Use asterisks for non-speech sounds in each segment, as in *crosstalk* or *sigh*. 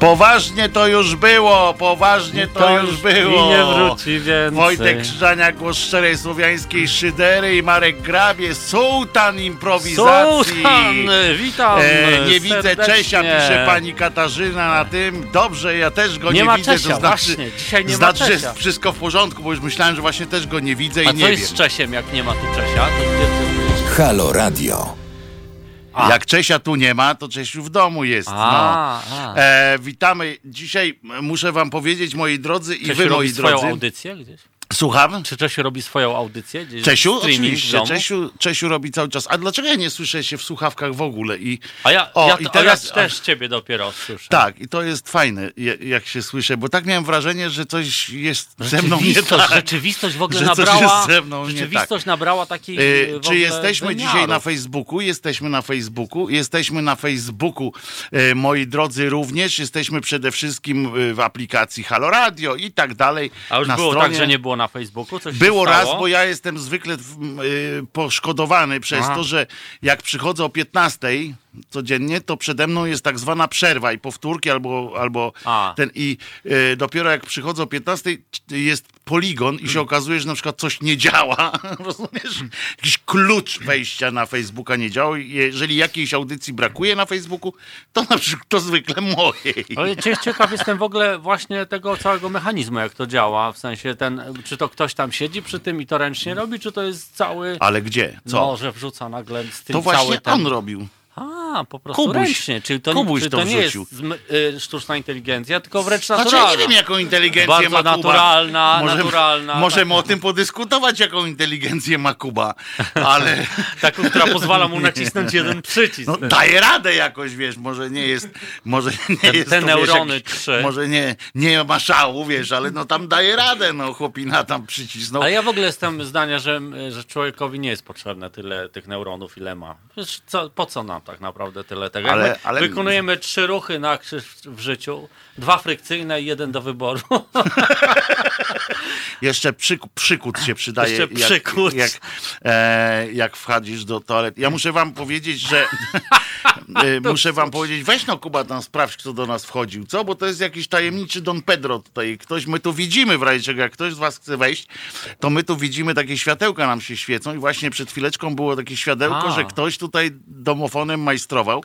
Poważnie to już było, poważnie to, To już było. i nie wróci więcej. Wojtek Krzyżania, głos szczerej słowiańskiej szydery i Marek Grabie, sułtan improwizacji. Sultan, witam E, nie widzę serdecznie. Czesia, pisze pani Katarzyna na tym. Dobrze, ja też go nie, Nie ma widzę. Czesia, to znaczy, właśnie, dzisiaj nie ma znaczy, że Czesia. jest wszystko w porządku, bo już myślałem, że właśnie też go nie widzę i A nie co jest wiem. z Czesiem, jak nie ma tu Czesia? To? Halo Radio. A. Jak Czesia tu nie ma, to Czesiu w domu jest. no. A, a. E, witamy. Dzisiaj muszę wam powiedzieć, moi drodzy i wy, moi robi swoją drodzy. audycję gdzieś? Słucham? Czy Czesiu robi swoją audycję? Gdzieś Czesiu? Oczywiście. Czesiu, Czesiu robi cały czas. A dlaczego ja nie słyszę się w słuchawkach w ogóle? I, A ja, O, ja, i to, teraz- a ja też ciebie dopiero słyszę. tak, i to jest fajne, jak się słyszę, bo tak miałem wrażenie, że coś jest ze mną nie Rzeczywistość, tak. rzeczywistość w ogóle Że nabrała. ze mną rzeczywistość nabrała takiej. Y, w Czy jesteśmy wymiarów. dzisiaj na Facebooku? Jesteśmy na Facebooku. Jesteśmy na Facebooku, y, moi drodzy, również. Jesteśmy przede wszystkim w aplikacji Halo Radio i tak dalej. A już na było stronie. tak, że nie było na Facebooku? Coś Było raz, bo ja jestem zwykle y, poszkodowany przez Aha. to, że jak przychodzę o 15 codziennie, to przede mną jest tak zwana przerwa i powtórki albo, albo A. ten i y, dopiero jak przychodzę o 15 jest poligon i się okazuje, że na przykład coś nie działa, *laughs* rozumiesz? Jakiś klucz wejścia na Facebooka nie działa jeżeli jakiejś audycji brakuje na Facebooku, to na przykład to zwykle mojej. Ale cie- ciekaw jestem w ogóle właśnie tego całego mechanizmu, jak to działa. W sensie ten, czy to ktoś tam siedzi przy tym i to ręcznie robi, czy to jest cały. Ale gdzie? Co? No, że wrzuca nagle z tym to cały właśnie ten... on robił. A, po prostu Kubuś. ręcznie. Czyli to, Kubuś czyli to to nie jest y, sztuczna inteligencja, tylko wręcz Znaczy, naturalna. ja nie wiem, jaką inteligencję Bardzo ma Kuba. naturalna, naturalna, Możemy taka. o tym podyskutować, jaką inteligencję ma Kuba, ale *laughs* Taką, która pozwala mu nacisnąć jeden przycisk. no, daje radę jakoś, wiesz, może nie jest, może nie Te- jest te to, neurony wiesz, jakiś- trzy. może nie, nie ma szału, wiesz, ale no tam daje radę, no chłopina tam przycisnął. Ale ja w ogóle jestem zdania, że, że człowiekowi nie jest potrzebne tyle tych neuronów, ile ma. Przecież co, po co nam tak naprawdę tyle tego? Ale- ale- Wykonujemy trzy ruchy na krzyż w życiu, dwa frykcyjne i jeden do wyboru. *laughs* Jeszcze przyk- przykut się przydaje, Jeszcze jak, przykut. jak, e, jak wchodzisz do toalety. Ja muszę wam powiedzieć, że *laughs* e, muszę wam powiedzieć, weź no Kuba tam sprawdź, kto do nas wchodził, co? Bo to jest jakiś tajemniczy Don Pedro tutaj. Ktoś, my tu widzimy w razie czego, jak ktoś z was chce wejść, to my tu widzimy, takie światełka nam się świecą i właśnie przed chwileczką było takie światełko, A. że ktoś tutaj domofonem majstrował,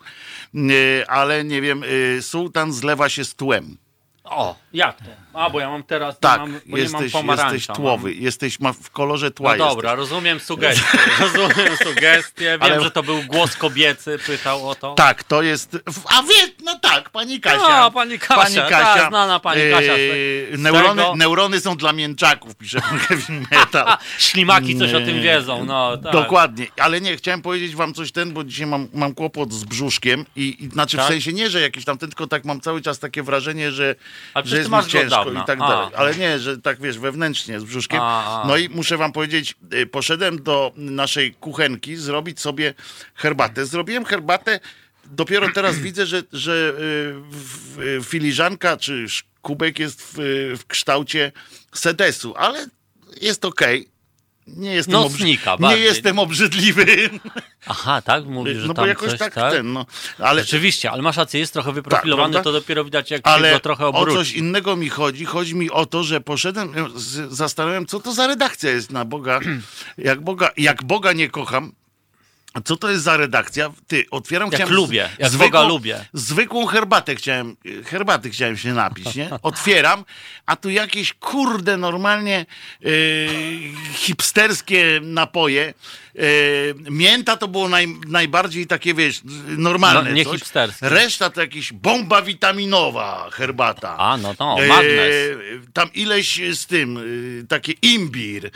e, ale nie wiem, e, sułtan zlewa się z tłem. O, jak to? A, bo ja mam teraz, Tak, nie mam, bo jesteś, nie mam pomarańcza. jesteś tłowy, jesteś ma w kolorze tła. No jesteś. dobra, rozumiem sugestię. *laughs* Rozumiem sugestię. Wiem, Ale- że to był głos kobiecy, pytał o to. Tak, to jest. A wie, no tak, pani Kasia. No, pani Kasia, tak, znana pani Kasia z Yy, neurony, neurony są dla mięczaków, pisze Heavy *laughs* Metal. *laughs* Ślimaki coś o tym wiedzą, no tak. Dokładnie, ale nie, chciałem powiedzieć wam coś ten, bo dzisiaj mam, mam kłopot z brzuszkiem i, i znaczy Tak? w sensie nie, że jakiś tam ten, tylko tak mam cały czas takie wrażenie, że, Ale że jest mi ciężko i tak A. dalej. Ale nie, że tak wiesz, wewnętrznie z brzuszkiem. A, a. No i muszę wam powiedzieć, y, poszedłem do naszej kuchenki zrobić sobie herbatę. Zrobiłem herbatę, dopiero teraz *clears throat* widzę, że, że y, w- filiżanka czy kubek jest w, w kształcie sedesu, ale jest okej. Nie jestem, Nocnika nie jestem obrzydliwy. Aha, tak? Mówisz, że No tam bo jakoś coś, tak, tak? ten, no. Ale, Rzeczywiście, ale masz rację, jest trochę wyprofilowany, prawda? to dopiero widać, jak się ale go trochę o obróci. coś innego mi chodzi. Chodzi mi o to, że poszedłem, z- zastanawiałem, co to za redakcja jest na Boga. *clears throat* Jak Boga, jak Boga nie kocham, co to jest za redakcja? Ty, otwieram... Jak chciałem lubię, jak Boga lubię. Zwykłą herbatę chciałem, herbaty chciałem się napić, nie? *laughs* Otwieram, a tu jakieś kurde normalnie yy, hipsterskie napoje. Yy, mięta to było naj, najbardziej takie, wiesz, normalne. No, nie coś. hipsterskie. Reszta to jakaś bomba witaminowa herbata. A, no to, E, magnes. tam ileś z tym, y, takie imbir,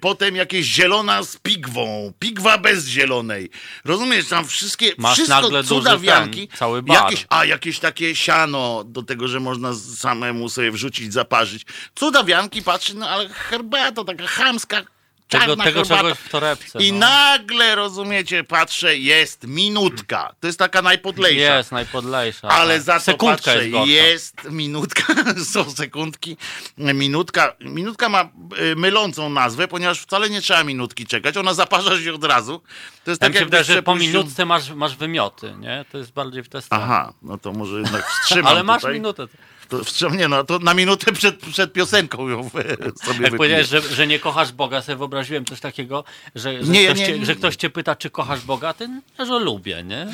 potem jakieś zielona z pigwą, pigwa bez zielonej. Rozumiesz, tam wszystkie, Masz wszystko cudawianki. ten, cały bar. Jakieś, a jakieś takie siano do tego, że można samemu sobie wrzucić, zaparzyć. Cudawianki, patrzy, no ale herbata taka chamska, czarna tego herbata. czegoś w torebce. I no. nagle, rozumiecie, patrzę, jest minutka. To jest taka najpodlejsza. Jest najpodlejsza. Ale tak. za to patrzę, jest jest minutka, *laughs* są sekundki, minutka, minutka ma y, mylącą nazwę, ponieważ wcale nie trzeba minutki czekać, ona zaparza się od razu. To jest Ja tak mi się wydaje, że po minutce masz, masz wymioty, nie? To jest bardziej w tę stronę. Aha, no to może jednak *laughs* wstrzymam Ale masz tutaj. minutę. To wstrzymam, nie no, to na minutę przed, przed piosenką ją sobie Jak powiedziałeś, że, że nie kochasz Boga, sobie wyobraziłem coś takiego, że, że, Nie, ktoś, nie- cię, nie- że ktoś cię pyta, czy kochasz Boga, ty no, że lubię, nie? *laughs*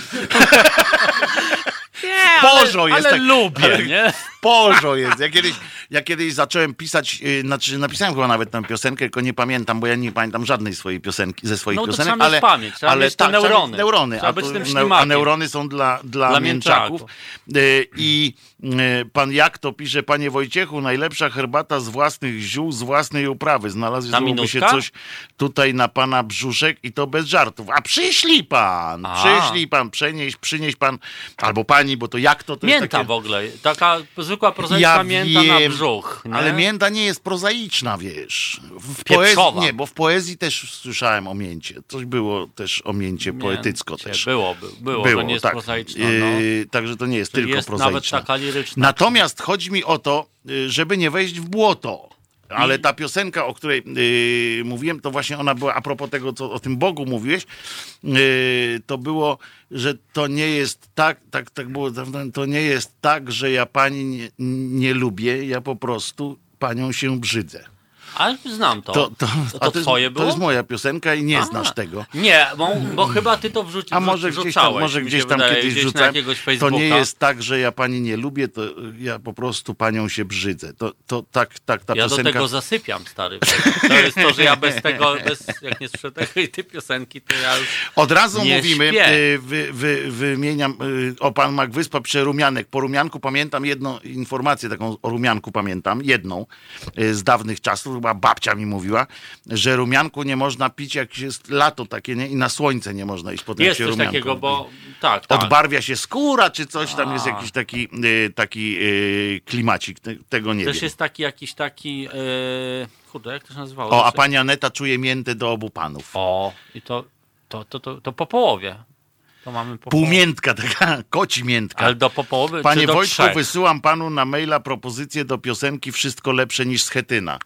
Nie, Bożo ale, jest ale tak- lubię, ale- nie? Pożo jest. Ja kiedyś, ja kiedyś zacząłem pisać, yy, znaczy napisałem chyba nawet tę piosenkę, tylko nie pamiętam, bo ja nie pamiętam żadnej swojej piosenki, ze swoich No piosenek, ale, pamięć, trzeba ale mieć tak, neurony. neurony, Trzeba a, być tym ślimakiem. a neurony są dla, dla, Dla mięczaków. Yy, I yy, pan Jak to pisze, panie Wojciechu, najlepsza herbata z własnych ziół, z własnej uprawy. Znalazłoby się coś tutaj na pana brzuszek i to bez żartów. A przyślij pan, A. przyślij pan, przenieś, przynieś pan, albo pani, bo to jak to, to jest Mięta takie... w ogóle, taka zwykła prozaiczna Ja mięta na wiem, brzuch. Nie? Ale mięta nie jest prozaiczna, wiesz. W Pieprzowa. poezji, nie, bo w poezji też słyszałem o mięcie. Coś było też o mięcie poetycko Mięcie. też. Było, było, było, że nie jest tak. prozaiczna. No. Yy, także to nie jest Czyli tylko jest prozaiczna. nawet taka liryczna. Natomiast chodzi mi o to, y, żeby nie wejść w błoto. Ale ta piosenka, o której y, mówiłem, to właśnie ona była, a propos tego, co o tym Bogu mówiłeś, y, to było, że to nie jest tak, tak, tak było to nie jest tak, że ja pani nie, nie lubię, ja po prostu panią się brzydzę. Ale znam to. To, to, to, a to, twoje jest, było? to jest moja piosenka i nie A. znasz tego. Nie, bo, bo chyba ty to wrzuciłeś. A może gdzieś tam, może gdzieś tam kiedyś gdzieś rzucałem. To nie jest tak, że ja pani nie lubię, to ja po prostu panią się brzydzę. To, to tak, tak ta Ja do piosenka. tego zasypiam, stary. To jest to, że ja bez tego, bez, jak nie słyszę tej, tej piosenki, to ja już... Od razu mówimy, śpię. y, wy, wy, wymieniam y, o pan Magwyspa Przerumianek. Po rumianku pamiętam jedną informację taką o rumianku pamiętam, jedną y, z dawnych czasów, chyba babcia mi mówiła, że rumianku nie można pić jak jest lato takie nie? i na słońce nie można iść potem Jest się coś rumianką takiego, bo tak, tak. Odbarwia się skóra, czy coś tam jest A. jakiś taki, y, taki y, klimacik, Te, tego nie Też wiem. jest taki jakiś taki, yy, kurde, jak to się nazywało? O, a pani Aneta czuje miętę do obu panów. O, i to, to, to, to, to po połowie. To mamy po. Półmiętka *laughs* taka, koci miętka. Ale do po połowy Panie Wojtku, trzech? wysyłam panu na maila propozycję do piosenki Wszystko lepsze niż Schetyna.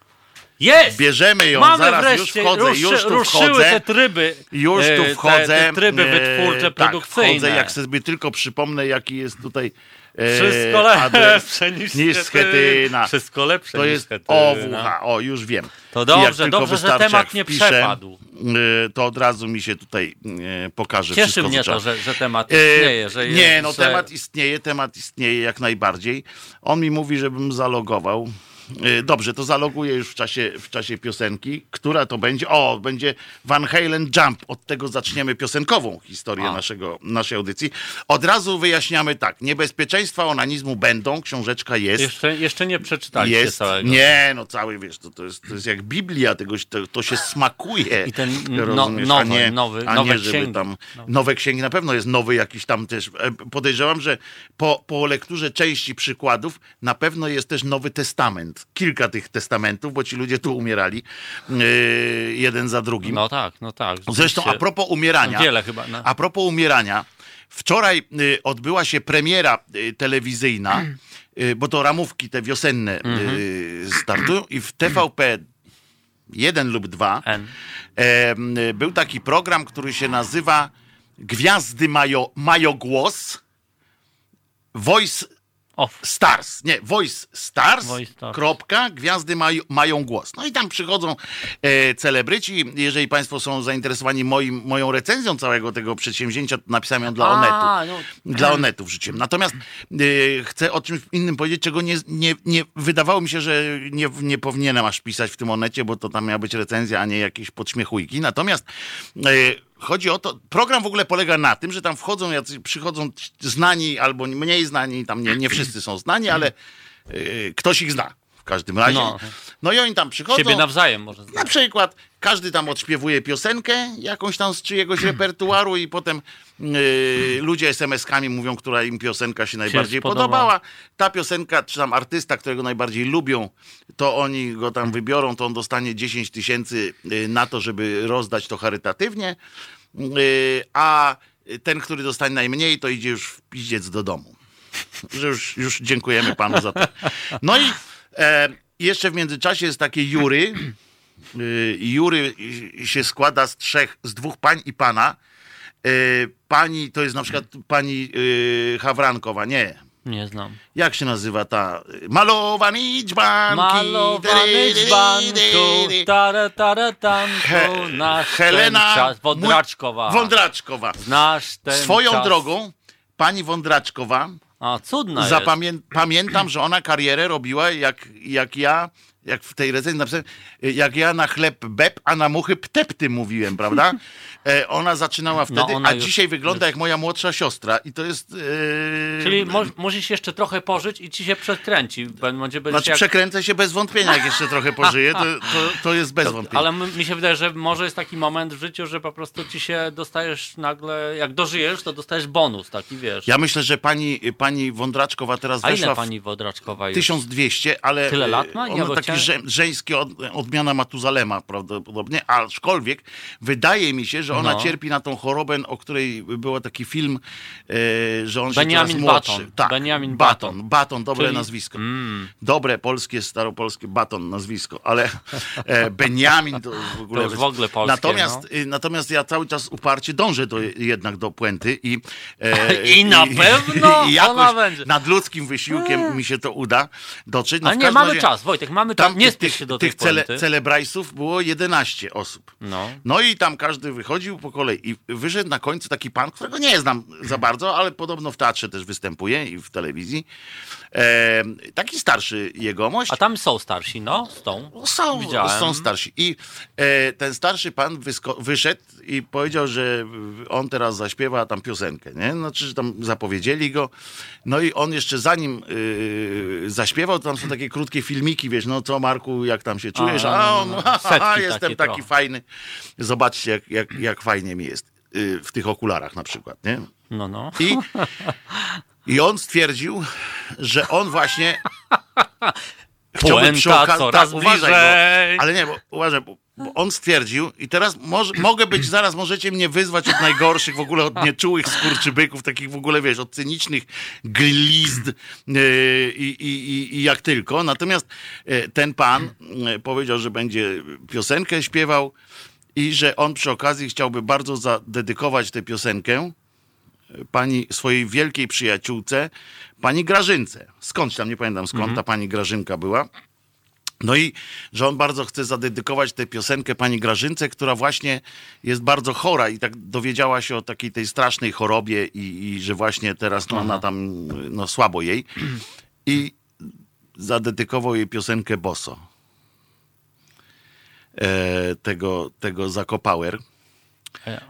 Jest! Bierzemy ją, Mamy zaraz wreszcie, już wchodzę, ruszy, już tu ruszyły wchodzę. te tryby. Już e, tu te- wchodzę. Te, tryby e, wytwórcze, tak, produkcyjne. Wchodzę, jak sobie tylko przypomnę, jaki jest tutaj e, Wszystko lepsze *laughs* niż, niż Schetyna. Wszystko lepsze To niż jest. OWH, o już wiem. To dobrze, dobrze, że temat nie wpiszę, przepadł. e, To od razu mi się tutaj e, pokaże Cieszy wszystko, mnie to, że, że temat E, istnieje. Że nie, jest, no że... temat istnieje, temat istnieje jak najbardziej. On mi mówi, żebym zalogował. E, Dobrze, to zaloguję już w czasie, w czasie piosenki. Która to będzie? O, będzie Van Halen Jump. Od tego zaczniemy piosenkową historię A. naszego, naszej audycji. Od razu wyjaśniamy tak. Niebezpieczeństwa onanizmu będą, książeczka jest. Jeszcze, jeszcze nie przeczytaliście jest całego. nie, no cały, wiesz, to, to, jest, to jest jak Biblia, tego, to, to się smakuje. I ten no- nowy, a nie, nowy- a nowe nie, księgi. tam, nowe księgi, na pewno jest nowy jakiś tam też, e, podejrzewam, że po, po lekturze części przykładów na pewno jest też Nowy Testament, kilka tych testamentów, bo ci ludzie tu umierali, yy, jeden za drugim. No tak, no tak. Zresztą a propos umierania, Wiele chyba. No. a propos umierania, wczoraj y, odbyła się premiera y, telewizyjna, y, bo to ramówki te wiosenne y, startują i w TVP 1 lub 2 N. m, był taki program, który się nazywa Gwiazdy mają, mają głos. Voice O, Stars, nie, Voice Stars, Voice Stars. kropka, gwiazdy maj, mają głos. No i tam przychodzą e, celebryci. Jeżeli Państwo są zainteresowani moim, moją recenzją całego tego przedsięwzięcia, to napisałem ją dla Onetu. A, no. Dla Onetu wrzuciłem. Natomiast e, chcę o czymś innym powiedzieć, czego nie, nie, nie wydawało mi się, że nie, nie powinienem aż pisać w tym Onecie, bo to tam miała być recenzja, a nie jakieś podśmiechujki. Natomiast e, chodzi o to, program w ogóle polega na tym, że tam wchodzą, przychodzą znani albo mniej znani, tam nie, nie wszyscy są znani, ale e, ktoś ich zna. Każdym razie. No. No, i oni tam przychodzą. Siebie nawzajem może Na przykład każdy tam odśpiewuje piosenkę, jakąś tam z czyjegoś repertuaru i potem yy, ludzie SMS-kami mówią, która im piosenka się najbardziej spodoba. podobała. Ta piosenka, czy tam artysta, którego najbardziej lubią, to oni go tam wybiorą, to on dostanie 10 tysięcy yy, na to, żeby rozdać to charytatywnie, yy, a ten, który dostanie najmniej, to idzie już w piździec do domu. Że już, już dziękujemy panu za to. No i e, jeszcze w międzyczasie jest takie jury, Y, Jury się składa z trzech, z dwóch pań i pana. Y, Pani, to jest na przykład pani Hawrankowa, nie. Nie znam. Jak się nazywa ta? y, Malowani dzbanki. Malowany dzbanku, tara, tara, tanku, He- nasz Helena czas. Wądraczkowa. Wądraczkowa. Znasz ten Swoją czas. drogą, pani Wądraczkowa, A, cudna zapamię- pamiętam, że ona karierę robiła jak, jak ja, jak w tej recenzji napisałem, jak ja na chleb beb, a na muchy ptepty mówiłem, prawda? E, ona zaczynała wtedy, No, ona a już- dzisiaj wygląda jak moja młodsza siostra i to jest... E, Czyli mo musisz jeszcze trochę pożyć i ci się przekręci. Będzie, Znaczy jak... przekręcę się bez wątpienia, jak jeszcze trochę pożyję, to, to, to jest bez wątpienia. Ale mi się wydaje, że może jest taki moment w życiu, że po prostu ci się dostajesz nagle, jak dożyjesz, to dostajesz bonus taki, wiesz. Ja myślę, że pani, pani Wądraczkowa teraz A weszła ile w pani Wodraczkowa jest? 1200, ale Tyle e, lat ma? Nie, ona bo taki chciałem- żę, żeński od, odmiana Matuzalema prawdopodobnie, aczkolwiek wydaje mi się, że ona No. cierpi na tą chorobę, o której był taki film, e, że on się Benjamin coraz młodszy. Button. Tak, Benjamin Baton. Baton, dobre Czyli- nazwisko. Mm. Dobre polskie, staropolskie Baton nazwisko, ale e, Benjamin to w ogóle... To w ogóle polskie, natomiast, no. y, natomiast ja cały czas uparcie dążę do, jednak do puenty i... e, *laughs* I na pewno *laughs* i ona jakoś będzie. nad ludzkim wysiłkiem mi się to uda dotrzeć. No Ale w nie, mamy razie czas, Wojtek, mamy czas. Tam Nie tych- spiesz tych, się do tej tych cele, celebrajsów było 11 osób. No. No i tam każdy wychodził po kolei i wyszedł na końcu taki pan, którego nie znam za bardzo, ale podobno w teatrze też występuje i w telewizji. E, taki starszy jegomość. A tam są starsi, no, z tą. Są, Widziałem. są starsi. I e, ten starszy pan wyszedł i powiedział, że on teraz zaśpiewa tam piosenkę, nie? Znaczy, że tam zapowiedzieli go. No i on jeszcze zanim y, zaśpiewał, to tam są takie krótkie filmiki, wiesz, no co Marku, jak tam się czujesz? A, A, no, on, no, *laughs* no. ha, ha, Setki jestem taki trochę. fajny. Zobaczcie, jak, jak, jak fajnie mi jest y, w tych okularach na przykład, nie? No, no. I, I on stwierdził, że on właśnie. *laughs* Puenta coraz uważaj, bliżej. bo, ale nie, bo uważaj, bo, bo on stwierdził, i teraz może, mogę być, zaraz możecie mnie wyzwać od najgorszych, w ogóle od *laughs* nieczułych skurczybyków, takich w ogóle, wiesz, od cynicznych glizd yy, i, i, i, i jak tylko. Natomiast yy, ten pan yy, powiedział, że będzie piosenkę śpiewał i że on przy okazji chciałby bardzo zadedykować tę piosenkę pani swojej wielkiej przyjaciółce, pani Grażynce. Skądś tam, nie pamiętam skąd ta pani Grażynka była. No i że on bardzo chce zadedykować tę piosenkę pani Grażynce, która właśnie jest bardzo chora i tak dowiedziała się o takiej tej strasznej chorobie i, i że właśnie teraz no, ona tam no, słabo jej. I zadedykował jej piosenkę Boso. E, tego, tego Zakopower.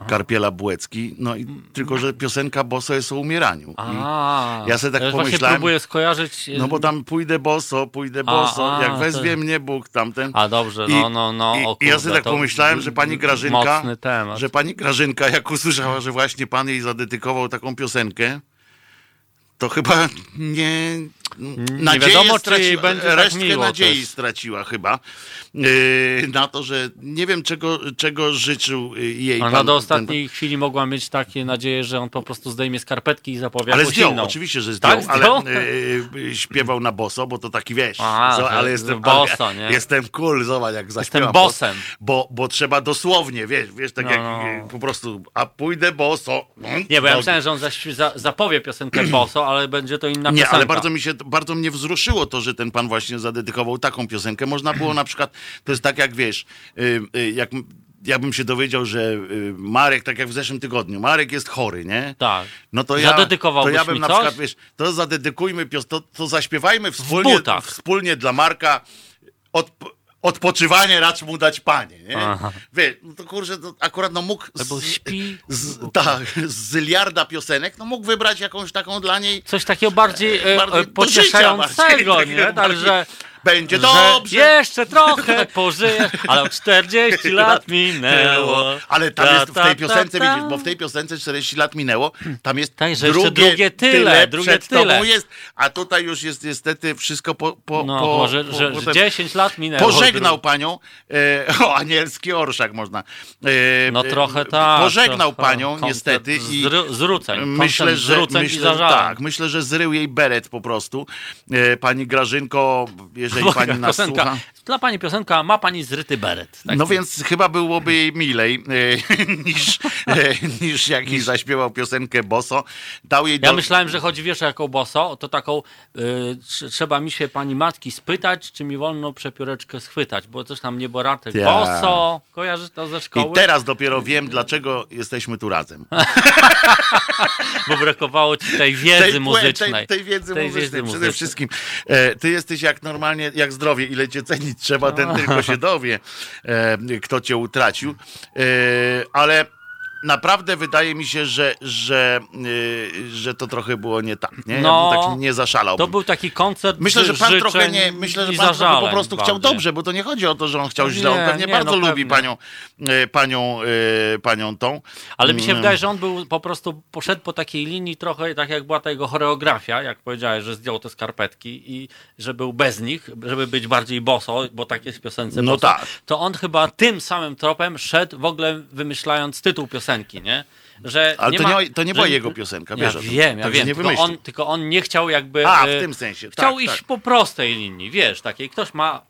Karpiela Błecki. No i tylko, że piosenka Boso jest o umieraniu. A, ja sobie tak właśnie pomyślałem- próbuję skojarzyć. no bo tam pójdę boso, pójdę boso, a, jak to- wezwie mnie Bóg tamten. A dobrze, I- no, no, no. I, i ja kurde, sobie tak to pomyślałem, że pani Grażynka, że pani Grażynka, jak usłyszała, że właśnie pan jej zadedykował taką piosenkę, to chyba nie. Nadzieję wiadomo, czy straciła, będzie tak resztkę miło nadziei też. straciła chyba. Yy, na to, że nie wiem, czego, czego życzył yy, jej Ona pan. do ten- ostatniej chwili mogła mieć takie nadzieję, że on po prostu zdejmie skarpetki i zapowie Ale zdjął, inną. oczywiście, że zdjął, Tak, zdjął? ale y, śpiewał na boso, bo to taki wiesz. A, zo- że- ale jestem boso, nie? Jestem cool, zobacz jak zaśpiewam. Jestem bossem. Bo, bo trzeba dosłownie, wiesz, wiesz, tak No, jak no. y, po prostu, a pójdę boso. No, Nie, bo ja nogi. myślałem, że on zaś, za, zapowie piosenkę Boso, ale będzie to inna Nie, piosenka. ale bardzo mi się, bardzo mnie wzruszyło to, że ten pan właśnie zadedykował taką piosenkę. Można było na przykład, to jest tak jak wiesz, y, y, jak ja bym się dowiedział, że y, Marek, tak jak w zeszłym tygodniu, Marek jest chory, nie? Tak. No to ja, to ja bym na coś? przykład, wiesz, to zadedykujmy to, to zaśpiewajmy wspólnie, wspólnie dla Marka od, odpoczywanie racz mu dać panie, nie? Aha. Wiesz, no to kurczę, to akurat no mógł Albo z, śpi. z, tak, z zyliarda piosenek, no mógł wybrać jakąś taką dla niej Coś takiego bardziej, e, bardziej e, życia pocieszającego, bardziej, nie? *laughs* takiego Także bardziej- będzie dobrze. jeszcze trochę *laughs* pożyjesz, ale o 40 *laughs* lat minęło. Ale tam Ta, jest w tej piosence, widzisz, bo w tej piosence 40 lat minęło, tam jest Tak, drugie, drugie tyle, drugie przed tyle. tobą jest, a tutaj już jest niestety wszystko po, po, No, po, może, po, że, po że tym- 10 lat minęło. Pożegnał panią, e, *laughs* o anielski orszak można. E, No e, trochę tak. Pożegnał trochę. panią niestety i Zruceń. myślę, że, i myślę, zażaleń. tak, myślę, że zrył jej beret po prostu. E, pani Grażynko, jeżeli Boga, pani nas piosenka. słucha. Dla pani piosenka ma pani zryty beret. Tak? No więc chyba byłoby jej milej e, *laughs* niż, e, niż jak jej zaśpiewał piosenkę Boso. Dał jej Ja do... myślałem, że chodzi wiesz o jaką boso, to taką y, tr- trzeba mi się pani matki spytać, czy mi wolno przepióreczkę schwytać, bo coś tam nieboratek. Tak. Boso, kojarzysz to ze I szkoły? teraz dopiero wiem, dlaczego jesteśmy tu razem. *laughs* Bo brakowało ci tej wiedzy płę- muzycznej. Tej, tej wiedzy Tej muzycznej wiedzy przede muzycznej. wszystkim. E, ty jesteś jak normalnie, jak zdrowie, ile cię cenić trzeba, ten tylko się dowie, e, kto cię utracił. E, ale naprawdę wydaje mi się, że, że, e, że to trochę było nie tak. Nie? No, ja bym tak nie zaszalał. To był taki koncert Myślę, że pan trochę nie, myślę, że pan trochę po prostu chciał bardziej. dobrze, bo to nie chodzi o to, że on chciał No źle. On nie, pewnie nie, bardzo no lubi pewnie. panią, e, panią, e, panią tą. Ale mi się Mm. wydaje, że on był po prostu, poszedł po takiej linii trochę tak jak była ta jego choreografia, jak powiedziałeś, że zdjął te skarpetki i że był bez nich, żeby być bardziej boso, bo tak jest w piosence No boso, tak. to on chyba tym samym tropem szedł w ogóle wymyślając tytuł piosenki, nie? Że Ale nie to, ma, nie, to nie że- była jego piosenka, Ja wiesz wiem, ja wiem, nie tylko on, tylko on nie chciał jakby... A, w e, tym sensie. Chciał tak, iść tak. po prostej linii, wiesz, takiej ktoś ma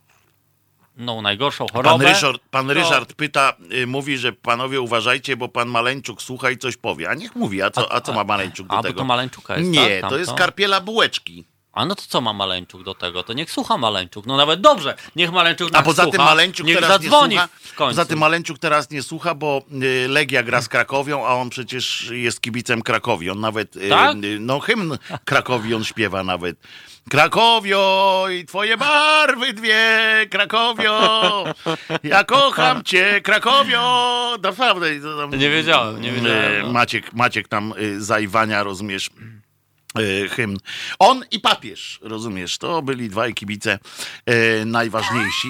no najgorszą Pan chorobę. Ryszard, pan to- Ryszard pyta, y, mówi, że panowie uważajcie, bo pan Maleńczuk słucha i coś powie. A niech mówi, a co, a co ma Maleńczuk do A, bo tego? to Maleńczuka jest, Nie, tak? to jest karpiela bułeczki. A no to co ma Maleńczuk do tego? To niech słucha Maleńczuk. No nawet dobrze, niech Maleńczuk A nas poza tym Maleńczuk niech teraz nie słucha. w końcu. Poza tym Maleńczuk teraz nie słucha, bo y, Legia gra z Krakowią, a on przecież jest kibicem Krakowi. On nawet, y, Tak? y, no hymn Krakowi on śpiewa nawet. Krakowio i twoje barwy dwie, Krakowio, ja kocham cię, Krakowio. Naprawdę. Nie wiedziałem, nie wiedziałem, no. Maciek, Maciek tam zaiwania, rozumiesz, hymn. On i papież, rozumiesz, to byli dwaj kibice y, najważniejsi.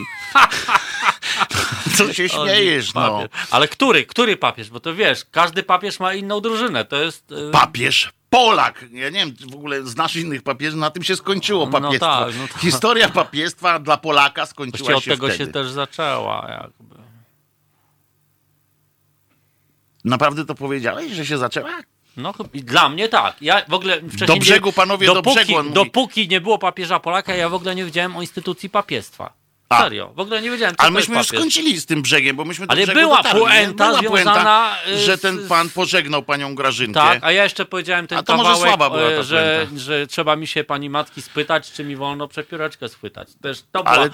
*laughs* Co się śmiejesz, no. Ale który, który papież? Bo to wiesz, każdy papież ma inną drużynę. To jest... y, Papież Polak. Ja nie wiem, w ogóle znasz innych papieży, na tym się skończyło No papiestwo. tak, no tak. Historia papiestwa dla Polaka skończyła Właściwie od się tego wtedy. się też zaczęła jakby. Naprawdę to powiedziałeś, że się zaczęła? No dla mnie tak. Ja w ogóle wcześniej... Do nie- brzegu, panowie, do dopóki, brzegu, on mówi. Dopóki nie było papieża Polaka, ja w ogóle nie wiedziałem o instytucji papiestwa. A. Serio, w ogóle nie wiedziałem, Ale myśmy już skończyli z tym brzegiem, bo myśmy do Ale brzegu była dotarli, nie? puenta była związana, y, że ten pan pożegnał panią Grażynkę. Tak, a ja jeszcze powiedziałem ten A to może kawałek, słaba była e, ta że, puenta. że trzeba mi się pani matki spytać, czy mi wolno przepióreczkę schwytać. Też to była Ale-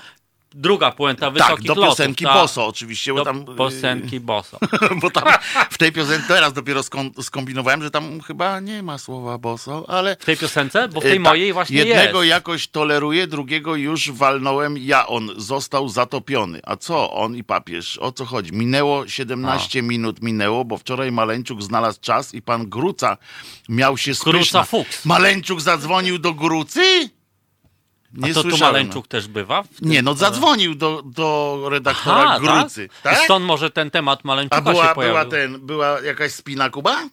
druga puenta Tak, wysokich do lotów. piosenki tak. Boso oczywiście, bo Do tam... y, piosenki Boso. *laughs* Bo tam w tej piosence teraz dopiero skombinowałem, że tam chyba nie ma słowa boso, ale W tej piosence? Bo w e, tej tak, mojej właśnie jednego jest. jakoś toleruję, drugiego już walnąłem ja, on został zatopiony. A co on i papież? O co chodzi? Minęło 17 minut minęło, bo wczoraj Maleńczuk znalazł czas i pan Gruca miał się Gruca spyszna. Fuchs. Maleńczuk zadzwonił do Grucy? Nie A to tu słyszałem. Maleńczuk też bywa? Tym- Nie, no zadzwonił do, do redaktora Aha, Grucy. tak? tak? Stąd może ten temat Maleńczuka A była, się pojawił. była, ten, była jakaś spina Kuba?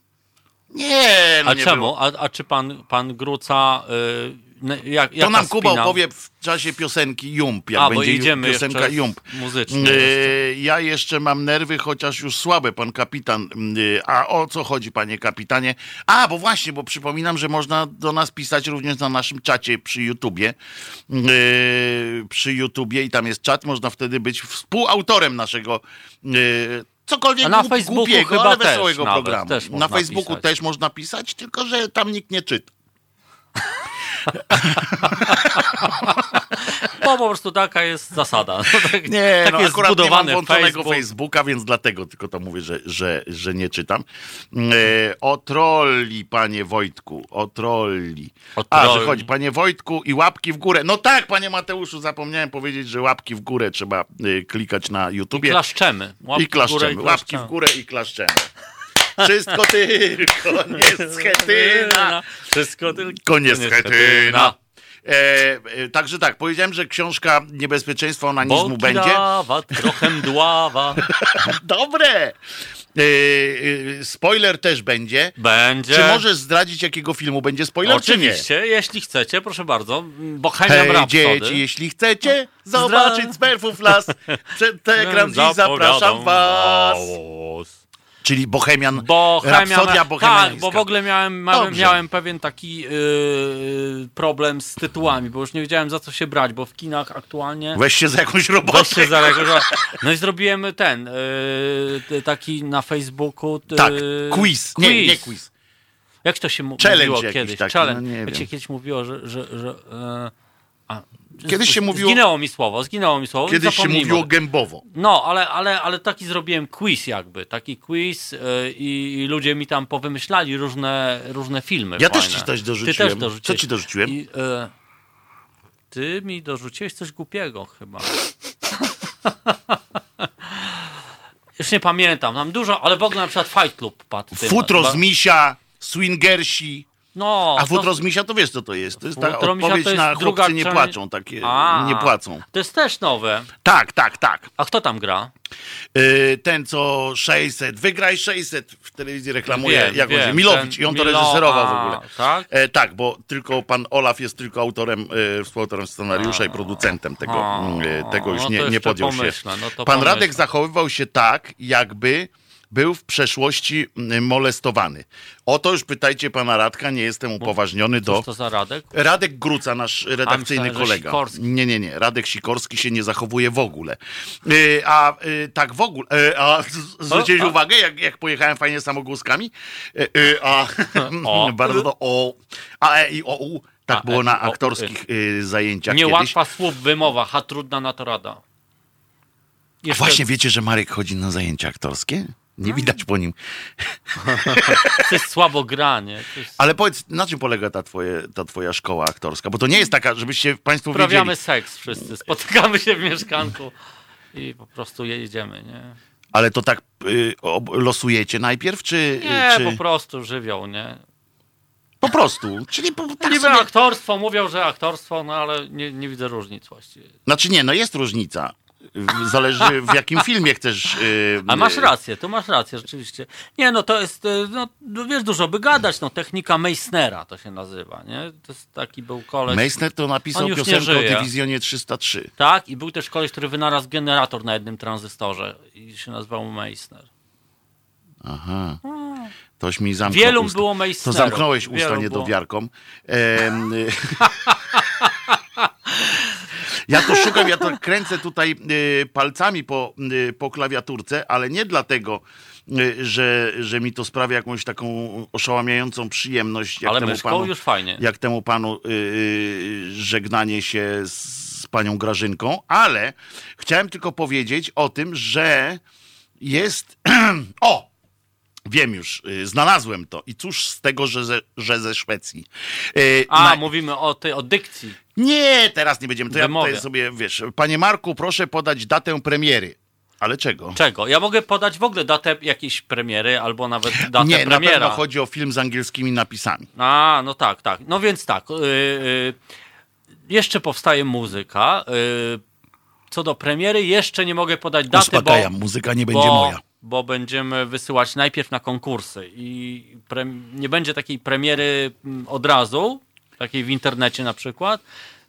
Nie, no A nie czemu? A, a czy pan, pan Gruca... Y, n- jak, To nam Kuba spina? opowie w czasie piosenki Jump, jak A, będzie idziemy piosenka Jump. muzycznie. Yy, ja jeszcze mam nerwy, chociaż już słabe, pan kapitan. Yy, a o co chodzi, panie kapitanie? A, bo właśnie, bo przypominam, że można do nas pisać również na naszym czacie przy YouTubie. Yy, przy YouTubie i tam jest czat, można wtedy być współautorem naszego cokolwiek A na głup- Facebooku głupiego, chyba ale też wesołego nawet, programu. też na Facebooku pisać. też można pisać, tylko że tam nikt nie czyta. *laughs* Bo po prostu taka jest zasada. No, *laughs* tak, Nie, tak no jest akurat nie mam włączonego Facebook. Facebooka, więc dlatego tylko to mówię, że, że, że nie czytam. E, o trolli, panie Wojtku, o trolli. O A, że chodzi, panie Wojtku i łapki w górę. No tak, panie Mateuszu, zapomniałem powiedzieć, że łapki w górę trzeba e, klikać na YouTubie. Klaszczemy. Łapki I klaszczemy. w górę Łapki w górę i klaszczemy. Wszystko tylko nie *laughs* schetyna. Wszystko tylko Koniec schetyna. E, e, także tak, powiedziałem, że książka Niebezpieczeństwo onanizmu Bo będzie. trawa trochę mdława. *laughs* Dobre! E, e, spoiler też będzie. Będzie. Czy możesz zdradzić, jakiego filmu będzie spoiler? Oczywiście, jeśli chcecie, proszę bardzo. Bohemian Hej Rhapsody. dzieci, jeśli chcecie zobaczyć Smurfów las, przed *laughs* ekran dziś zapraszam was. Czyli Bohemian, Bohemian, Rapsodia tak, bohemiańska. bo w ogóle miałem, miałem, miałem pewien taki yy, problem z tytułami, bo już nie wiedziałem za co się brać, bo w kinach aktualnie... Weź się za jakąś robotę. Weź się za że- No i zrobiłem ten, yy, taki na Facebooku... Yy, Tak, quiz. Nie, nie quiz. Jak to się Challenge mówiło kiedyś? taki, Challenge. no Jak się kiedyś mówiło, że... że, że e, a, Kiedyś się mówiło- Zginęło mi słowo, zginęło mi słowo. Kiedyś się mówiło gębowo. No, ale, ale, ale taki zrobiłem quiz jakby, taki quiz yy, i, ludzie mi tam powymyślali różne, różne filmy Ja fajne. też ci coś Ty dorzuciłem. też dorzuciłeś. Co ci dorzuciłem? I, e, ty mi dorzuciłeś coś głupiego chyba. *laughs* Już nie pamiętam, mam dużo, ale w ogóle na przykład Fight Club padł. Futro z misia, swingersi. No, A to- futro z misia to wiesz co to jest? To jest ta Futro misia to odpowiedź jest na druga chłopcy nie płaczą, takie A. nie płacą. To jest też nowe. Tak, tak, tak. A kto tam gra? Yy, ten co 600, wygraj 600 w telewizji reklamuje, Wiem, jak wiem, się, Milowicz i on to reżyserował w a, ogóle. tak? E, tak, bo tylko pan Olaf jest tylko autorem, e, współautorem scenariusza i producentem tego, A, mm, e, tego już no nie, nie podjął pomyślę, się. no pan pomyślę. Radek zachowywał się tak, jakby był w przeszłości mm, molestowany. O to już pytajcie pana Radka, nie jestem upoważniony do... Cóż to za Radek? Radek Gruca, nasz redakcyjny myślałem, kolega. Nie, nie, nie. Radek Sikorski się nie zachowuje w ogóle. Y, a y, tak w ogóle. Y, a zwróciłeś a- uwagę, jak, jak pojechałem fajnie samogłoskami? A *laughs* O. *laughs* bardzo to o. A e i o u. Tak A, było e, na aktorskich y, zajęciach kiedyś. Niełatwa słów wymowa, ha trudna na to rada. A Jeszcze- właśnie wiecie, że Marek chodzi na zajęcia aktorskie? Nie widać po nim. *laughs* To jest słabo granie. To jest... Ale powiedz, na czym polega ta, twoje, ta twoja szkoła aktorska? Bo to nie jest taka, żebyście państwo Uprawiamy wiedzieli. seks wszyscy, spotykamy się w mieszkanku i po prostu jedziemy, nie? Ale to tak y, losujecie najpierw, czy... Nie, czy... po prostu żywioł, nie? Po prostu. Czyli po, tak Niby sobie... aktorstwo, mówią, że aktorstwo, no ale nie, nie widzę różnic właściwie. Znaczy nie, no jest różnica. Zależy w jakim filmie chcesz. Yy, Ale masz rację, tu masz rację, rzeczywiście. Nie, no to jest, y, no no wiesz, dużo by gadać, no technika Meissnera to się nazywa, nie? To jest taki był koleś. Meissner to napisał piosenkę o dywizjonie 303. Tak, i był też koleś, który wynalazł generator na jednym tranzystorze i się nazywał Meissner. Aha. Toś mi zamknął Wielu usta. było To Meissnerów. zamknąłeś usta Wielu niedowiarkom. *laughs* *laughs* ja to szukam, ja to kręcę tutaj y, palcami po, y, po klawiaturce, ale nie dlatego, y, że, że mi to sprawia jakąś taką oszałamiającą przyjemność. Jak Ale temu panu, już fajnie. jak temu panu y, y, żegnanie się z panią Grażynką, ale chciałem tylko powiedzieć o tym, że jest. *clears throat* o! Wiem już, znalazłem to. I cóż z tego, że ze, że ze Szwecji. A, na- mówimy o tej, o dykcji. Nie, teraz nie będziemy. To ja Wymowie. tutaj sobie, wiesz, panie Marku, proszę podać datę premiery. Ale czego? Czego? Ja mogę podać w ogóle datę jakiejś premiery, albo nawet *laughs* datę nie, na premiera. pewno chodzi o film z angielskimi napisami. A, no tak, tak. No więc tak. Yy, yy, jeszcze powstaje muzyka. Yy, co do premiery, jeszcze nie mogę podać daty, bo, Uspokajam, muzyka nie będzie bo, moja. bo będziemy wysyłać najpierw na konkursy i pre, nie będzie takiej premiery mm, od razu, takiej w internecie na przykład,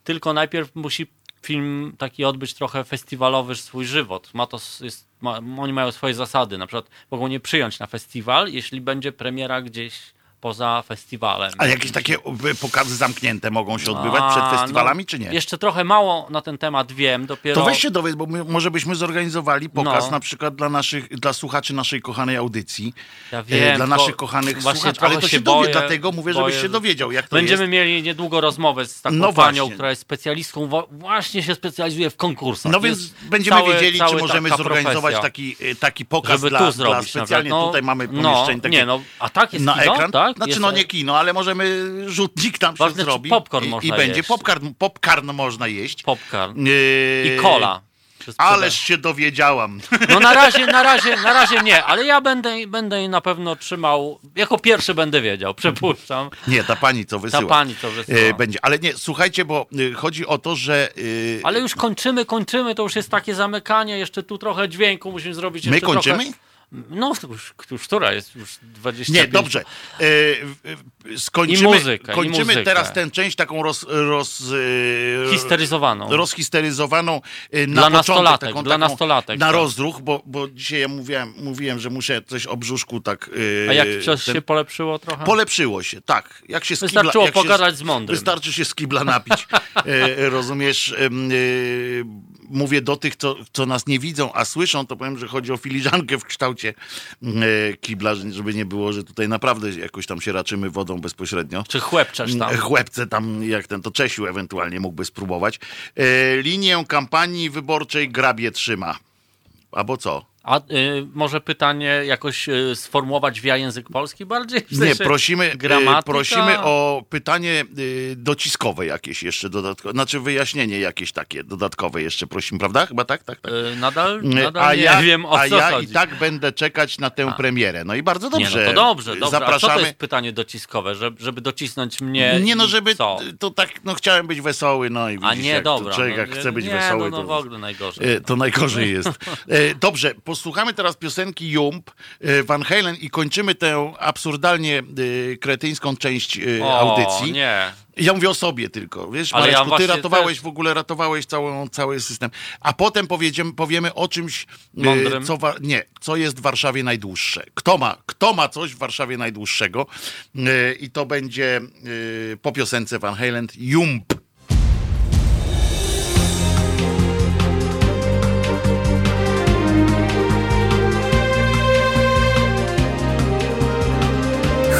tylko najpierw musi film taki odbyć trochę festiwalowy swój żywot. Ma to, jest, ma, oni mają swoje zasady, na przykład mogą nie przyjąć na festiwal, jeśli będzie premiera gdzieś poza festiwalem. A jakieś takie y, pokazy zamknięte mogą się odbywać A, przed festiwalami, no, czy nie? Jeszcze trochę mało na ten temat wiem, dopiero... To weź się dowiedz, bo my, może byśmy zorganizowali pokaz No. na przykład dla naszych, dla słuchaczy naszej kochanej audycji. Ja e, wiem, dla naszych kochanych słuchaczy. Ale to się, się dowie, boję, dlatego mówię, boję, żebyś się dowiedział, jak to Będziemy jest. mieli niedługo rozmowę z taką No panią, która jest specjalistką, właśnie się specjalizuje w konkursach. No więc jest będziemy cały- wiedzieli, cały czy możemy zorganizować profesja. taki, e, taki pokaz żeby dla, tu dla zrobić specjalnie. nawet. No, Tutaj mamy no, pomieszczenie takie Nie, no, a tak jest na kino, ekran. tak? Znaczy, jest, no nie kino, ale możemy rzutnik tam się Ważne, czy zrobi. popcorn i, można i będzie jeść. popcorn, popcorn można jeść. Popcorn. Yy, I cola. Się Ależ się dowiedziałam. No na razie, na *laughs* razie, na razie nie, ale ja będę, będę na pewno trzymał, jako pierwszy będę wiedział, przypuszczam. Nie, ta pani co wysyła. Ta pani to wysyła. E, będzie. Ale nie, słuchajcie, bo y, chodzi o to, że y, Ale już kończymy, kończymy, to już jest takie zamykanie, jeszcze tu trochę dźwięku musimy zrobić. my jeszcze kończymy? Trochę... No, już, już która jest? Już 25. Nie, dobrze. E, skończymy I muzyka, i kończymy muzykę. teraz tę część taką roz, roz, e, Histeryzowaną. rozhisteryzowaną e, na Dla początek, nastolatek, taką, dla taką, nastolatek, Na tak. rozruch, bo, bo dzisiaj ja mówiłem, mówiłem, że muszę coś o brzuszku tak... e, A jak coś ten- się polepszyło trochę? Polepszyło się, tak. Jak się Wystarczyło się pogadać z mądrym. Wystarczy się z kibla napić. Rozumiesz? E, mówię do tych, co, co nas nie widzą, a słyszą, to powiem, że chodzi o filiżankę w kształcie e, kibla, żeby nie było, że tutaj naprawdę jakoś tam się raczymy wodą bezpośrednio. Czy chłepczesz tam? Chłepce tam, jak ten, to Czesiu ewentualnie mógłby spróbować. E, linię kampanii wyborczej grabie trzyma. Albo co? A y, może pytanie jakoś y, sformułować via język polski bardziej? W Nie, sensie prosimy, e, gramatyka? prosimy o pytanie y, dociskowe jakieś jeszcze dodatkowe, znaczy wyjaśnienie jakieś takie dodatkowe jeszcze prosimy, prawda? Chyba tak, tak, tak. Y, nadal, Y, nadal A nie ja, wiem o a co ja chodzi. i tak będę czekać na tę premierę. No i bardzo nie, dobrze. no to dobrze, dobrze. A co to Zapraszamy. jest pytanie dociskowe? Żeby, żeby docisnąć mnie Nie no, żeby co? to tak, no chciałem być wesoły, no i A widzisz, nie, jak dobra. to człowiek no, jak chce być nie, wesoły, no, no to... w ogóle najgorzej. To najgorzej jest. *laughs* Dobrze, posłuchamy teraz piosenki Jump, e, Van Halen i kończymy tę absurdalnie e, kretyńską część e, O, audycji. nie. Ja mówię o sobie tylko, wiesz, Ale ja Mareczku, ty właśnie ratowałeś też- w ogóle, ratowałeś całą, cały system. A potem powiemy o czymś, Mądrym? co, wa- nie, co jest w Warszawie najdłuższe. Kto ma, kto ma coś w Warszawie najdłuższego i to będzie po piosence Van Halen Jump.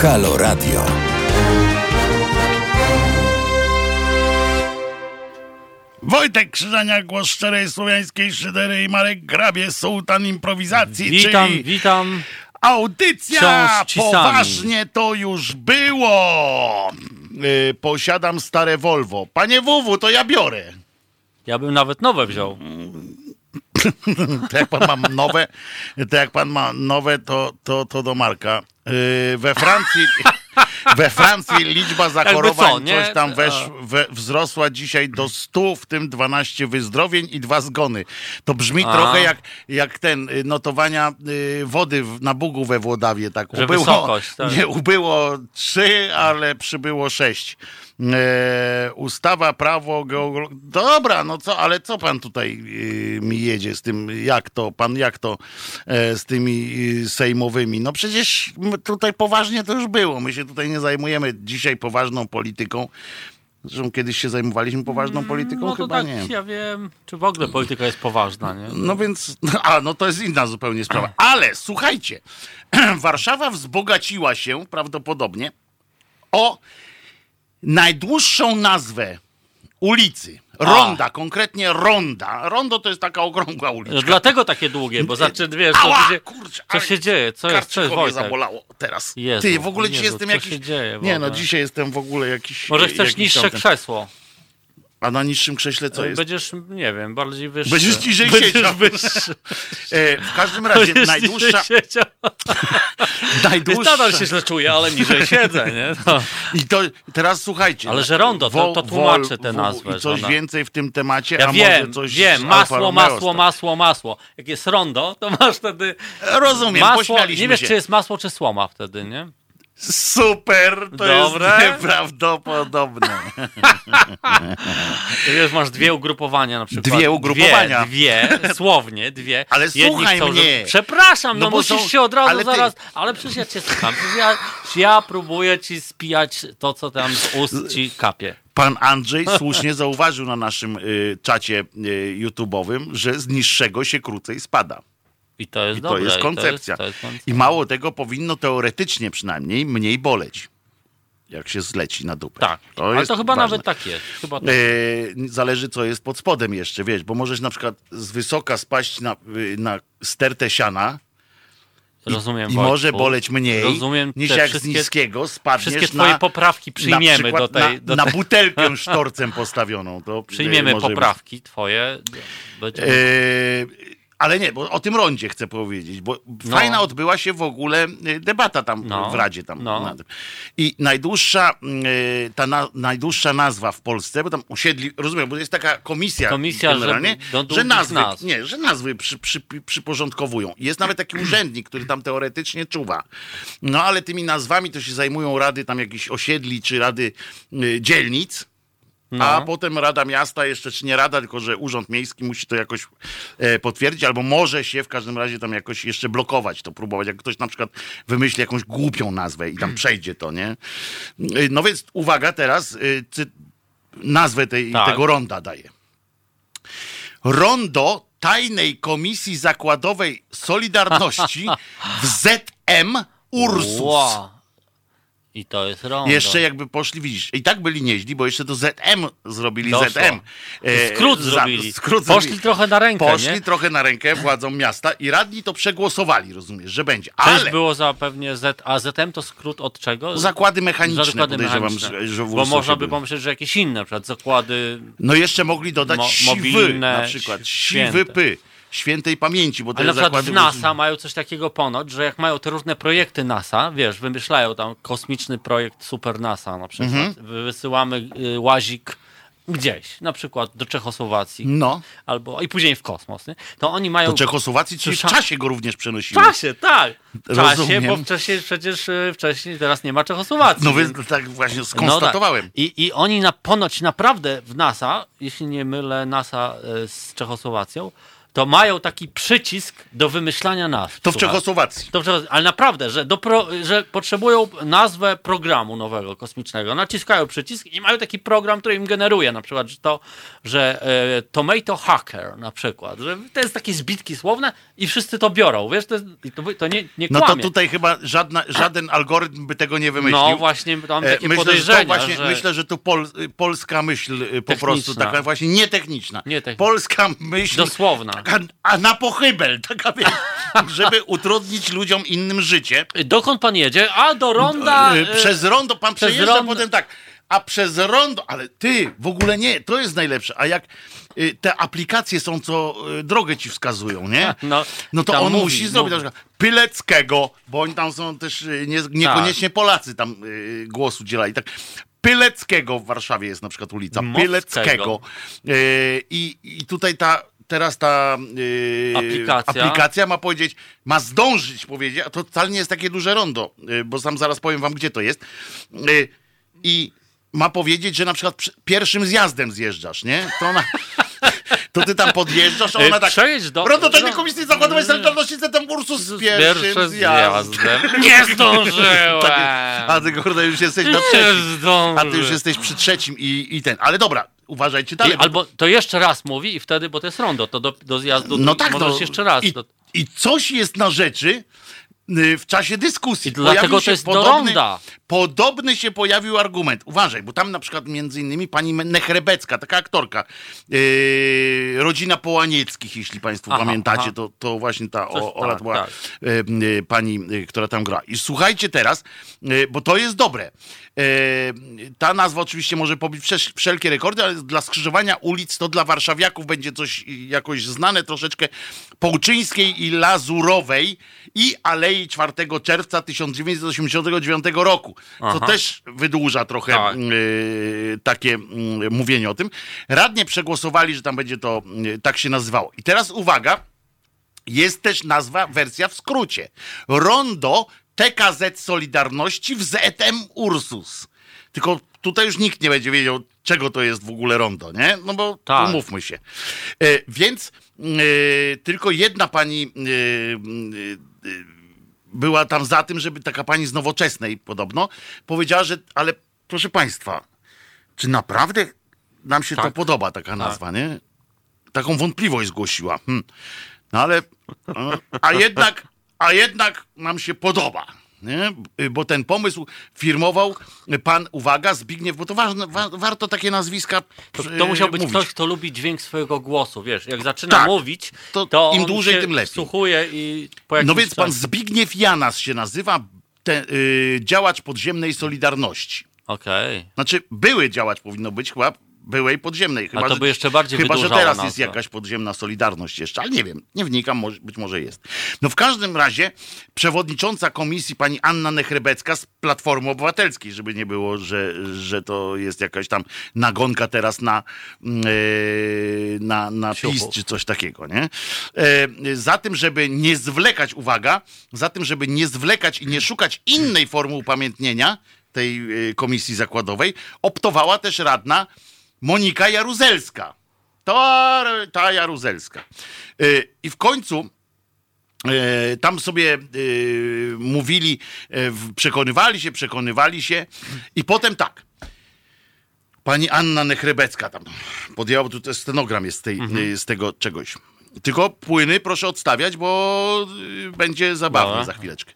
Halo Radio. Wojtek Krzyżania, głos szczerej słowiańskiej szydery i Marek Grabie, sułtan improwizacji, Witam, czyli witam. audycja poważnie to już było. Yy, posiadam stare Volvo. Panie WW, to ja biorę. Ja bym nawet nowe wziął. *laughs* To jak pan ma nowe, to jak pan ma nowe, to, to, to do Marka. Yy, we Francji... *laughs* We Francji liczba zachorowań co, coś tam wesz, we, wzrosła dzisiaj do 100, w tym 12 wyzdrowień i dwa zgony. To brzmi A. trochę jak, jak ten y, notowania y, wody na Bugu we Włodawie. Tak Że ubyło, wysokość, tak. nie, ubyło 3, ale przybyło 6. E, ustawa, prawo, geolo... Dobra, no co, ale co pan tutaj y, mi jedzie z tym, jak to, pan jak to e, z tymi sejmowymi? No przecież tutaj poważnie to już było. My się tutaj nie zajmujemy dzisiaj poważną polityką. Zresztą kiedyś się zajmowaliśmy poważną polityką? No to Chyba tak, nie. ja wiem, czy w ogóle polityka jest poważna, nie? No więc, *laughs* a no to jest inna zupełnie sprawa. Ale słuchajcie, *clears throat* Warszawa wzbogaciła się prawdopodobnie o najdłuższą nazwę ulicy. Ronda, konkretnie Ronda. Rondo to jest taka okrągła uliczka. Dlatego takie długie, bo *laughs* wiesz, co, Ała, się, kurczę, co się dzieje? Co jest, co jest Wojtek? zabolało teraz. Jezu, Ty, w ogóle dzisiaj jestem co jakiś... się dzieje Nie no, dzisiaj jestem w ogóle jakiś... Może chcesz jakiś niższe tamten- krzesło? A na niższym krześle co jest? Będziesz, nie wiem, bardziej wyższy. Będziesz niżej Będziesz siedział. wyższy. *laughs* E, w każdym razie Będziesz najdłuższa... najdłuższa... nadal się źle czuję, ale niżej *laughs* siedzę, nie? No. I to teraz słuchajcie. Ale że rondo, to- to tłumaczę tę Wol- nazwę, I coś że ona- więcej w tym temacie, Ja a wiem, może coś wiem, masło, masło, masło, masło. Jak jest rondo, to masz wtedy Rozumiem, masło, nie wiesz się. czy jest masło, czy słoma wtedy, nie? Super, to Dobre. jest nieprawdopodobne. *laughs* Wiesz, masz dwie ugrupowania na przykład. Dwie ugrupowania. Dwie, dwie słownie, dwie. Ale Jedni słuchaj chcą, mnie. Żeby... Przepraszam, no, No musisz są- się od razu ale ty- zaraz... Ale przecież ja cię słucham. Przecież ja, ja próbuję ci spijać to, co tam z ust ci kapie. Pan Andrzej słusznie zauważył na naszym y, czacie y, YouTube'owym, że z niższego się krócej spada. I to jest I to dobre. jest i koncepcja. To jest, to jest. I mało tego, powinno teoretycznie przynajmniej mniej boleć, jak się zleci na dupę. Tak, ale jest to chyba ważne. nawet tak jest. Chyba tak. E, zależy, co jest pod spodem jeszcze, wiesz, bo możesz na przykład z wysoka spaść na, y, na stertę siana I, Rozumiem, I Wojtku. może boleć mniej Rozumiem niż jak z niskiego spadniesz Wszystkie twoje na, poprawki na, przyjmiemy przykład do tej... na, do na tej butelkę *laughs* sztorcem postawioną. To, przyjmiemy być. poprawki twoje. Będzie... Ale nie, bo o tym rondzie chcę powiedzieć, bo No. fajna odbyła się w ogóle e, debata tam No. w Radzie. Tam, No. I najdłuższa, e, ta na, najdłuższa nazwa w Polsce, bo tam usiedli, rozumiem, bo jest taka komisja, Komisja, generalnie, że że nazwy, nazw. nie, że nazwy przy, przy, przyporządkowują. Jest nawet taki *clears throat* urzędnik, który tam teoretycznie czuwa. No ale tymi nazwami to się zajmują rady tam jakichś osiedli, czy rady e, dzielnic, No. a potem Rada Miasta, jeszcze czy nie Rada, tylko że Urząd Miejski musi to jakoś e, potwierdzić, albo może się w każdym razie tam jakoś jeszcze blokować to, próbować. Jak ktoś na przykład wymyśli jakąś głupią nazwę i tam przejdzie to, nie? E, No więc uwaga teraz, e, nazwę tej, Tak. tego ronda daje. Rondo Tajnej Komisji Zakładowej Solidarności *laughs* w ZM Ursus. Wow. I to jest rondo. Jeszcze jakby poszli, widzisz, i tak byli nieźli, bo jeszcze to ZM zrobili Doszło. ZM. E, Skrót za- zrobili. skrót Poszli zrobili. trochę na rękę, Poszli nie? trochę na rękę władzom miasta i radni to przegłosowali, rozumiesz, że będzie. Ale było za pewnie Z, a ZM to skrót od czego? zakłady mechaniczne Zakłady mechaniczne. że, że Bo można by pomyśleć, że jakieś inne, na przykład zakłady No jeszcze mogli dodać Mo- siwy, na przykład święte. siwy py, świętej pamięci, bo Ale na przykład zakłady w NASA mają coś takiego ponoć, że jak mają te różne projekty NASA, wiesz, wymyślają tam kosmiczny projekt Super NASA na przykład, Mhm. wysyłamy y, łazik gdzieś, na przykład do Czechosłowacji, No, albo i później w kosmos, nie? to oni mają... do Czechosłowacji, w czasie go również w przenosiły. czasie, tak! W czasie, Rozumiem. bo wcześniej, przecież y, wcześniej teraz nie ma Czechosłowacji. No więc- tak właśnie No skonstatowałem. tak. I, I oni na, ponoć naprawdę w NASA, jeśli nie mylę NASA y, z Czechosłowacją, to mają taki przycisk do wymyślania nazw. To w. Czechosłowacji. To w Czechos- ale naprawdę, że, pro, że potrzebują nazwę programu nowego, kosmicznego. Naciskają przycisk i mają taki program, który im generuje na przykład że to, że e, Tomato Hacker na przykład, że to jest takie zbitki słowne i wszyscy to biorą, wiesz, to, to, to nie, nie No to kłamie. tutaj chyba żadna, żaden algorytm by tego nie wymyślił. no właśnie, mam E, takie myślę, że podejrzenia, to właśnie, że... myślę, że to pol, polska myśl y, po Techniczna. prostu, taka właśnie nietechniczna. Nietechniczna. Polska myśl, Dosłowna. Taka, a na pochybel, *laughs* taka wiesz, żeby utrudnić ludziom innym życie. Dokąd pan jedzie? A do ronda. E, Przez rondo, pan przez przejeżdża rondo- potem tak, a przez rondo, ale ty, w ogóle nie, to jest najlepsze, a jak y, te aplikacje są, co y, drogę ci wskazują, nie? *laughs* No, No to on mówi, musi zrobić mówi. Pyleckiego, bo oni tam są też y, nie, niekoniecznie Tak. Polacy tam y, głos udzielali. Tak. Pyleckiego w Warszawie jest na przykład ulica. Mockiego. Pyleckiego. I, I tutaj ta teraz ta y, Aplikacja. aplikacja ma powiedzieć, ma zdążyć powiedzieć, a to wcale nie jest takie duże rondo, y, bo sam zaraz powiem wam, gdzie to jest. Y, I ma powiedzieć, że na przykład przy- pierwszym zjazdem zjeżdżasz, nie? To ona... *laughs* To ty tam podjeżdżasz, a ona E, tak. przejedź do- no. Komisji Zakładowej Solidarności zatem Ursus z pierwszym zjazdem. *laughs* Nie zdążyłem. Tak. A ty kurde już jesteś na trzecim. A ty już jesteś przy trzecim i, i ten. Ale dobra, uważajcie dalej. I, bo- albo to jeszcze raz mówi i wtedy, bo to jest rondo, to do, do zjazdu no tak, możesz no, jeszcze raz. I, do, I coś jest na rzeczy y, w czasie dyskusji. I dlatego to jest do ronda. Podobny się pojawił argument. Uważaj, bo tam na przykład między innymi pani Nechrebecka, taka aktorka, yy, rodzina Połanieckich, jeśli państwo Aha, pamiętacie, aha. To, to właśnie ta Coś o, Ola tak, była tak. yy, pani, yy, która tam gra. I słuchajcie teraz, yy, bo to jest dobre. Yy, ta nazwa oczywiście może pobić wszel- wszelkie rekordy, ale dla skrzyżowania ulic to dla warszawiaków będzie coś jakoś znane troszeczkę Połczyńskiej i Lazurowej i Alei 4 czerwca 1989 roku, co Aha. też wydłuża trochę Tak. yy, takie yy, mówienie o tym. Radnie przegłosowali, że tam będzie to yy, tak się nazywało. I teraz uwaga, jest też nazwa, wersja w skrócie. Rondo TKZ Solidarności w ZM Ursus. Tylko tutaj już nikt nie będzie wiedział, czego to jest w ogóle rondo, nie? No bo Tak. umówmy się. E, więc e, tylko jedna pani e, była tam za tym, żeby taka pani z nowoczesnej podobno powiedziała, że ale proszę państwa, czy naprawdę nam się to Tak. podoba, taka nazwa, nie? Taką wątpliwość zgłosiła. Hm. No ale, a jednak, a jednak nam się podoba. Nie? Bo ten pomysł firmował pan, uwaga, Zbigniew, bo to ważne, wa, warto takie nazwiska To, y, to musiał być mówić. ktoś, kto lubi dźwięk swojego głosu, wiesz, jak zaczyna Tak. mówić, To to, im dłużej, tym lepiej. wsłuchuje i po No więc pan Zbigniew Janas się nazywa, te, y, działacz podziemnej Solidarności. Okej. Znaczy, były działacz powinno być chyba byłej podziemnej. Chyba, to że- by jeszcze bardziej Chyba, że teraz jest jakaś podziemna Solidarność jeszcze, ale nie wiem, nie wnikam, być może jest. No w każdym razie przewodnicząca komisji pani Anna Nechrebecka z Platformy Obywatelskiej, żeby nie było, że, że to jest jakaś tam nagonka teraz na, mm, e, na, na PiS czy coś takiego, nie? E, za tym, żeby nie zwlekać, uwaga, za tym, żeby nie zwlekać i nie szukać innej formy upamiętnienia tej e, komisji zakładowej, optowała też radna Monika Jaruzelska. To ta Jaruzelska. Y, I w końcu y, tam sobie y, mówili, przekonywali się, przekonywali się i potem tak. Pani Anna Nechrebecka tam podjęła, bo tu też stenogram jest z, tej, y, z tego czegoś. Tylko płyny proszę odstawiać, bo będzie zabawnie Dobra. za chwileczkę.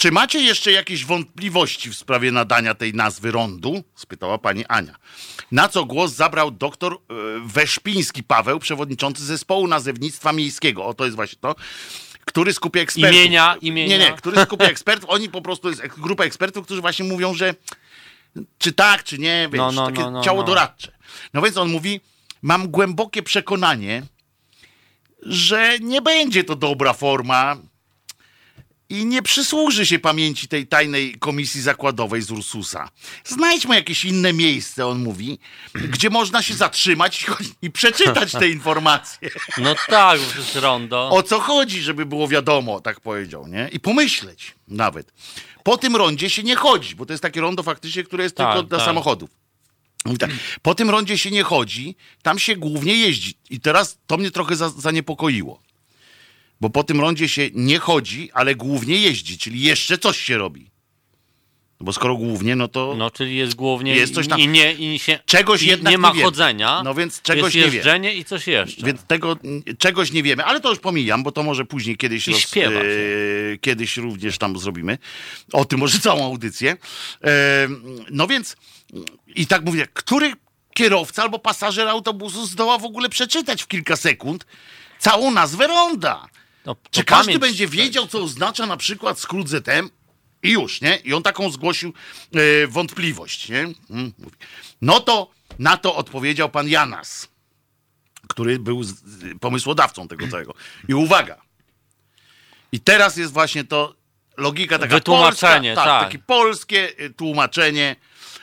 Czy macie jeszcze jakieś wątpliwości w sprawie nadania tej nazwy rondu? spytała pani Ania. Na co głos zabrał doktor e, Weszpiński Paweł, przewodniczący zespołu nazewnictwa miejskiego. O, to jest właśnie to. Który skupia ekspertów. Imienia, imienia. Nie, nie, który skupia *laughs* ekspertów. Oni po prostu jest grupa ekspertów, którzy właśnie mówią, że czy tak, czy nie, wiesz, No, no, takie no, no, ciało no. doradcze. No więc on mówi, mam głębokie przekonanie, że nie będzie to dobra forma i nie przysłuży się pamięci tej tajnej komisji zakładowej z Ursusa. Znajdźmy jakieś inne miejsce, on mówi, *clears throat* gdzie można się zatrzymać i, przeczytać te *laughs* informacje. No tak, jest rondo. O co chodzi, żeby było wiadomo, tak powiedział, nie? I pomyśleć nawet. Po tym rondzie się nie chodzi, bo to jest takie rondo faktycznie, które jest Tak, tylko dla tak. samochodów. Mówi tak, Po tym rondzie się nie chodzi, tam się głównie jeździ. I teraz to mnie trochę za, zaniepokoiło. Bo po tym rondzie się nie chodzi, ale głównie jeździ, czyli jeszcze coś się robi. No Bo skoro głównie, no to No, czyli jest głównie Jest coś tam. i nie, i się, Czegoś i jednak nie ma nie chodzenia. No więc czegoś jest nie wiemy. i coś jeszcze. Więc tego czegoś nie wiemy, ale to już pomijam, bo to może później kiedyś, I śpiewa e, kiedyś również tam zrobimy. O tym może całą audycję. E, no więc i tak mówię, który kierowca albo pasażer autobusu zdoła w ogóle przeczytać w kilka sekund całą nazwę ronda? No, Czy każdy pamięć- będzie wiedział, co oznacza na przykład skrót ZM? I już, nie? I on taką zgłosił e, wątpliwość, nie? Mm, mówi. No to na to odpowiedział pan Janas, który był z, pomysłodawcą tego *clears throat* całego. I uwaga. I teraz jest właśnie to logika taka Wytłumaczenie, polska, tak. takie polskie y, tłumaczenie.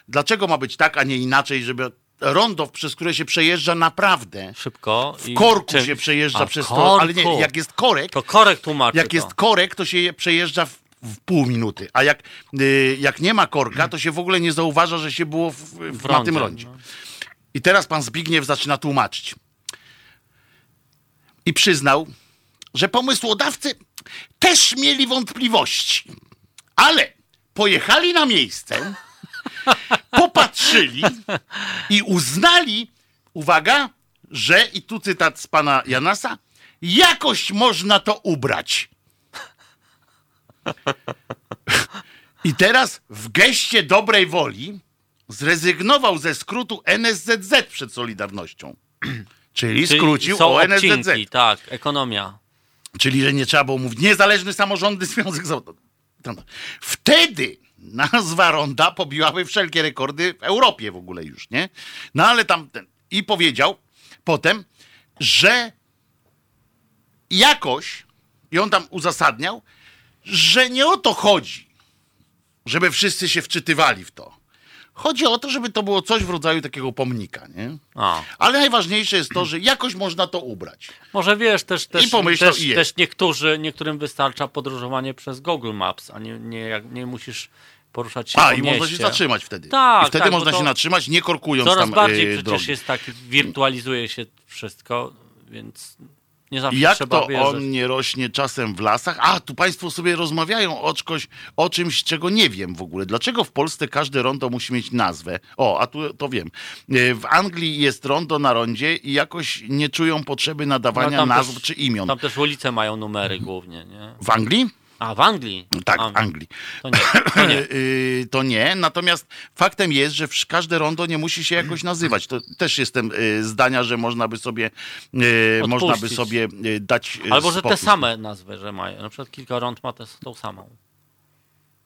Dlaczego ma być tak, a nie inaczej, żeby rondo, przez które się przejeżdża naprawdę Szybko. w korku się przejeżdża przez to, ale nie, jak jest korek, To korek tłumaczy jak to. jest korek, to się je przejeżdża w, w pół minuty, a jak, y, jak nie ma korka, to się w ogóle nie zauważa, że się było w, w, W na tym rondzie, rondzie. no. I teraz pan Zbigniew zaczyna tłumaczyć. I przyznał, że pomysłodawcy też mieli wątpliwości, ale pojechali na miejsce, popatrzyli i uznali, uwaga, że, i tu cytat z pana Janasa, jakoś można to ubrać. I teraz w geście dobrej woli zrezygnował ze skrótu NSZZ przed Solidarnością. Czyli Czyli skrócił są o NSZZ. odcinki, tak, ekonomia. Czyli, że nie trzeba było mówić niezależny samorządny *laughs* związek zawodowy. Wtedy nazwa ronda pobiłaby wszelkie rekordy w Europie w ogóle już, nie? No ale tam ten. I powiedział potem, że jakoś, i on tam uzasadniał, że nie o to chodzi, żeby wszyscy się wczytywali w to. Chodzi o to, żeby to było coś w rodzaju takiego pomnika, nie? A. Ale najważniejsze jest to, że jakoś można to ubrać. Może wiesz, też, też, I pomyślał, też, i jest. też niektórzy, niektórym wystarcza podróżowanie przez Google Maps, a nie, nie, jak- nie musisz poruszać się A, po i mieście. można się zatrzymać wtedy. Tak, I wtedy tak, można się zatrzymać, nie korkując Coraz tam bardziej e, przecież drogi. jest tak, wirtualizuje się wszystko, więc nie zawsze jak trzeba to wierzyć. on nie rośnie czasem w lasach? A, tu państwo sobie rozmawiają o, czkoś, o czymś, czego nie wiem w ogóle. Dlaczego w Polsce każde rondo musi mieć nazwę? O, a tu to wiem. E, W Anglii jest rondo na rondzie i jakoś nie czują potrzeby nadawania No, nazw też- czy imion. Tam też ulice mają numery głównie, nie? W Anglii? A, w Anglii? Tak, A, w Anglii. To nie, to nie. *laughs* Y, to nie, natomiast faktem jest, że każde rondo nie musi się jakoś nazywać. To też jestem y, zdania, że można by sobie, y, można by sobie dać Albo, że te same nazwy, że mają. Na przykład kilka rąd ma tą samą.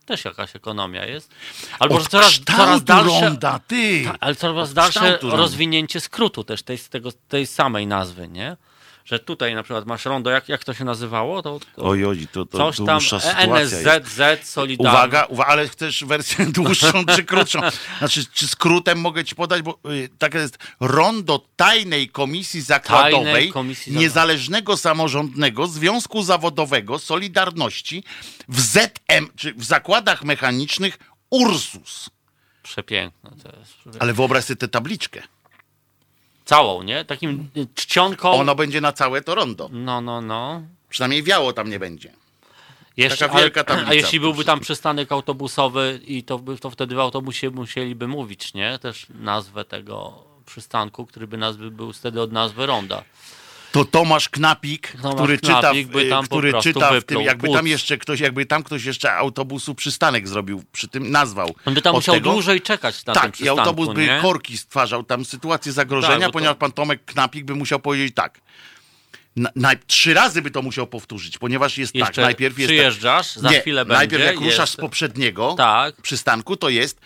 Też jakaś ekonomia jest. Albo, Od że coraz, coraz dalsze... ronda, ty! Tak, ale coraz Od dalsze rozwinięcie skrótu też tej, tego, tej samej nazwy, nie? Że tutaj na przykład masz rondo, jak, jak to się nazywało? To, to Oj, oj, to, to coś tam E. NSZZ Solidarność. Uwaga, uwaga, ale chcesz wersję *laughs* dłuższą czy krótszą? Znaczy, czy skrótem mogę ci podać, bo y, tak jest Rondo Tajnej Komisji Zakładowej Tajnej Komisji. Niezależnego Samorządnego Związku Zawodowego Solidarności w ZM, czy w Zakładach Mechanicznych Ursus. Przepiękne to jest. Ale wyobraź sobie tę tabliczkę. Całą, nie? Takim czcionką. Ono będzie na całe to rondo. No, no, no. Przynajmniej wiało tam nie będzie. Jeszcze, Taka wielka tablica A jeśli byłby tam przystanek autobusowy i to, to wtedy w autobusie musieliby mówić, nie? Też nazwę tego przystanku, który by nazwy był wtedy od nazwy ronda. To Tomasz Knapik, Tomasz który Knapik czyta, w- który czyta w tym, jakby tam jeszcze ktoś, jakby tam ktoś jeszcze autobusu przystanek zrobił, przy tym nazwał. On by tam musiał tego. dłużej czekać na Tak, i autobus by nie? korki stwarzał, tam sytuację zagrożenia, Tak, bo to- ponieważ pan Tomek Knapik by musiał powiedzieć tak. Na, na, trzy razy by to musiał powtórzyć, ponieważ jest tak, Jeszcze najpierw jest przyjeżdżasz, za nie, chwilę będzie. najpierw jak ruszasz jest- z poprzedniego Tak. przystanku, to jest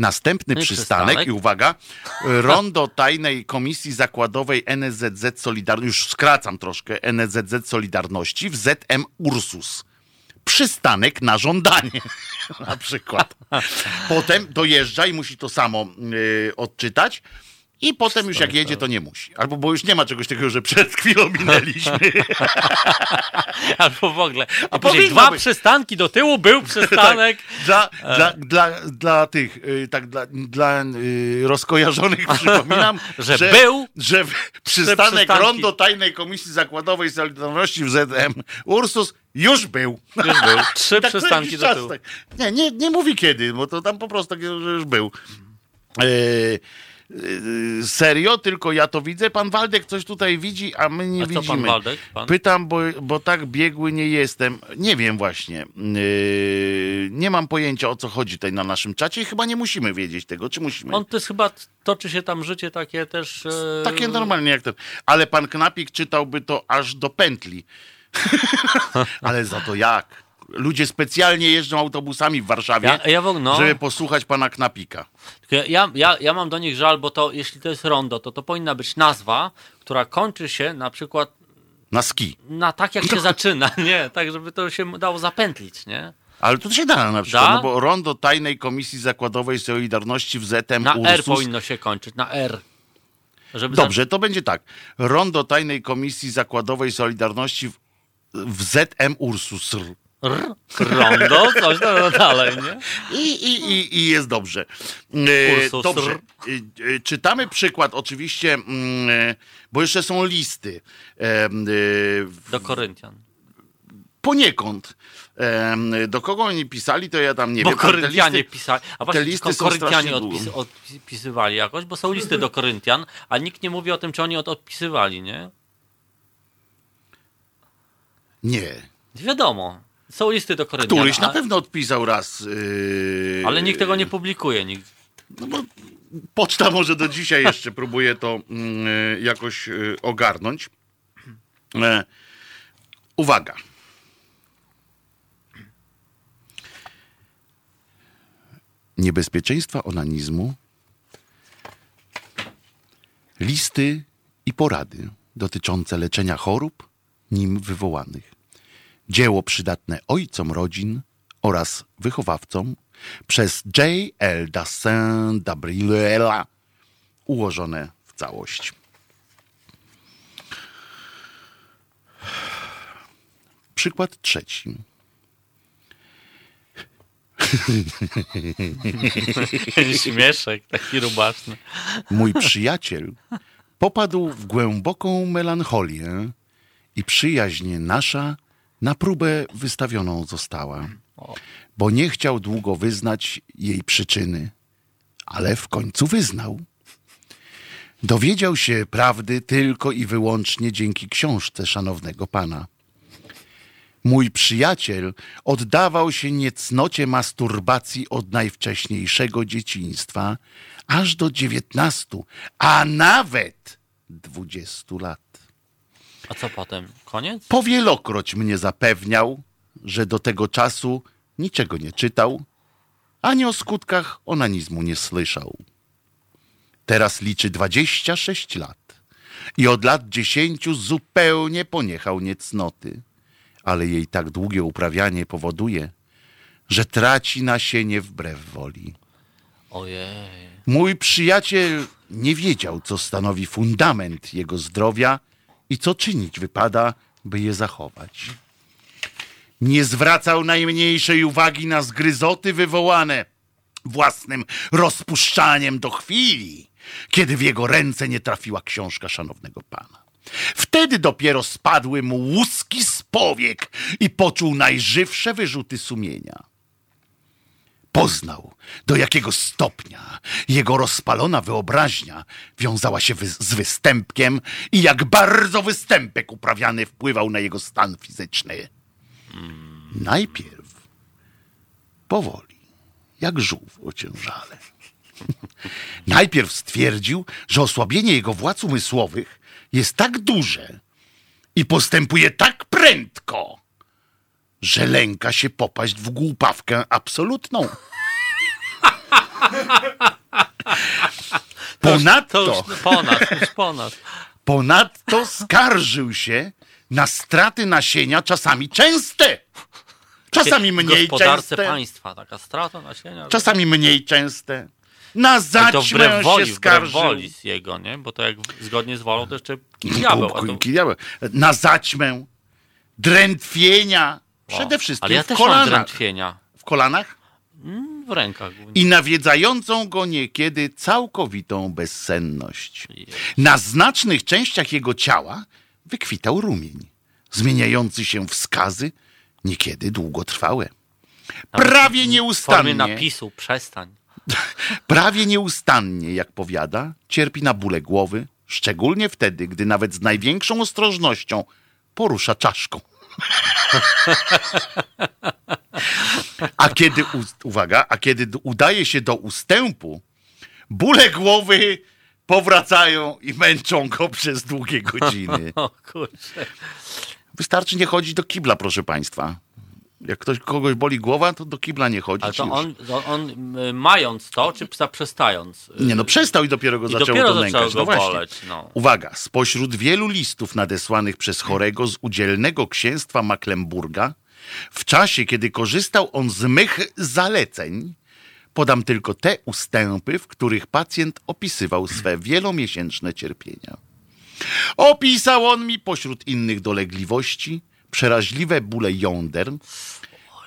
następny przystanek, przystanek. i uwaga, *laughs* rondo tajnej komisji zakładowej NSZZ Solidarności, już skracam troszkę, NSZZ Solidarności w ZM Ursus. Przystanek na żądanie, *laughs* na przykład. Potem dojeżdża i musi to samo y, odczytać. I potem już jak jedzie, to nie musi. Albo bo już nie ma czegoś takiego, że przed chwilą minęliśmy. *laughs* Albo w ogóle. A później dwa być. przystanki do tyłu był *laughs* przystanek. Dla, dla, dla, dla tych, y, tak dla, dla y, rozkojarzonych *laughs* przypominam, Że był że przystanek. Rondo Tajnej Komisji Zakładowej Solidarności w ZM Ursus już był. Już był. Trzy Tak przystanki do czas tyłu. tak. Nie, nie, nie mówi kiedy, bo to tam po prostu takie, że już był. E, e, serio, tylko ja to widzę. Pan Waldek coś tutaj widzi, a my nie A widzimy. pan Waldek? Pan? Pytam, bo, bo tak biegły nie jestem. Nie wiem właśnie. Yy, nie mam pojęcia o co chodzi tutaj na naszym czacie i chyba nie musimy wiedzieć tego, czy musimy. On to jest chyba, toczy się tam życie takie też... E... Takie normalnie jak ten. Ale pan Knapik czytałby to aż do pętli. *laughs* Ale za to jak? Ludzie specjalnie jeżdżą autobusami w Warszawie, Ja, ja no, żeby posłuchać pana Knapika. Tylko ja, ja, ja mam do nich żal, bo to, jeśli to jest rondo, to to powinna być nazwa, która kończy się na przykład Na ski. na tak, jak się *laughs* zaczyna, nie? Tak, żeby to się dało zapętlić, nie? Ale to się da na przykład, Da? no bo rondo Tajnej Komisji Zakładowej Solidarności w ZM Na R Ursus. powinno się kończyć, na R. Żeby Dobrze, to będzie tak. Rondo Tajnej Komisji Zakładowej Solidarności w, w ZM Ursus. R, rondo, coś tam dalej, nie? I, i, i, i jest dobrze. E, Ursus. dobrze. E, e, czytamy przykład oczywiście, mm, bo jeszcze są listy. Do Koryntian. poniekąd. Do kogo oni pisali, to ja tam nie Bo wiem. te Koryntianie listy- pisali. A właśnie, listy tylko są Koryntianie odpis, odpisywali jakoś, bo są listy do Koryntian, a nikt nie mówi o tym, czy oni od, odpisywali, nie? Nie. Wiadomo. Są listy do Koryntian. Któryś na a- pewno odpisał raz. e, Ale nikt tego nie publikuje. Nikt. No bo poczta może do dzisiaj jeszcze próbuje to mm, e, jakoś e, ogarnąć. E, uwaga. Niebezpieczeństwa onanizmu, listy i porady dotyczące leczenia chorób nim wywołanych. Dzieło przydatne ojcom rodzin oraz wychowawcom przez J. L. Dassin Gabriela ułożone w całość. Przykład trzeci. *laughs* Śmieszek, taki rubaczny. Mój przyjaciel popadł w głęboką melancholię i przyjaźń nasza na próbę wystawioną została, bo nie chciał długo wyznać jej przyczyny, ale w końcu wyznał. Dowiedział się prawdy tylko i wyłącznie dzięki książce szanownego pana. Mój przyjaciel oddawał się niecnocie masturbacji od najwcześniejszego dzieciństwa aż do dziewiętnastu, a nawet dwudziestu lat. A co potem? Koniec? Powielokroć mnie zapewniał, że do tego czasu niczego nie czytał, ani o skutkach onanizmu nie słyszał. Teraz liczy 26 lat i od lat 10 zupełnie poniechał niecnoty, ale jej tak długie uprawianie powoduje, że traci nasienie wbrew woli. Ojej. Mój przyjaciel nie wiedział, co stanowi fundament jego zdrowia i co czynić wypada, by je zachować. Nie zwracał najmniejszej uwagi na zgryzoty wywołane własnym rozpuszczaniem do chwili, kiedy w jego ręce nie trafiła książka szanownego pana. Wtedy dopiero spadły mu łuski z powiek i poczuł najżywsze wyrzuty sumienia. Poznał, do jakiego stopnia jego rozpalona wyobraźnia wiązała się wy z występkiem i jak bardzo występek uprawiany wpływał na jego stan fizyczny. Najpierw powoli, jak żółw o ciężale. *laughs* Najpierw stwierdził, że osłabienie jego władz umysłowych jest tak duże i postępuje tak prędko, że lęka się popaść w głupawkę absolutną. *laughs* Ponadto, To już ponad, już ponad. ponadto skarżył się na straty nasienia, czasami częste. Czasami W mniej gospodarce częste. państwa taka strata nasienia. Czasami mniej częste. Na zaćmę woli, się skarżył. woli z jego, nie? Bo to jak zgodnie z wolą to jeszcze diabeł. To... Na zaćmę, drętwienia, przede wszystkim Ale ja w też mam kolanach. drętwienia. W kolanach? W rękach. I nawiedzającą go niekiedy całkowitą bezsenność. Na znacznych częściach jego ciała wykwitał rumień, zmieniający się w skazy, niekiedy długotrwałe. Prawie W nieustannie, napisu, przestań. *laughs* prawie nieustannie, jak powiada, cierpi na bóle głowy, szczególnie wtedy, gdy nawet z największą ostrożnością porusza czaszką. A kiedy, uwaga, a kiedy udaje się do ustępu, bóle głowy powracają i męczą go przez długie godziny. *laughs* O kurczę. Wystarczy nie chodzić do kibla, proszę państwa. Jak ktoś kogoś boli głowa, to do kibla nie chodzić. Ale to on, to on y, mając to, czy zaprzestając? y, Nie no, przestał i dopiero go I zaczęło dopiero to nękać. go No właśnie. boleć, no. Uwaga, spośród wielu listów nadesłanych przez chorego z udzielnego księstwa Mecklenburga, w czasie, kiedy korzystał on z mych zaleceń, podam tylko te ustępy, w których pacjent opisywał swe wielomiesięczne cierpienia. Opisał on mi pośród innych dolegliwości przeraźliwe bóle jąder,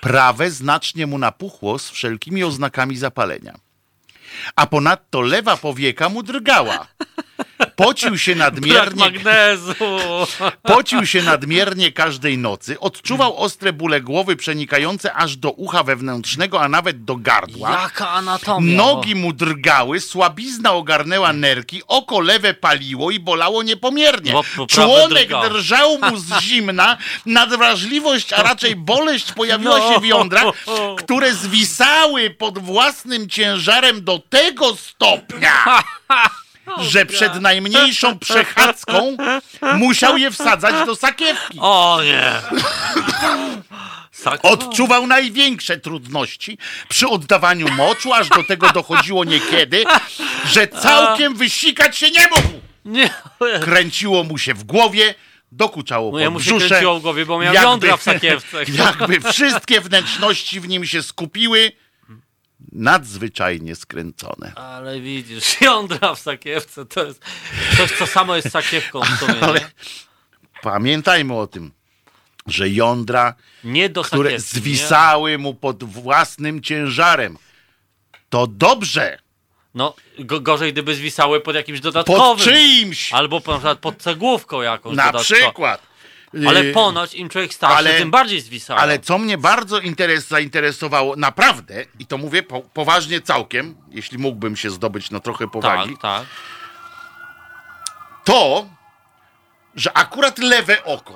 prawe znacznie mu napuchło z wszelkimi oznakami zapalenia. A ponadto lewa powieka mu drgała. Pocił się nadmiernie, magnezu! pocił się nadmiernie każdej nocy, odczuwał ostre bóle głowy przenikające aż do ucha wewnętrznego, a nawet do gardła. Jaka anatomia! Nogi mu drgały, słabizna ogarnęła nerki, oko lewe paliło i bolało niepomiernie. Członek drżał mu z zimna, nadwrażliwość, a raczej boleść pojawiła No. się w jądrach, które zwisały pod własnym ciężarem do tego stopnia, *laughs* że przed najmniejszą przechadzką musiał je wsadzać do sakiewki. O nie! Odczuwał największe trudności przy oddawaniu moczu, aż do tego dochodziło niekiedy, że całkiem wysikać się nie mógł. Nie! Kręciło mu się w głowie, dokuczało No ja mu się kręciło w głowie, bo miał jakby- jądra w sakiewce. *laughs* Jakby wszystkie wnętrzności w nim się skupiły, nadzwyczajnie skręcone. Ale widzisz, *laughs* jądra w sakiewce to jest coś, co samo jest sakiewką w sumie. Ale nie? pamiętajmy o tym, że jądra, Nie które zwisały mu pod własnym ciężarem, to dobrze. Nie? No, go, gorzej gdyby zwisały pod jakimś Pod dodatkowym. czyimś. Albo po- na przykład pod cegłówką jakąś Na przykład. Ale Yy, ponoć im człowiek starszy, ale- tym bardziej zwisało. Ale co mnie bardzo interes, zainteresowało, naprawdę, i to mówię po, poważnie całkiem, jeśli mógłbym się zdobyć na trochę powagi, tak, tak. to, że akurat lewe oko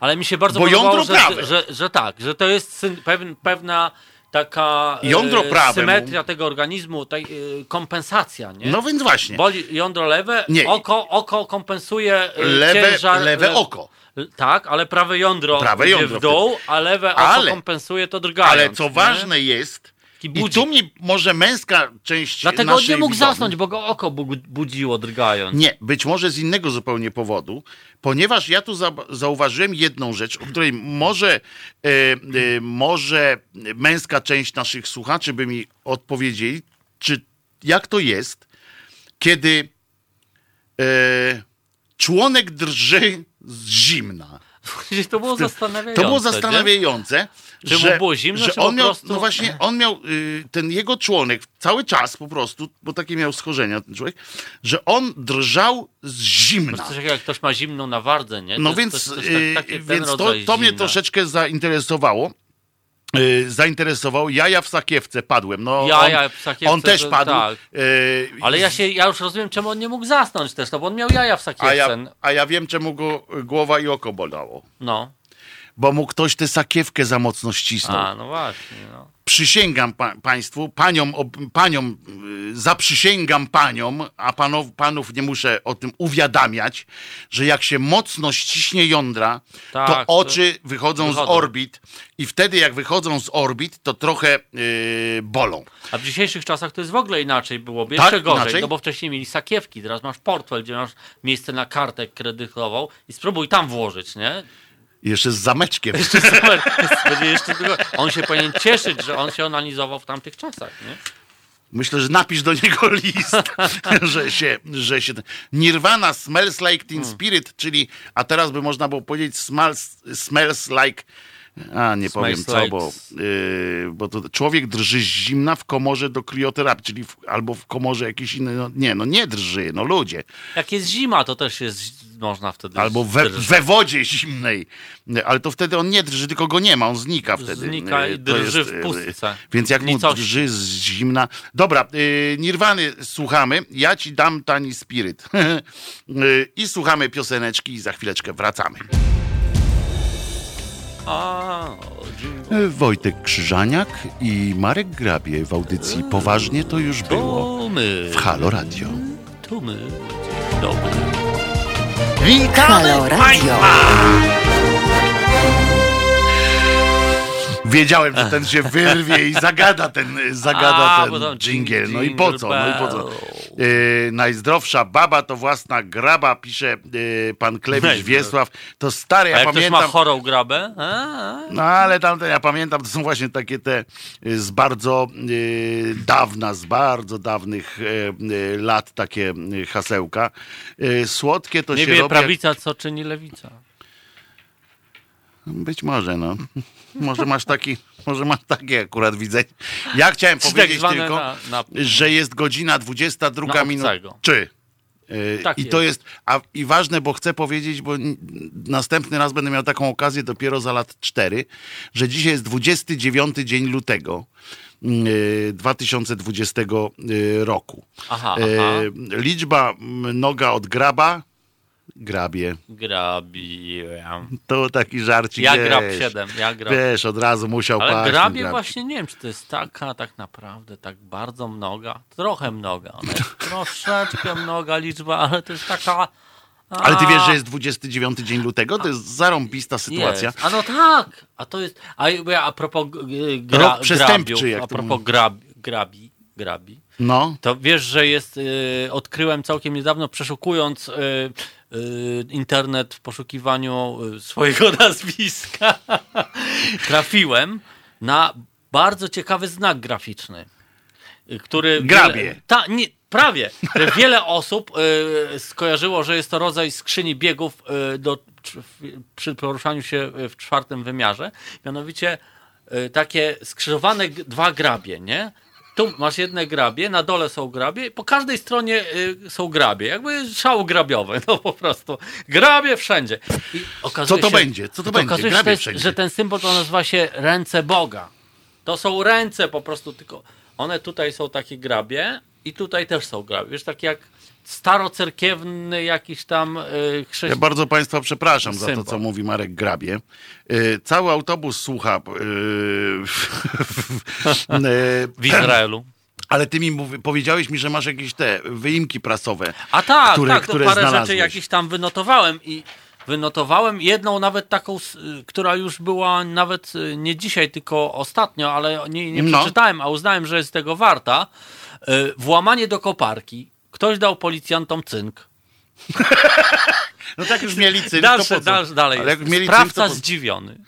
Ale mi się bardzo Bo podobało, jądro że, prawe. że, że, tak, że to jest pewn, pewna taka e, Jądro prawe symetria tego organizmu, tej, e, kompensacja, nie? No więc właśnie. Boli jądro lewe, Nie. oko, oko kompensuje e, Lewe, ciężar. lewe le- oko. Tak, ale prawe jądro Prawe idzie jądro w dół, a lewe Ale- kompensuje to drgając. Ale co nie? ważne jest, i tu mi może męska część Dlatego on nie mógł widowni- zasnąć, bo go oko bu- budziło drgając. Nie, być może z innego zupełnie powodu, ponieważ ja tu za, zauważyłem jedną rzecz, o której może, e, e, może męska część naszych słuchaczy by mi odpowiedzieli, czy jak to jest, kiedy e, członek drży zimna. To było zastanawiające. To było nie? zastanawiające, mu że, było zimno, że on miał, prostu- no właśnie, on miał, y, ten jego członek cały czas po prostu, bo takie miał schorzenia ten człowiek, że on drżał z zimna. Coś takiego jak ktoś ma zimną na wardze, nie? To No jest- więc, to jest coś y, tak- ten więc to, to mnie troszeczkę zainteresowało. Y, zainteresował. Jaja w sakiewce padłem. No, Jaja on, w sakiewce, on też padł. tak. Y, Ale ja się, ja już rozumiem, czemu on nie mógł zasnąć też, no bo on miał jaja w a, sakiewce. ja, a ja wiem, czemu go głowa i oko bolało. No, Bo mu ktoś tę sakiewkę za mocno ścisnął. a no właśnie, no. Przysięgam pa, państwu, paniom, paniom y, zaprzysięgam paniom, a panow, panów nie muszę o tym uwiadamiać, że jak się mocno ściśnie jądra, Tak, to to oczy wychodzą, z wychodzą. orbit i wtedy jak wychodzą z orbit, to trochę y, bolą. A w dzisiejszych czasach to jest w ogóle inaczej byłoby, Tak, jeszcze gorzej, inaczej? no bo wcześniej mieli sakiewki, teraz masz portfel, gdzie masz miejsce na kartę kredytową i spróbuj tam włożyć, nie? I Jeszcze z zameczkiem. Jeszcze super, *laughs* będzie jeszcze tylko, on się powinien cieszyć, że on się onanizował w tamtych czasach, nie? Myślę, że napisz do niego *laughs* list, że się, że się... Nirvana smells like teen Hmm. spirit, czyli, a teraz by można było powiedzieć smells, smells like... A, nie powiem co, like- bo, yy, bo to człowiek drży z zimna w komorze do krioterapii, czyli w, albo w komorze jakiejś innej, no, nie, no nie drży, no ludzie. Jak jest zima, to też jest, można wtedy Albo we, we wodzie zimnej, ale to wtedy on nie drży, tylko go nie ma, on znika wtedy. Znika i to drży w yy, pustce. Więc jak mu drży z zimna... Dobra, yy, Nirwany słuchamy, ja ci dam tani spiryt. Yy, *laughs* I słuchamy pioseneczki i za chwileczkę wracamy. Wojtek Krzyżaniak i Marek Grabie w audycji Poważnie to już było w Halo Radio. to my, dobry. Halo Radio. Wiedziałem, że ten się *laughs* wyrwie i zagada ten, zagada A, ten tam dżingiel. No i po co? No i po co? Yy, najzdrowsza baba to własna graba, pisze yy, pan Klewicz Najzdrow- Wiesław. To stare, A ja jak ktoś pamiętam. ma chorą grabę? A, a. No ale tamte, ja pamiętam, to są właśnie takie te y, z bardzo y, dawna, z bardzo dawnych y, y, lat takie y, hasełka. Y, słodkie to Nie się wie robi. prawica, co czyni lewica. Być może, no. Może masz taki, może masz takie akurat widzenie. Ja chciałem tak powiedzieć zwane tylko, na- na- że jest godzina 22 Na minut. Czy? Tak I to jest. jest, a, i ważne, bo chcę powiedzieć, bo następny raz będę miał taką okazję dopiero za lat 4, że dzisiaj jest 29 dzień lutego. yy, 2020 yy, roku. Aha, Yy, aha. liczba mnoga od graba, grabie. Grabiłem. To taki żarcik. Ja wiesz. grab 7, ja grab. Wiesz, od razu musiał Ale paść. grabie grab. właśnie nie wiem, czy to jest taka tak naprawdę, tak bardzo mnoga. Trochę mnoga. *laughs* Troszeczkę mnoga liczba, ale to jest taka. Ale ty a, wiesz, że jest 29 dzień lutego? To jest zarąbista sytuacja. Jest. A no tak, a to jest. A, a propos gra, Rok przestępczy, grabiów, jak a propos grab, grabi, grabi. No, To wiesz, że jest, y, odkryłem całkiem niedawno, przeszukując y, y, internet w poszukiwaniu y, swojego *laughs* nazwiska, trafiłem na bardzo ciekawy znak graficzny, y, który... Grabie. Wiele, ta, nie, prawie. Wiele osób y, skojarzyło, że jest to rodzaj skrzyni biegów do, przy poruszaniu się w czwartym wymiarze. Mianowicie takie skrzyżowane dwa grabie, nie? Tu masz jedne grabie, na dole są grabie, po każdej stronie y, są grabie, jakby szał grabiowy, *laughs* no po prostu. Grabie wszędzie. Co to się, będzie? Co to i będzie? Okazuje się, Grabie to wszędzie. że ten symbol to nazywa się ręce Boga. To są ręce po prostu, tylko one tutaj są takie grabie, i tutaj też są graby. Wiesz, tak jak starocerkiewny jakiś tam y, Ja chrześcijan. bardzo Państwa przepraszam za to, Symbol. co mówi Marek Grabie. Y, Cały autobus słucha. y, *laughs* w Izraelu. Ale ty mi mówi, powiedziałeś mi, że masz jakieś te wyimki prasowe. A tak, które- tak, które to parę znalazłeś. rzeczy jakieś tam wynotowałem i wynotowałem jedną nawet taką, która już była nawet nie dzisiaj, tylko ostatnio, ale nie, nie No. przeczytałem, a uznałem, że jest tego warta. Włamanie do koparki. Ktoś dał policjantom cynk. *laughs* No tak już mieli cynk, Dalsze, to dalsze, dalej. Ale jak mieli Sprawca cynk, to po... zdziwiony.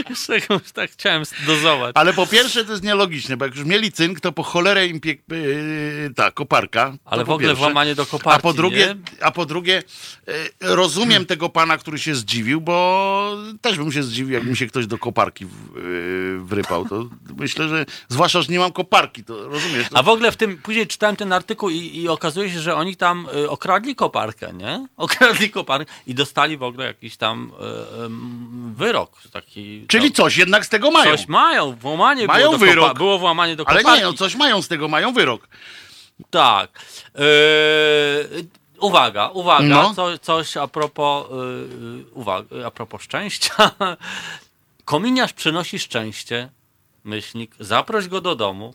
*laughs* Jeszcze tak chciałem dozować. Ale po pierwsze to jest nielogiczne, bo jak już mieli cynk, to po cholerę im piek... yy, ta koparka. Ale w ogóle pierwsze. włamanie do koparki, A po drugie, nie? a po drugie yy, rozumiem tego pana, który się zdziwił, bo też bym się zdziwił, jakby się ktoś do koparki yy, wrypał. To myślę, że zwłaszcza, że nie mam koparki, to rozumiesz? To... A w ogóle w tym, później czytałem ten artykuł i, i okazuje się, że oni tam y, okradli koparkę, nie? Okradli koparkę i dostali w ogóle jakiś tam y, ym, wyrok taki. Czyli coś jednak z tego mają. Coś mają, włamanie Mają było, do wyrok. kopa- było włamanie do Ale koparki. nie, no coś mają z tego, mają wyrok. Tak. Yy, uwaga, uwaga, No. co, coś a propos, yy, uwaga, a propos szczęścia. *laughs* Kominiarz przynosi szczęście, myślnik, zaproś go do domu.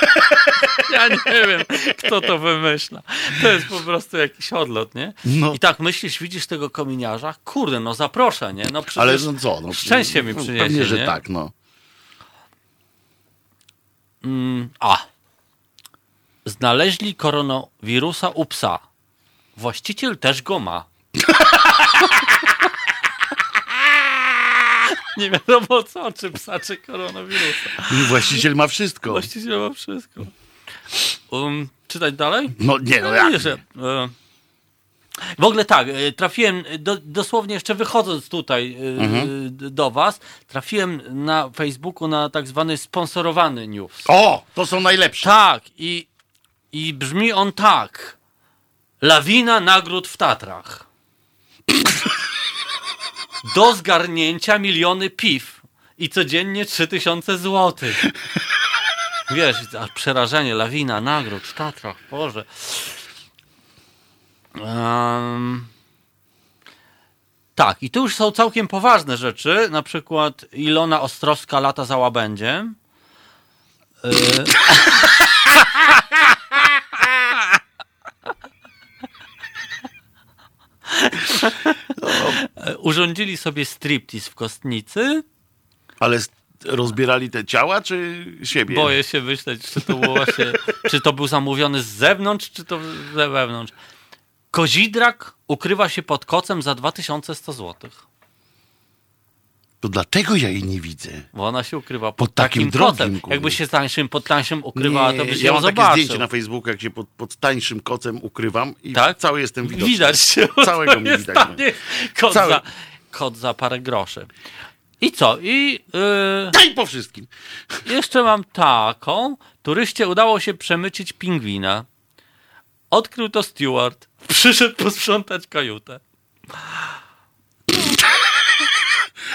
*laughs* ja nie wiem, kto to wymyśla. To jest po prostu jakiś odlot, nie? No. I tak myślisz, widzisz tego kominiarza, kurde, no zaproszę, nie? No przecież Ale no co? No, szczęście mi no, przyniesie, Pewnie, że nie? tak, no. Mm, a. Znaleźli koronawirusa u psa. Właściciel też go ma. *laughs* *laughs* Nie wiadomo co, czy psa, czy koronawirusa. Właściciel ma wszystko. Właściciel ma wszystko. Um, czytać dalej? No nie, no No, jak? jeszcze, e, W ogóle tak, e, trafiłem, e, do, dosłownie jeszcze wychodząc tutaj Mhm. do was, trafiłem na Facebooku na tak zwany sponsorowany news. O, to są najlepsze. Tak, i, i brzmi on tak. Lawina nagród w Tatrach. *laughs* Do zgarnięcia miliony piw i codziennie 3000 złotych. Wiesz, przerażenie, lawina nagród w Tatrach, Boże. Em, tak, i tu już są całkiem poważne rzeczy, na przykład Ilona Ostrowska lata za łabędziem. Y, *laughs* Urządzili sobie striptease w kostnicy. Ale rozbierali te ciała, czy siebie? Boję się myśleć, czy to było właśnie, *laughs* czy to był zamówiony z zewnątrz, czy to ze wewnątrz. Kozidrak ukrywa się pod kocem za 2100 zł. To dlaczego ja jej nie widzę? Bo ona się ukrywa pod, Pod takim takim drogim, kocem. Jakby się tańszym pod tańszym ukrywała, to byś ja ją mam takie zobaczył. zdjęcie na Facebooku, jak się pod, pod tańszym kocem ukrywam i Tak? cały jestem widoczny. Widać się. Całego jest widać, no. tanie. Kot, Cały- za, kot za parę groszy. I co? I yy, Daj po wszystkim. jeszcze mam taką. Turyście udało się przemycić pingwina. Odkrył to Stewart. *laughs* Przyszedł posprzątać kajutę.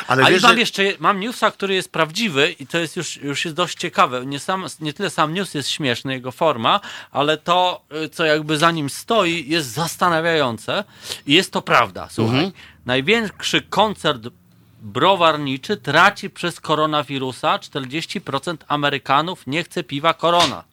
Ale A wiesz, już mam że... jeszcze, mam newsa, który jest prawdziwy i to jest już, już jest dość ciekawe. Nie, sam, nie tyle sam news jest śmieszny, jego forma, ale to, y, co jakby za nim stoi, jest zastanawiające. I jest to prawda, słuchaj. Mhm. Największy koncert browarniczy traci przez koronawirusa. 40% Amerykanów nie chce piwa korona.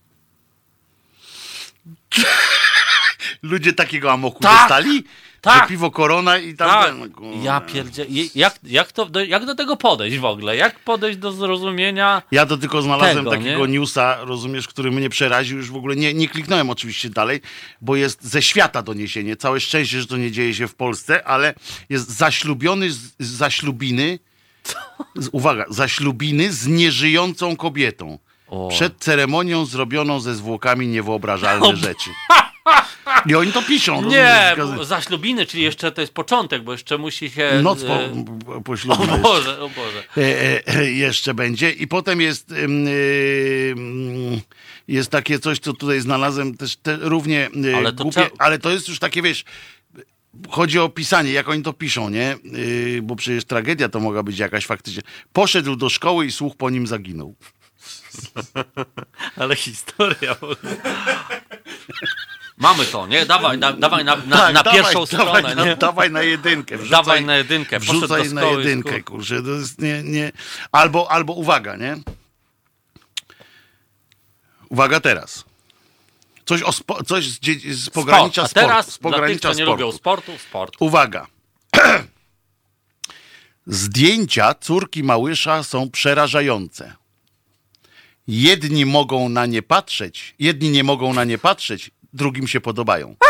*laughs* Ludzie takiego amoku Tak! dostali? Tak! Piwo korona i tam... Tak, ten, kurwa. ja pierdzie... Jak, jak, to, do, jak do tego podejść w ogóle? Jak podejść do zrozumienia... Ja to tylko znalazłem Tego, takiego nie? newsa, rozumiesz, który mnie przeraził. Już w ogóle nie, nie kliknąłem oczywiście dalej, bo jest ze świata doniesienie. Całe szczęście, że to nie dzieje się w Polsce, ale jest zaślubiony z, z zaślubiny. Z, uwaga, zaślubiny z nieżyjącą kobietą. O. Przed ceremonią zrobioną ze zwłokami niewyobrażalne *laughs* rzeczy. I oni to piszą. Nie, rozumiesz, bo zaślubiny, czyli jeszcze to jest początek, bo jeszcze musi się... Noc po, e, po O ślubie. jeszcze. Boże, o Boże. e, e, jeszcze będzie. I potem jest, jest takie coś, co tutaj znalazłem też te, równie Ale to głupie, ale to jest już takie, wiesz, chodzi o pisanie, jak oni to piszą, nie? Yy, bo przecież tragedia to mogła być jakaś faktycznie. Poszedł do szkoły i słuch po nim zaginął. *laughs* Ale historia. *laughs* Mamy to, nie? Dawaj, da, dawaj na, na, Tak, na dawaj, pierwszą dawaj, stronę, na, nie? dawaj na jedynkę. Wrzucaj, Dawaj na jedynkę. Poszedł Wrzucaj na jedynkę, kurczę. To jest nie, nie. Albo, albo uwaga, nie? Uwaga teraz. Coś, o spo, coś z, z pogranicza Sport. A teraz sportu. Z dla tych, co nie sportu. lubią sportu, sport. Uwaga. *clears throat* Zdjęcia córki Małysza są przerażające. Jedni mogą na nie patrzeć, jedni nie mogą na nie patrzeć, drugim się podobają. *laughs*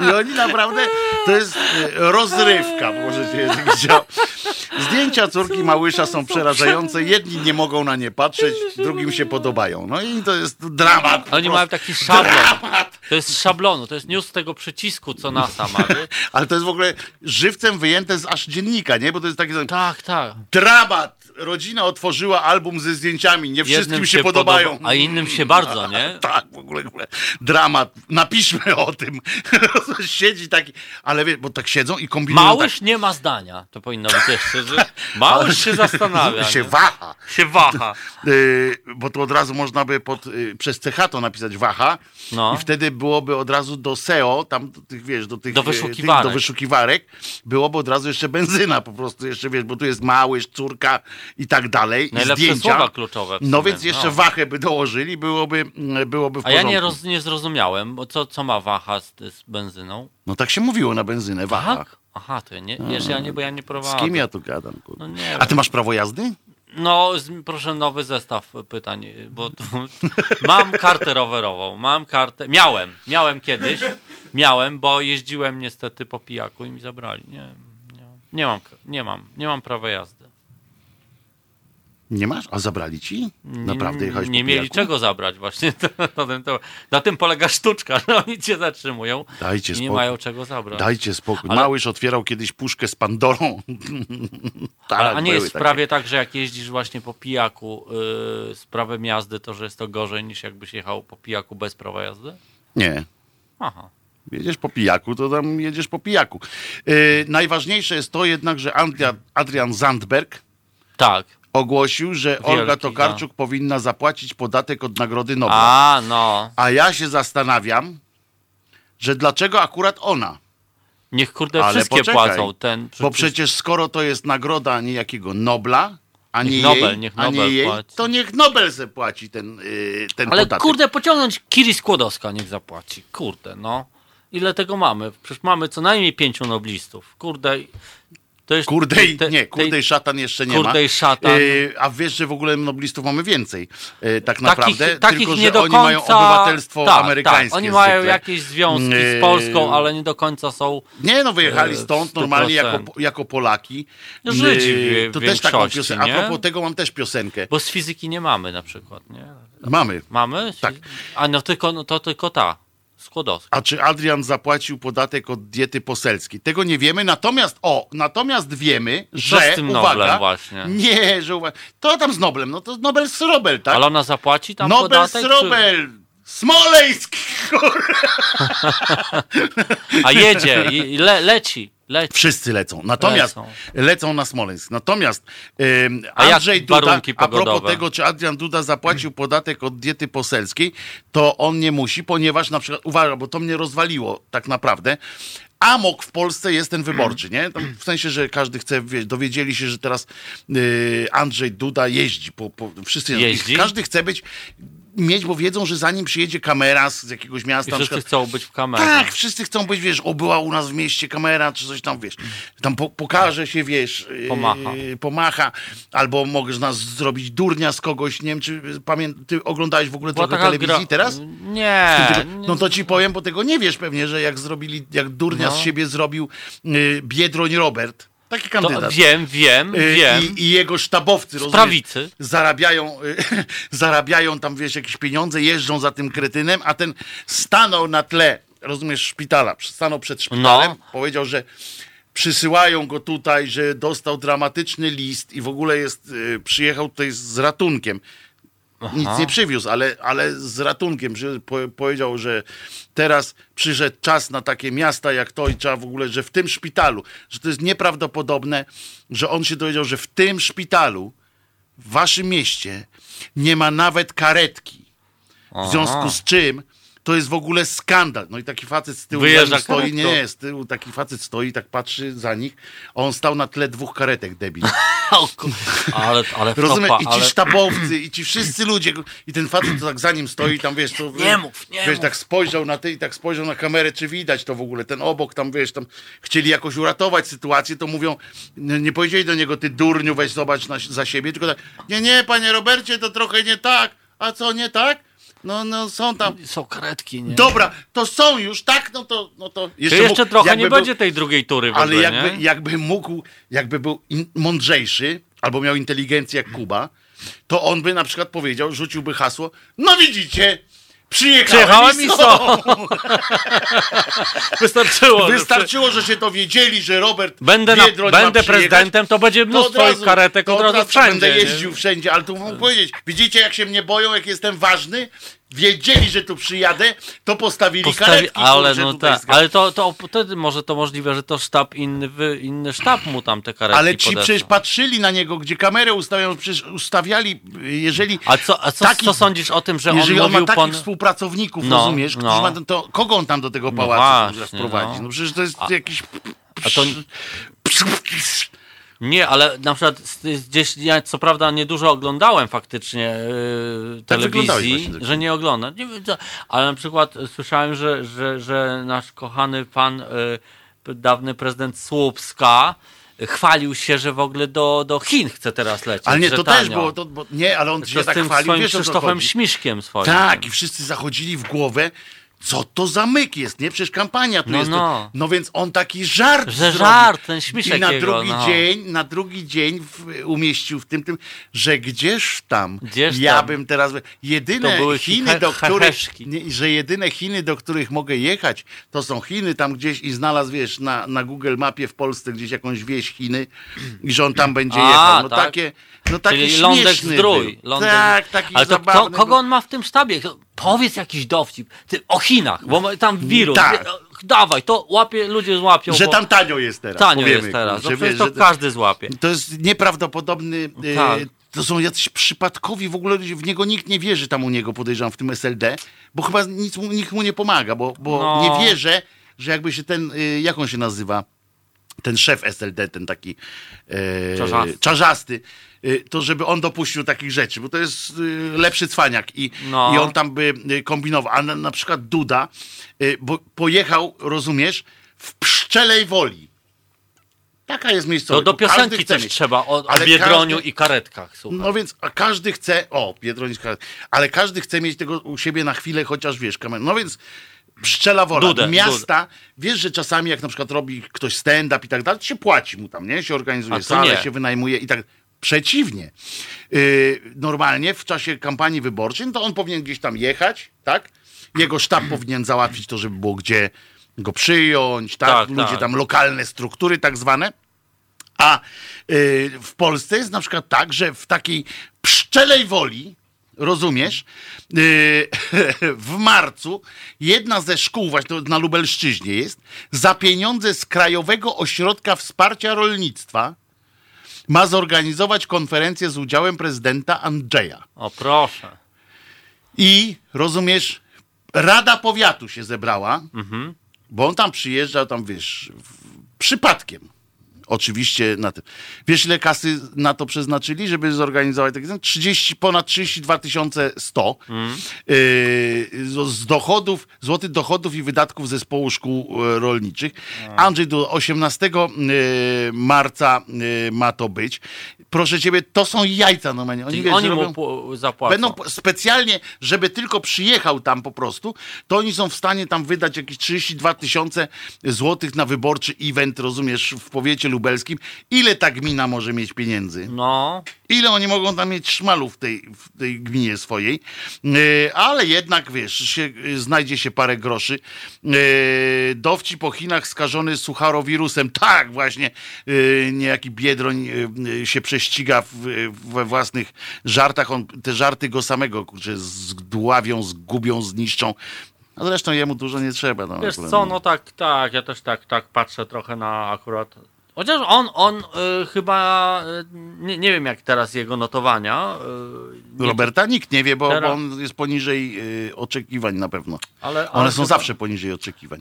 I oni naprawdę, to jest e, rozrywka, możecie *laughs* chciał. Zdjęcia córki Małysza są przerażające, jedni nie mogą na nie patrzeć, drugim się podobają. No i to jest dramat. Oni mają taki szablon. To jest z szablonu, to jest news tego przycisku, co NASA ma. *laughs* Ale to jest w ogóle żywcem wyjęte z aż dziennika, nie? Bo to jest taki Tak, tak. dramat. Rodzina otworzyła album ze zdjęciami, nie wszystkim Jednym się, podobają. podoba- a innym się bardzo, nie? *laughs* Tak, w ogóle, w ogóle dramat. Napiszmy o tym. *laughs* Siedzi taki, ale wie, bo tak siedzą i kombinują Małyż nie ma zdania. To powinno być jeszcze, że *laughs* Małyż się tak, zastanawia. się nie? waha. się waha. Yy, bo to od razu można by pod, yy, przez CH to napisać waha No. i wtedy byłoby od razu do SEO, tam do tych, wiesz, do tych, Do e, wyszukiwarek. Tych, do wyszukiwarek, byłoby od razu jeszcze benzyna po prostu, jeszcze wiesz, bo tu jest małyż, córka i tak dalej, Najlepsze i zdjęcia. słowa kluczowe No więc jeszcze no. wachę by dołożyli, byłoby, byłoby w A ja porządku. nie, roz, nie zrozumiałem, bo co, co ma waha z, z benzyną? No tak się mówiło na benzynę, waha. Tak? Aha, to ja nie, wiesz, ja nie, bo ja nie Z prowadzę. kim ja tu gadam? No A ty masz prawo jazdy? No, z, proszę nowy zestaw pytań, bo tu, *laughs* mam kartę rowerową, mam kartę, miałem, miałem kiedyś, miałem, bo jeździłem niestety po pijaku i mi zabrali. Nie, nie, nie mam, nie mam, nie mam prawa jazdy. Nie masz? A zabrali ci? Naprawdę jechałeś Nie po mieli czego zabrać właśnie. *laughs* To, na, tym, to, na tym polega sztuczka, że oni cię zatrzymują Dajcie i nie mają czego zabrać. Dajcie spokój. Ale- Małyż otwierał kiedyś puszkę z Pandorą. *laughs* tak, Ale, a nie jest takie. prawie tak, że jak jeździsz właśnie po pijaku yy, z prawem jazdy, to że jest to gorzej niż jakbyś jechał po pijaku bez prawa jazdy? Nie. Aha. Jedziesz po pijaku, to tam jedziesz po pijaku. Yy, najważniejsze jest to jednak, że Andria, Adrian Zandberg Tak. Ogłosił, że Olga Wielki, Tokarczuk powinna zapłacić podatek od Nagrody Nobla. A, no. A ja się zastanawiam, że dlaczego akurat ona? Niech kurde Ale wszystkie poczekaj, płacą. Ten, Bo przecież skoro to jest nagroda niejakiego Nobla, a nie Niech Nobel, jej, niech a nie Nobel jej płaci. to niech Nobel se płaci ten, yy, ten Ale podatek. kurde, pociągnąć Kiri Skłodowska niech zapłaci. Kurde, no. Ile tego mamy? Przecież mamy co najmniej pięciu noblistów. Kurde. To jest, Kurdej, te- nie, tej- kurdej szatan jeszcze nie ma. Kurdej szatan. Yy, a wiesz, że w ogóle noblistów mamy więcej yy, tak naprawdę, takich tylko że oni końca, mają obywatelstwo tak, amerykańskie. Tak, oni mają zwykle. jakieś związki Yy, z Polską, ale nie do końca są. Nie, no wyjechali w stąd 100%. normalnie jako, jako Polaki. No, Żydzi w To też taką piosenkę. A propos tego mam też piosenkę. Bo z fizyki nie mamy na przykład, nie? Mamy. Mamy? Tak. A no tylko, no to tylko ta. Skłodowska. A czy Adrian zapłacił podatek od diety poselskiej? Tego nie wiemy, natomiast o, natomiast wiemy, że z tym uwaga, Noblem właśnie? Nie, że uwaga, to tam z Noblem, no to Nobel Srobel, tak? Ale ona zapłaci tam Nobel podatek? Srobel! Smoleńsk! *laughs* A jedzie, le, leci, leci. Wszyscy lecą. Natomiast lecą, Lecą. na Smoleńsk. Natomiast ym, Andrzej Duda, a propos tego, czy Adrian Duda zapłacił podatek od diety poselskiej, to on nie musi, ponieważ na przykład, uwaga, bo to mnie rozwaliło tak naprawdę. Amok w Polsce jest ten wyborczy, nie? W sensie, że każdy chce, wiesz, dowiedzieli się, że teraz yy, Andrzej Duda jeździ. Po, po, wszyscy, Jeździ? Każdy chce być, mieć, bo wiedzą, że zanim przyjedzie kamera z jakiegoś I miasta, na wszyscy przykład, chcą być w kamerze. tak, wszyscy chcą być, wiesz, o, była u nas w mieście kamera, czy coś tam, wiesz, tam po, pokaże się, wiesz, yy, Pomacha. pomacha, albo możesz nas zrobić durnia z kogoś, nie wiem, czy pamię... ty oglądałeś w ogóle Była trochę telewizji gra- teraz? Nie. No to ci powiem, bo tego nie wiesz pewnie, że jak zrobili, jak durnia No. z siebie zrobił yy, Biedroń Robert, taki To kandydat. wiem, wiem, Yy, wiem. I, I jego sztabowcy, rozumiesz, prawicy. zarabiają, y, *laughs* zarabiają tam, wiesz, jakieś pieniądze, jeżdżą za tym kretynem, a ten stanął na tle, rozumiesz, szpitala, stanął przed szpitalem, No. powiedział, że przysyłają go tutaj, że dostał dramatyczny list i w ogóle jest, y, przyjechał tutaj z ratunkiem. Nic nie przywiózł, ale, ale z ratunkiem po, powiedział, że teraz przyszedł czas na takie miasta jak to i trzeba w ogóle, że w tym szpitalu, że to jest nieprawdopodobne, że on się dowiedział, że w tym szpitalu, w waszym mieście, nie ma nawet karetki. W związku z czym to jest w ogóle skandal. No i taki facet z tyłu Wyjeżdża stoi, nie, nie, z tyłu taki facet stoi, tak patrzy za nich, a on stał na tle dwóch karetek, debil. *laughs* Ale, ale *laughs* Rozumiesz? wtopa, I ci ale... sztabowcy, i ci wszyscy ludzie, i ten facet to tak za nim stoi, tam wiesz, to, Nie mów, nie wiesz, mów. tak spojrzał na ty i tak spojrzał na kamerę, czy widać to w ogóle, ten obok tam, wiesz, tam chcieli jakoś uratować sytuację, to mówią, nie, nie powiedzieli do niego, ty durniu, weź zobacz na, za siebie, tylko tak, nie, nie, panie Robercie, to trochę nie tak, a co, nie tak? No, no, są tam. Są karetki, nie? Dobra, to są już, tak? No to, no to To jeszcze mógł- trochę nie był- będzie tej drugiej tury w ale ogóle, jakby, nie? jakby mógł, jakby był in, mądrzejszy, albo miał inteligencję jak Kuba, to on by na przykład powiedział, rzuciłby hasło, no widzicie, przyjechałem, Przyjechałem i są. *laughs* Wystarczyło. Wystarczyło, że się dowiedzieli, że Robert Będę, na, będę prezydentem, to będzie to mnóstwo od ich karetek to od razu razu wszędzie. Będę nie? jeździł wszędzie, ale tu mógł powiedzieć, widzicie jak się mnie boją, jak jestem ważny? Wiedzieli, że tu przyjadę, to postawili Postawi, karetki. ale no tak, ale to, to wtedy może to możliwe, że to sztab inny, inny sztab mu tam te karetki Ale ci podesłał. przecież patrzyli na niego, gdzie kamerę ustawiają, przecież ustawiali, jeżeli... A co, a co, taki- co sądzisz o tym, że Jeżeli on on ma takich pon... współpracowników, No, rozumiesz, no. ma, to kogo on tam do tego No pałacu właśnie, wprowadzi? no. No. przecież to jest jakiś... A to... Nie, ale na przykład z- z- gdzieś, ja co prawda niedużo oglądałem faktycznie yy, Tak telewizji, że nie oglądam, nie ale na przykład słyszałem, że, że, że nasz kochany pan, yy, dawny prezydent Słupska chwalił się, że w ogóle do, do Chin chce teraz lecieć. Ale nie, to też było, to, bo, nie, ale on To się z tak tym chwalił, swoim wiesz o co Krzysztofem. Śmiszkiem swoim. Tak, i wszyscy zachodzili w głowę, co to za myk jest, nie? Przecież kampania tu No, jest. no. No więc on taki żart Że zrobił. żart, ten śmiszek I na jego, drugi no. dzień, na drugi dzień w, umieścił w tym, tym, że gdzież tam, Gdzież ja tam. bym teraz, jedyne To były Chiny, do których, nie, że jedyne Chiny, do których mogę jechać, to są Chiny, tam gdzieś i znalazł, wiesz, na, na Google mapie w Polsce gdzieś jakąś wieś Chiny i że on tam będzie A, jechał. No tak. takie, no taki Czyli Lądek śmieszny Zdrój. był. Lądek... Tak, taki Ale to zabawny kogo on ma w tym sztabie? Powiedz jakiś dowcip. Ty, o Chinach, bo tam wirus. Tak. Dawaj, to łapie, ludzie złapią. Że bo tam tanio jest teraz. tanio powiemy, jest teraz. No przecież wiesz, to że każdy złapie. to jest nieprawdopodobny. e, Tak. To są jacyś przypadkowi, w ogóle w niego nikt nie wierzy tam u niego, podejrzewam, w tym SLD, bo chyba nic nikt mu nie pomaga, bo, bo No. nie wierzę, że jakby się ten, y, jak on się nazywa, ten szef SLD, ten taki e, Czarzasty. czarzasty, y, to żeby on dopuścił takich rzeczy, bo to jest y, lepszy cwaniak i, No. i on tam by y, kombinował. A na, na przykład Duda, y, bo pojechał, rozumiesz, w Pszczelej Woli. Taka jest To miejscowość. do bo każdy piosenki coś mieć. trzeba o, o Biedroniu każdy- i karetkach. Słuchaj. No więc, a każdy chce, o, Biedrońska, ale każdy chce mieć tego u siebie na chwilę, chociaż wiesz, kamer. No więc pszczela wola, Dudę, miasta, wiesz, że czasami jak na przykład robi ktoś stand-up i tak dalej, to się płaci mu tam, nie? Się organizuje salę, nie. się wynajmuje i tak. Przeciwnie. Yy, normalnie w czasie kampanii wyborczej, no to on powinien gdzieś tam jechać, tak? Jego sztab powinien załatwić to, żeby było gdzie go przyjąć, tak? Tak, Ludzie tak. tam, lokalne struktury tak zwane. A y, w Polsce jest na przykład tak, że w takiej pszczelej woli, rozumiesz, y, *laughs* w marcu jedna ze szkół, właśnie na Lubelszczyźnie jest, za pieniądze z Krajowego Ośrodka Wsparcia Rolnictwa ma zorganizować konferencję z udziałem prezydenta Andrzeja. O proszę. I rozumiesz, Rada Powiatu się zebrała, bo on tam przyjeżdżał, tam wiesz, przypadkiem. Oczywiście na tym. Wiesz, ile kasy na to przeznaczyli, żeby zorganizować taki 30, ponad 32 100 yy, z- z dochodów, złotych dochodów i wydatków zespołu szkół e, rolniczych. Andrzej, do 18 yy, marca yy, ma to być. Proszę ciebie, to są jajca normalnie. Oni, Czyli wiesz, oni robią- mu zapłacą. Będą specjalnie, żeby tylko przyjechał tam po prostu, to oni są w stanie tam wydać jakieś 32 tysiące złotych na wyborczy event, rozumiesz, w powiecie lubelskim. Ile ta gmina może mieć pieniędzy? No, Ile oni mogą tam mieć szmalu w tej, w tej gminie swojej? Yy, ale jednak, wiesz, się, yy, znajdzie się parę groszy. Yy, dowcip po Chinach skażony sucharowirusem. Tak, właśnie, yy, niejaki Biedroń się prześcigał prześciga w, we własnych żartach. On, te żarty go samego kurczę, zdławią, zgubią, zniszczą. A zresztą jemu dużo nie trzeba. No, Wiesz akurat. co, no tak, tak, ja też tak, tak patrzę trochę na akurat. Chociaż on, on y, chyba, y, nie, nie wiem jak teraz jego notowania. y, Roberta nikt nie wie, bo, Teraz- bo on jest poniżej y, oczekiwań na pewno. ale, One ale są chyba- zawsze poniżej oczekiwań.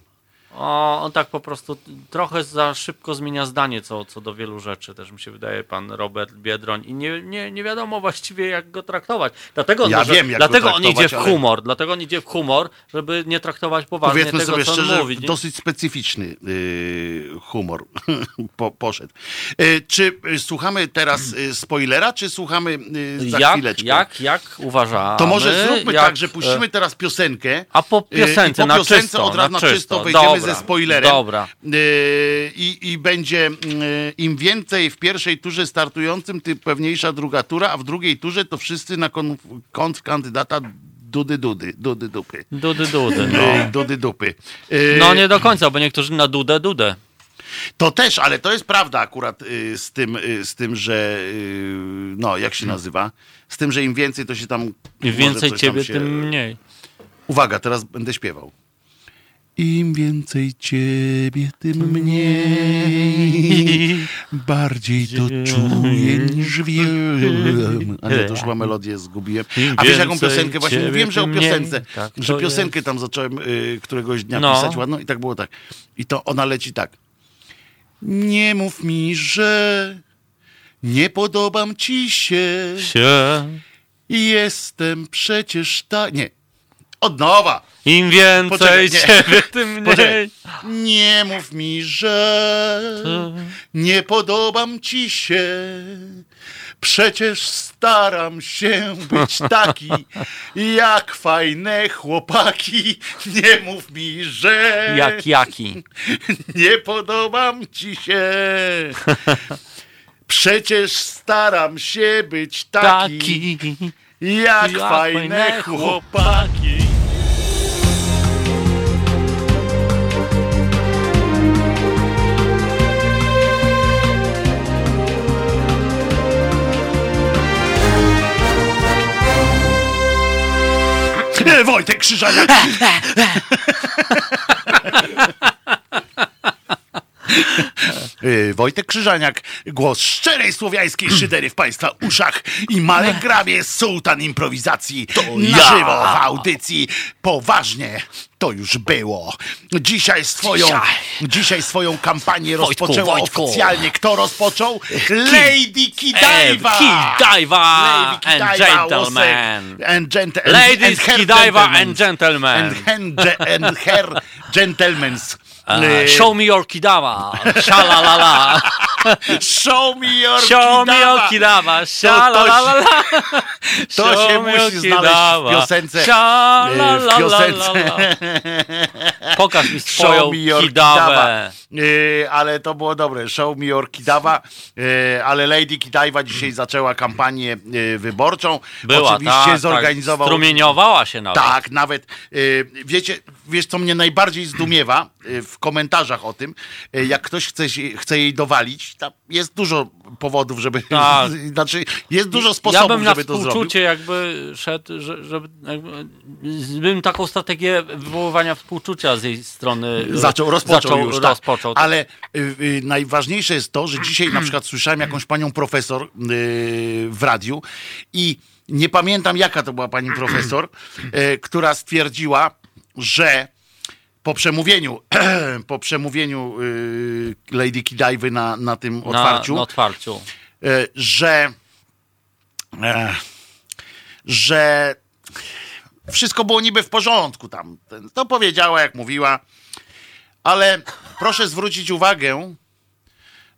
O, on tak po prostu trochę za szybko zmienia zdanie co, co do wielu rzeczy, też mi się wydaje, pan Robert Biedroń. I nie, nie, nie wiadomo właściwie, jak go traktować. Dlatego, Ja może, wiem, jak go dlatego on idzie w ale- humor, dlatego on idzie w humor, żeby nie traktować poważnie Powiedzmy tego, sobie co szczerze, on mówi. dosyć specyficzny y, humor *laughs* po, poszedł. Y, czy y, słuchamy teraz y, spoilera, czy słuchamy y, za jak, chwileczkę? jak, jak uważamy? To może zróbmy jak, tak, że puścimy e, teraz piosenkę. A po y, piosence, po na piosence czysto, od razu na na czysto czysto. wejdziemy ze spoilerem. dobra. Y, I, I będzie y, im więcej w pierwszej turze startującym, tym pewniejsza druga tura, a w drugiej turze to wszyscy na kon, kontrkandydata dudy dudy, dudy dupy. Dudy, dudy. Y, No. Dudy dupy. No nie do końca, bo niektórzy na dudę, dudę. To też, ale to jest prawda akurat y, z, tym, y, z tym, że y, no, jak się nazywa? Z tym, że im więcej to się tam... Im więcej ciebie, się... tym mniej. Uwaga, teraz będę śpiewał. Im więcej ciebie, tym mniej. Bardziej to czuję niż wiem. A nie, to już chyba melodię zgubiłem. A wiesz jaką piosenkę? Właśnie mówiłem, że o piosence. Tak, że piosenkę tam zacząłem y, któregoś dnia No. pisać ładną i tak było tak. I to ona leci tak. Nie mów mi, że nie podobam ci się. Się. Jestem przecież ta... Nie. Od nowa. Im więcej Poczekaj, nie. ciebie, tym *laughs* mniej. Poczekaj. Nie mów mi, że nie podobam ci się. Przecież staram się być *laughs* taki, jak fajne chłopaki. Nie mów mi, że Jak jaki? nie podobam ci się. Przecież staram się być taki, Taki. jak, Jak fajne chłopaki. E, Wojtek Krzyżaniak. E, *laughs* Wojtek Krzyżaniak, głos szczerej słowiańskiej szydery w Państwa uszach i Marek *laughs* Grabie, sułtan improwizacji na ja. żywo w audycji. Poważnie, to już było. Dzisiaj swoją, Dzisiaj. dzisiaj swoją kampanię Wojtku, rozpoczęła Wojtku. oficjalnie. Kto rozpoczął? Lady Kidaiva! Kidaiva Lady and gentlemen. Łosek And gent- and- Ladies, and gentlemen. and gentlemen. And, hen- and her gentlemens. Uh, E, show me your Kidava. Shalalala. show me your Show me your Kidava. Kidava. Shalalala. To Show się musi znaleźć w piosence. e, W piosence. Pokaż mi Show swoją. Yy, ale to było dobre. Show me your Kidawa. Yy, ale Lady Kidaiva dzisiaj zaczęła kampanię yy, wyborczą. Była, Oczywiście tak, zorganizował. Tak, strumieniowała się nawet. Tak, nawet yy, wiecie, wiesz, co mnie najbardziej zdumiewa yy, w komentarzach o tym, yy, jak ktoś chce, chce jej dowalić, jest dużo powodów, żeby. Tak. *laughs* znaczy, jest dużo ja sposobów, bym na żeby to zrobić. współczucie jakby szedł, że, żeby, jakby, bym taką strategię wywoływania współczucia z jej strony Zaczął, rozpoczął zaczął, już, tak. rozpoczął. Ale y, y, najważniejsze jest to, że dzisiaj na przykład słyszałem jakąś panią profesor y, w radiu i nie pamiętam jaka to była pani profesor, y, która stwierdziła, że po przemówieniu, *clears throat* po przemówieniu y, Lady Kidaiwy na, na tym na, otwarciu, na otwarciu. y, że, e, że wszystko było niby w porządku tam. To powiedziała, jak mówiła, ale proszę zwrócić uwagę,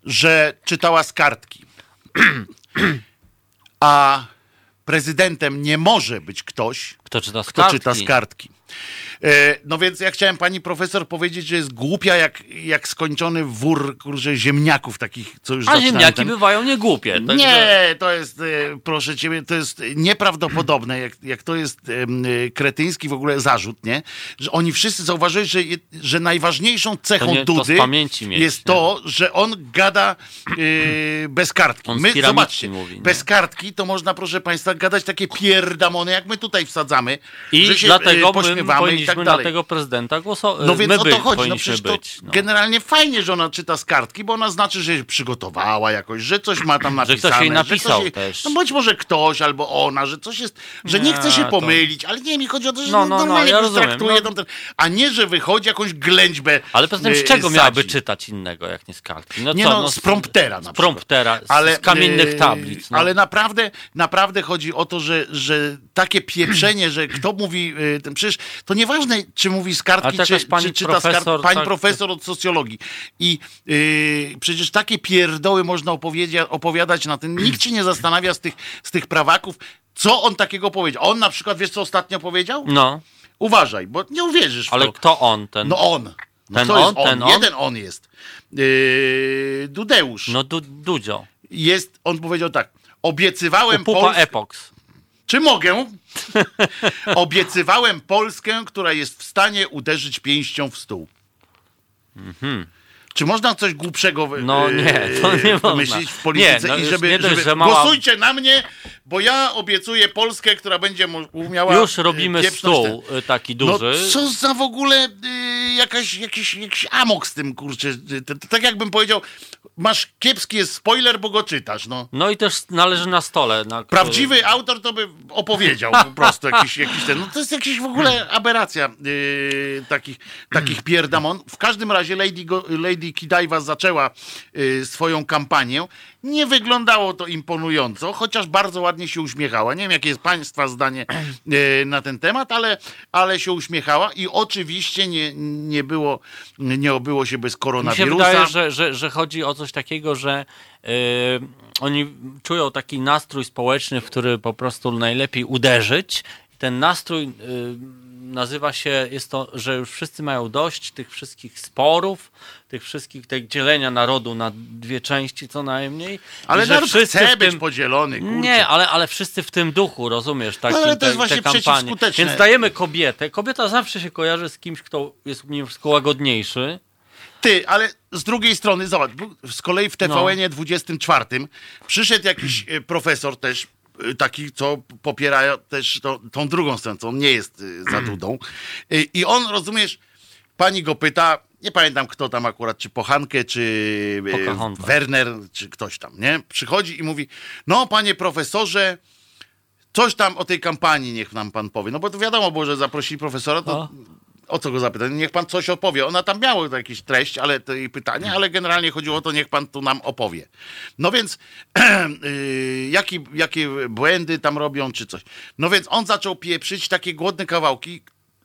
że czytała z kartki. *clears throat* A prezydentem nie może być ktoś, Kto czyta z kto kartki? czyta z kartki. E, No więc ja chciałem pani profesor powiedzieć, że jest głupia jak, jak skończony wór kurze, ziemniaków takich, co już A ziemniaki ten- bywają niegłupie. także- Nie, to jest, e, proszę ciebie, to jest nieprawdopodobne, jak, jak to jest e, kretyński w ogóle zarzut, nie? Że oni wszyscy zauważyli, że, że najważniejszą cechą To nie- to Dudy mieć, jest nie? to, że on gada e, bez kartki. On My, zobaczcie, mówi, bez kartki to można, proszę państwa, gadać takie pierdamony, jak my tutaj wsadzamy, I że się dlatego e, my i powinniśmy tak na tego prezydenta głosować. No więc my o to chodzi. No przecież to być. No. generalnie fajnie, że ona czyta z kartki, bo ona znaczy, że się przygotowała jakoś, że coś ma tam Że napisane. ktoś jej napisał jej- też. No być może ktoś albo ona, że coś jest, że nie, Nie, chce się to- pomylić, ale nie, mi chodzi o to, że No, no, no, no, normalnie ja jakoś rozumiem, traktuje no. tam ten, a nie, że wychodzi jakąś ględźbę Ale poza tym y, z czego sadzi. miałaby czytać innego, jak nie z kartki? No Nie co, no, z promptera na Z promptera, z, z kamiennych e, tablic. No. Ale naprawdę, naprawdę chodzi o to, że, że takie pieprzenie, że kto mówi, ten- przecież to nieważne, czy mówi z kartki, czy, pani czy czyta z kartki, profesor, pani tak- profesor od socjologii. I e, przecież takie pierdoły można opowiadać na tym. Nikt się nie zastanawia z tych, z tych prawaków, co on takiego powiedział. On na przykład, wiesz co ostatnio powiedział? no, Uważaj, bo nie uwierzysz w ale to. kto on ten? No on. No Ten jest on? Ten on? Jeden on jest. Yy, Dudeusz No du, Dudzio. jest, on powiedział tak, obiecywałem Polskę, Epox. Czy mogę? *laughs* obiecywałem Polskę, która jest w stanie uderzyć pięścią w stół. Czy można coś głupszego Mhm. No nie, to nie wymyślić w polityce Nie, no i żeby, nie dość, żeby że mała- głosujcie na mnie, bo ja obiecuję Polskę, która będzie umiała Już robimy pieprznąć stół y, taki no duży. co za w ogóle jakaś, jakiś, jakiś amok z tym, kurczę. Tak jakbym powiedział, masz kiepski jest spoiler, bo go czytasz, no. No i też należy na stole. Na który- Prawdziwy autor to by opowiedział po prostu jakiś, jakiś ten. No to jest jakiś w ogóle aberracja yy, takich, takich pierdamon. W każdym razie Lady, Go, Lady Kidaiwa zaczęła yy, swoją kampanię. Nie wyglądało to imponująco, chociaż bardzo ładnie się uśmiechała. Nie wiem, jakie jest Państwa zdanie yy, na ten temat, ale, ale się uśmiechała i oczywiście nie, nie było, nie obyło się bez Mi się koronawirusa. wydaje, że, że, że chodzi o coś takiego, że yy, oni czują taki nastrój społeczny, w który po prostu najlepiej uderzyć. Ten nastrój yy, nazywa się, jest to, że już wszyscy mają dość tych wszystkich sporów, tych wszystkich, tego dzielenia narodu na dwie części co najmniej. Ale naród wszyscy chce w być tym- podzielony. Kurczę. Nie, ale, ale wszyscy w tym duchu, rozumiesz, taki, ale to jest te, właśnie te kampanie. Więc dajemy kobietę. Kobieta zawsze się kojarzy z kimś, kto jest mimo wszystko łagodniejszy. Ty, ale z drugiej strony, zobacz, z kolei w TVN-ie No. 24 przyszedł jakiś *clears throat* e, profesor też, taki, co popiera też to, tą drugą stronę, co on nie jest e, za Dudą. E, I on, rozumiesz, pani go pyta, nie pamiętam kto tam akurat, czy Pochankę, czy Pocahontas. Werner, czy ktoś tam, nie? Przychodzi i mówi, no panie profesorze, coś tam o tej kampanii niech nam pan powie. No bo to wiadomo było, że zaprosili profesora, to No. O co go zapytać? Niech pan coś opowie. Ona tam miała jakieś treść, ale to jej pytanie, ale generalnie chodziło o to, niech pan tu nam opowie. No więc yy, *clears throat* jaki, jakie błędy tam robią, czy coś. No więc on zaczął pieprzyć takie głodne kawałki,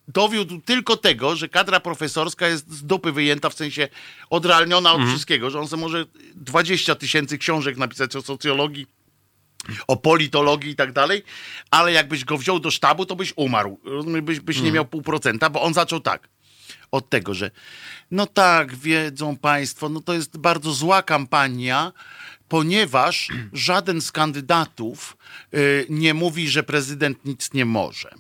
dowiódł tylko tego, że kadra profesorska jest z dupy wyjęta, w sensie odrealniona od wszystkiego, że on sobie może 20 tysięcy książek napisać o socjologii, o politologii i tak dalej, ale jakbyś go wziął do sztabu, to byś umarł. Byś, byś nie miał pół procenta, bo on zaczął tak. Od tego, że no tak, wiedzą Państwo, no to jest bardzo zła kampania, ponieważ *clears throat* żaden z kandydatów y, nie mówi, że prezydent nic nie może.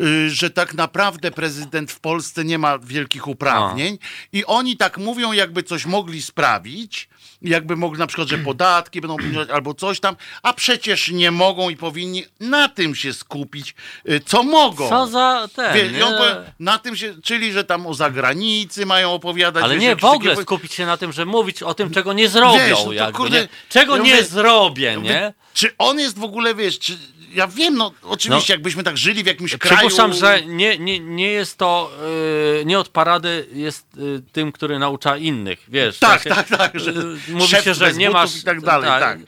Y, że tak naprawdę prezydent w Polsce nie ma wielkich uprawnień i oni tak mówią, jakby coś mogli sprawić, jakby mogli na przykład, że *clears throat* podatki będą obniżać albo coś tam, a przecież nie mogą i powinni na tym się skupić, y, co mogą. Co za ten, Wie, nie? powie, na tym się, czyli że tam o zagranicy mają opowiadać. Ale wiesz, nie, w ogóle takie- skupić się na tym, że mówić o tym, czego nie zrobią. Wiesz, no to jakby, kurde, nie? Czego ja nie mówię- zrobię, Ja nie? Czy on jest w ogóle, wiesz, czy, ja wiem, no oczywiście, No. jakbyśmy tak żyli w jakimś kraju... Przypuszczam, że nie, nie, nie jest to, yy, nie od parady jest yy, tym, który naucza innych, wiesz. Tak, takie- tak, tak, że yy, mówi się, że nie masz... i tak dalej, tak.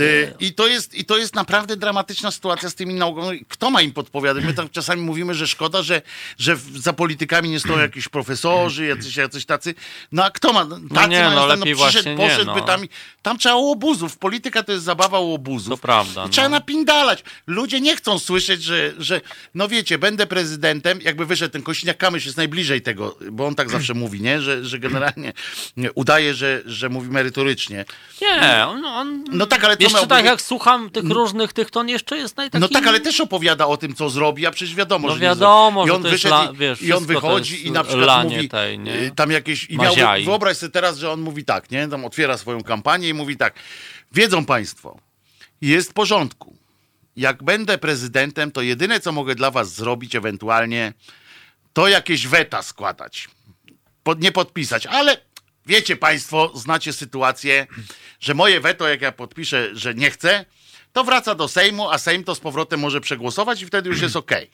Y, I to, jest, I to jest naprawdę dramatyczna sytuacja z tymi naukami. Kto ma im podpowiadać? My tam czasami mówimy, że szkoda, że, że za politykami nie stoją jakiś profesorzy, jacyś, jacyś tacy. No a kto ma? Tacy nie, mają no, stan, lepiej przyszedł, właśnie nie, poszedł, no. by tam, tam trzeba łobuzów. Polityka to jest zabawa łobuzów. To prawda, I trzeba no. napindalać. Ludzie nie chcą słyszeć, że, że no wiecie, będę prezydentem, jakby wyszedł ten Kośniak-Kamysz jest najbliżej tego, bo on tak zawsze mówi, nie? Że, że generalnie nie, udaje, że, że mówi merytorycznie. Nie, on, on No tak, ale co jeszcze miał tak jak słucham tych różnych tych, to on jeszcze jest najtakim... No tak, ale też opowiada o tym, co zrobi, a przecież wiadomo, No że wiadomo. I że on to jest wyszedł la- wiesz, i on to wychodzi i na przykład mówi tej, nie? y, tam jakieś... I miał, wyobraź sobie teraz, że on mówi tak, nie? Tam otwiera swoją kampanię i mówi tak. Wiedzą państwo, jest w porządku. Jak będę prezydentem, to jedyne, co mogę dla was zrobić ewentualnie, to jakieś weta składać. Pod, nie podpisać, ale wiecie państwo, znacie sytuację, że moje weto, jak ja podpiszę, że nie chcę, to wraca do Sejmu, a Sejm to z powrotem może przegłosować i wtedy już jest okej.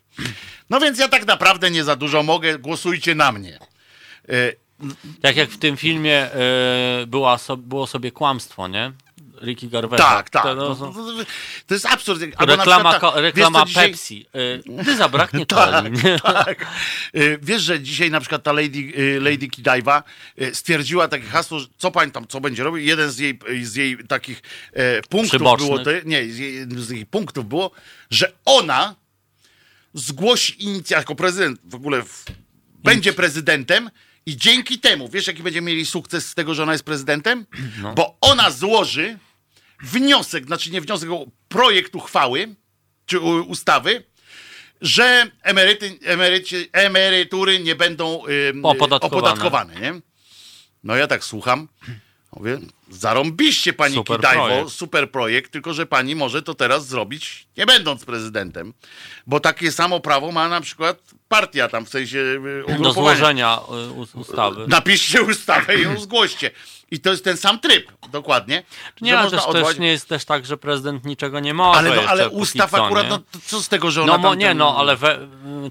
No więc ja tak naprawdę nie za dużo mogę, głosujcie na mnie. Y, Tak jak w tym filmie e, była so, było sobie kłamstwo, nie? Ricky Gervaisa. tak, tak. To, To, no, to, jest absurd. Albo reklama przykład ta- reklama wiesz, dzisiaj- Pepsi. E, gdy zabraknie *laughs* Tak, *laughs* tak. Y, Wiesz, że dzisiaj na przykład ta Lady, y, Lady Godiva y, stwierdziła takie hasło, że co pani tam, co będzie robił. Jeden z jej, z jej takich e, punktów Przybocznych. było, to, nie, z jej, z jej punktów było, że ona zgłosi inicjatywę, jako prezydent w ogóle w, będzie prezydentem i dzięki temu, wiesz jaki będziemy mieli sukces z tego, że ona jest prezydentem? No. Bo ona złoży wniosek, znaczy nie wniosek, projekt uchwały, czy ustawy, że emeryty, emeryci, emerytury nie będą ym, Opodatkowane. opodatkowane. nie? No ja tak słucham, mówię, zarąbiście pani Super Kidajwo, projekt. super projekt, tylko że pani może to teraz zrobić nie będąc prezydentem, bo takie samo prawo ma na przykład partia tam w sensie y, Do złożenia us- ustawy. Napiszcie ustawę i ją zgłoście. I to jest ten sam tryb, dokładnie. Nie, ale też, odwołać- też nie jest też tak, że prezydent niczego nie może ale, no, ale ustaw co, akurat, nie? no to co z tego, że ona No mo, tam nie, no, ale we,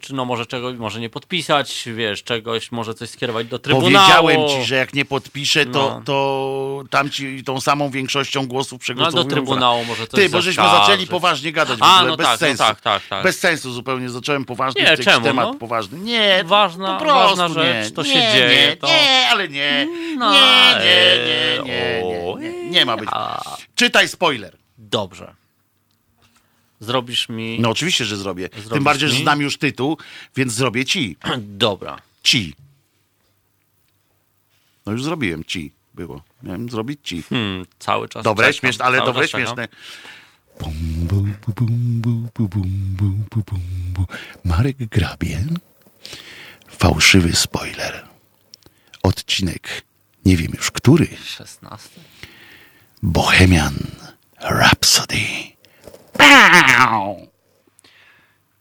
czy no może czegoś może nie podpisać, wiesz, czegoś, może coś skierować do Trybunału. Powiedziałem ci, że jak nie podpiszę, to, No. to tam ci tą samą większością głosów No przegłosują. do Trybunału może coś Ty, bo żeśmy zaskarżyć. zaczęli poważnie gadać A, no bez tak, no sensu. tak, tak, tak. Bez sensu zupełnie, zacząłem poważnie, Nie, czemu, temat no? poważny. Nie, Ważna- po prostu ważna nie. rzecz, to nie, się nie, dzieje, to- Nie, ale nie, No, nie, nie, nie, nie, nie, nie, ma być. a- Czytaj spoiler. Dobrze. Zrobisz mi... No oczywiście, że zrobię. Tym bardziej, że znam już tytuł, więc zrobię ci. *clears throat* Dobra. Ci. No już zrobiłem ci. Było. Miałem zrobić ci. Hmm, cały czas Dobre, czekam, śmieszne, ale cały dobre, śmieszne. Bum, bu, bu, bum, bu, bu, bum, bu, bu, bum, bu. Marek Grabien. Fałszywy spoiler. Odcinek. Nie wiem już który. 16. Bohemian Rhapsody. Pow!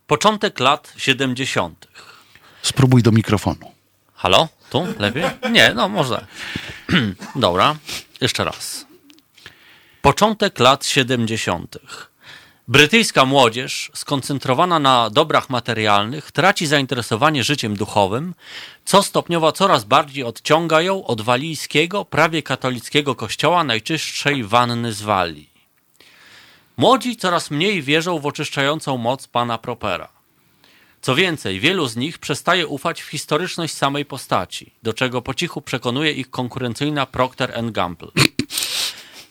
Początek lat 70. Spróbuj do mikrofonu. Halo? Tu? Lepiej? Nie, no może. *clears throat* Dobra, jeszcze raz. Początek lat 70. Brytyjska młodzież, skoncentrowana na dobrach materialnych, traci zainteresowanie życiem duchowym, co stopniowo coraz bardziej odciąga ją od walijskiego, prawie katolickiego kościoła najczystszej wanny z Walii. Młodzi coraz mniej wierzą w oczyszczającą moc pana Propera. Co więcej, wielu z nich przestaje ufać w historyczność samej postaci, do czego po cichu przekonuje ich konkurencyjna Procter Gamble.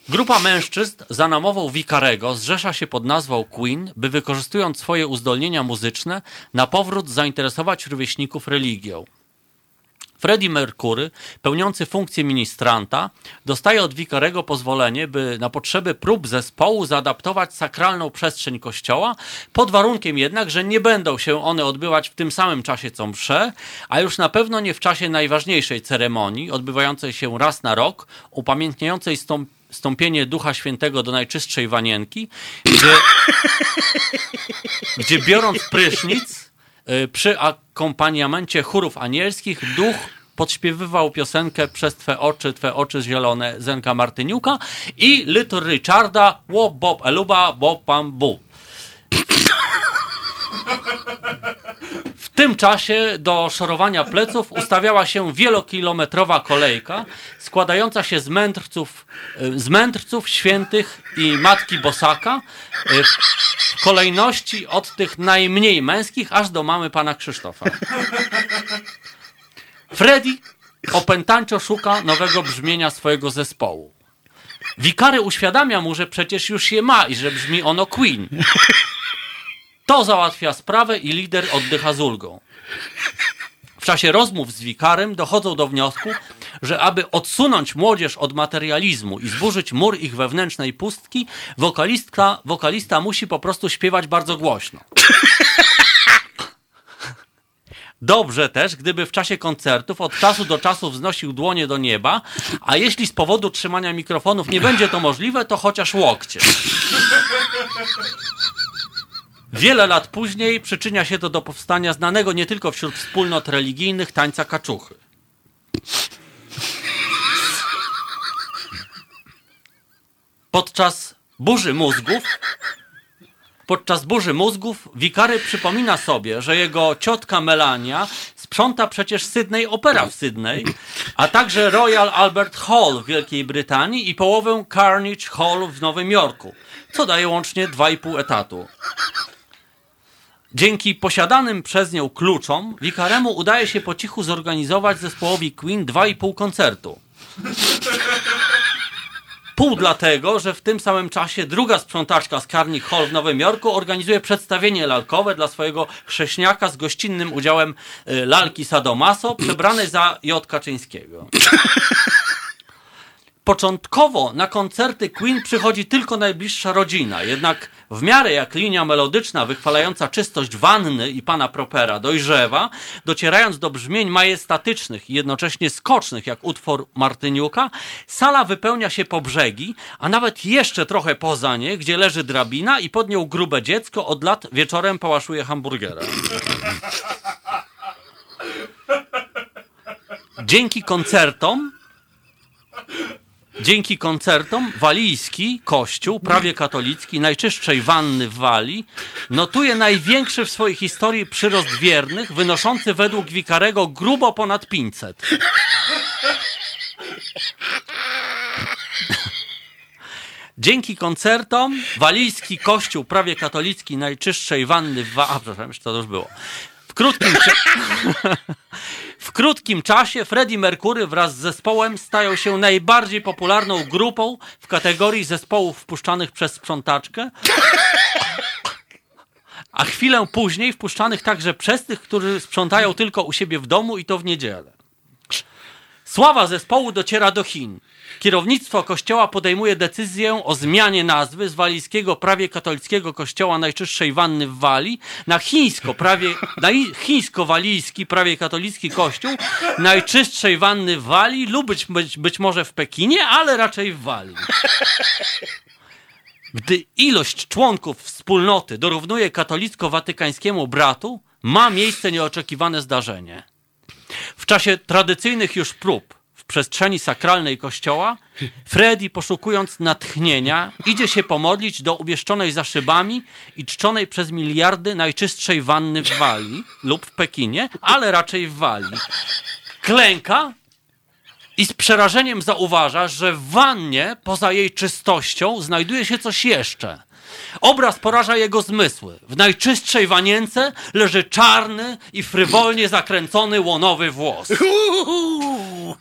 Grupa mężczyzn za namową Vicarego zrzesza się pod nazwą Queen, by wykorzystując swoje uzdolnienia muzyczne na powrót zainteresować rówieśników religią. Freddie Mercury, pełniący funkcję ministranta, dostaje od Vicarego pozwolenie, by na potrzeby prób zespołu zaadaptować sakralną przestrzeń kościoła, pod warunkiem jednak, że nie będą się one odbywać w tym samym czasie co msze, a już na pewno nie w czasie najważniejszej ceremonii, odbywającej się raz na rok, upamiętniającej stąp stąpienie Ducha Świętego do najczystszej wanienki, gdzie, gdzie biorąc prysznic, y, przy akompaniamencie chórów anielskich duch podśpiewywał piosenkę Przez Twe oczy, Twe oczy zielone Zenka Martyniuka i Little Richarda Wo Bob Eluba Bob Pam Bu. Tym czasie do szorowania pleców ustawiała się wielokilometrowa kolejka składająca się z mędrców, z mędrców świętych i matki Bosaka w kolejności od tych najmniej męskich aż do mamy pana Krzysztofa. Freddy opętańczo szuka nowego brzmienia swojego zespołu. Wikary uświadamia mu, że przecież już je ma i że brzmi ono Queen. To załatwia sprawę i lider oddycha z ulgą. W czasie rozmów z wikarem dochodzą do wniosku, że aby odsunąć młodzież od materializmu i zburzyć mur ich wewnętrznej pustki, wokalistka, wokalista musi po prostu śpiewać bardzo głośno. Dobrze też, gdyby w czasie koncertów od czasu do czasu wznosił dłonie do nieba, a jeśli z powodu trzymania mikrofonów nie będzie to możliwe, to chociaż łokcie. Wiele lat później przyczynia się to do powstania znanego nie tylko wśród wspólnot religijnych tańca kaczuchy. Podczas burzy mózgów Podczas burzy mózgów wikary przypomina sobie, że jego ciotka Melania sprząta przecież Sydney Opera w Sydney, a także Royal Albert Hall w Wielkiej Brytanii i połowę Carnegie Hall w Nowym Jorku, co daje łącznie 2,5 etatu. Dzięki posiadanym przez nią kluczom, Wikaremu udaje się po cichu zorganizować zespołowi Queen 2,5 koncertu. Pół dlatego, że w tym samym czasie druga sprzątaczka z Carnegie Hall w Nowym Jorku organizuje przedstawienie lalkowe dla swojego chrześniaka z gościnnym udziałem y, lalki Sadomaso przebranej za J. Kaczyńskiego. Początkowo na koncerty Queen przychodzi tylko najbliższa rodzina, jednak w miarę jak linia melodyczna wychwalająca czystość wanny i pana Propera dojrzewa, docierając do brzmień majestatycznych i jednocześnie skocznych jak utwór Martyniuka, sala wypełnia się po brzegi, a nawet jeszcze trochę poza nie, gdzie leży drabina i pod nią grube dziecko od lat wieczorem pałaszuje hamburgera. Dzięki koncertom Dzięki koncertom walijski kościół, prawie katolicki, najczystszej wanny w Walii, notuje największy w swojej historii przyrost wiernych, wynoszący według Wikarego grubo ponad 500. Dzięki koncertom walijski kościół, prawie katolicki, najczystszej wanny w Walii... A, przepraszam, to już było. W krótkim, *laughs* w krótkim czasie Freddie Mercury wraz z zespołem stają się najbardziej popularną grupą w kategorii zespołów wpuszczanych przez sprzątaczkę, a chwilę później wpuszczanych także przez tych, którzy sprzątają tylko u siebie w domu i to w niedzielę. Sława zespołu dociera do Chin. Kierownictwo kościoła podejmuje decyzję o zmianie nazwy z walijskiego prawie katolickiego kościoła najczystszej wanny w Walii na chińsko prawie, na chińsko-walijski prawie katolicki kościół najczystszej wanny w Walii lub być, być, być może w Pekinie, ale raczej w Walii. Gdy ilość członków wspólnoty dorównuje katolicko-watykańskiemu bratu, ma miejsce nieoczekiwane zdarzenie. W czasie tradycyjnych już prób przestrzeni sakralnej kościoła, Freddy poszukując natchnienia, idzie się pomodlić do umieszczonej za szybami i czczonej przez miliardy najczystszej wanny w Walii lub w Pekinie, ale raczej w Walii. Klęka i z przerażeniem zauważa, że w wannie, poza jej czystością, znajduje się coś jeszcze. Obraz poraża jego zmysły. W najczystszej wanience leży czarny i frywolnie zakręcony łonowy włos.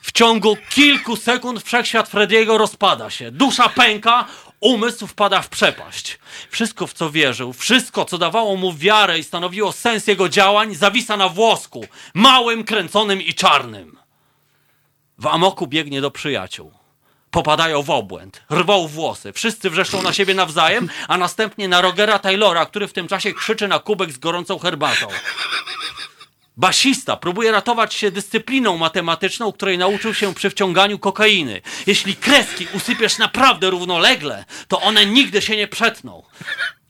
W ciągu kilku sekund wszechświat Frediego rozpada się. Dusza pęka, umysł wpada w przepaść. Wszystko, w co wierzył, wszystko, co dawało mu wiarę i stanowiło sens jego działań, zawisa na włosku, małym, kręconym i czarnym. W amoku biegnie do przyjaciół popadają w obłęd, rwą włosy, wszyscy wrzeszczą na siebie nawzajem, a następnie na Rogera Taylora, który w tym czasie krzyczy na kubek z gorącą herbatą. Basista próbuje ratować się dyscypliną matematyczną, której nauczył się przy wciąganiu kokainy. Jeśli kreski usypiesz naprawdę równolegle, to one nigdy się nie przetną.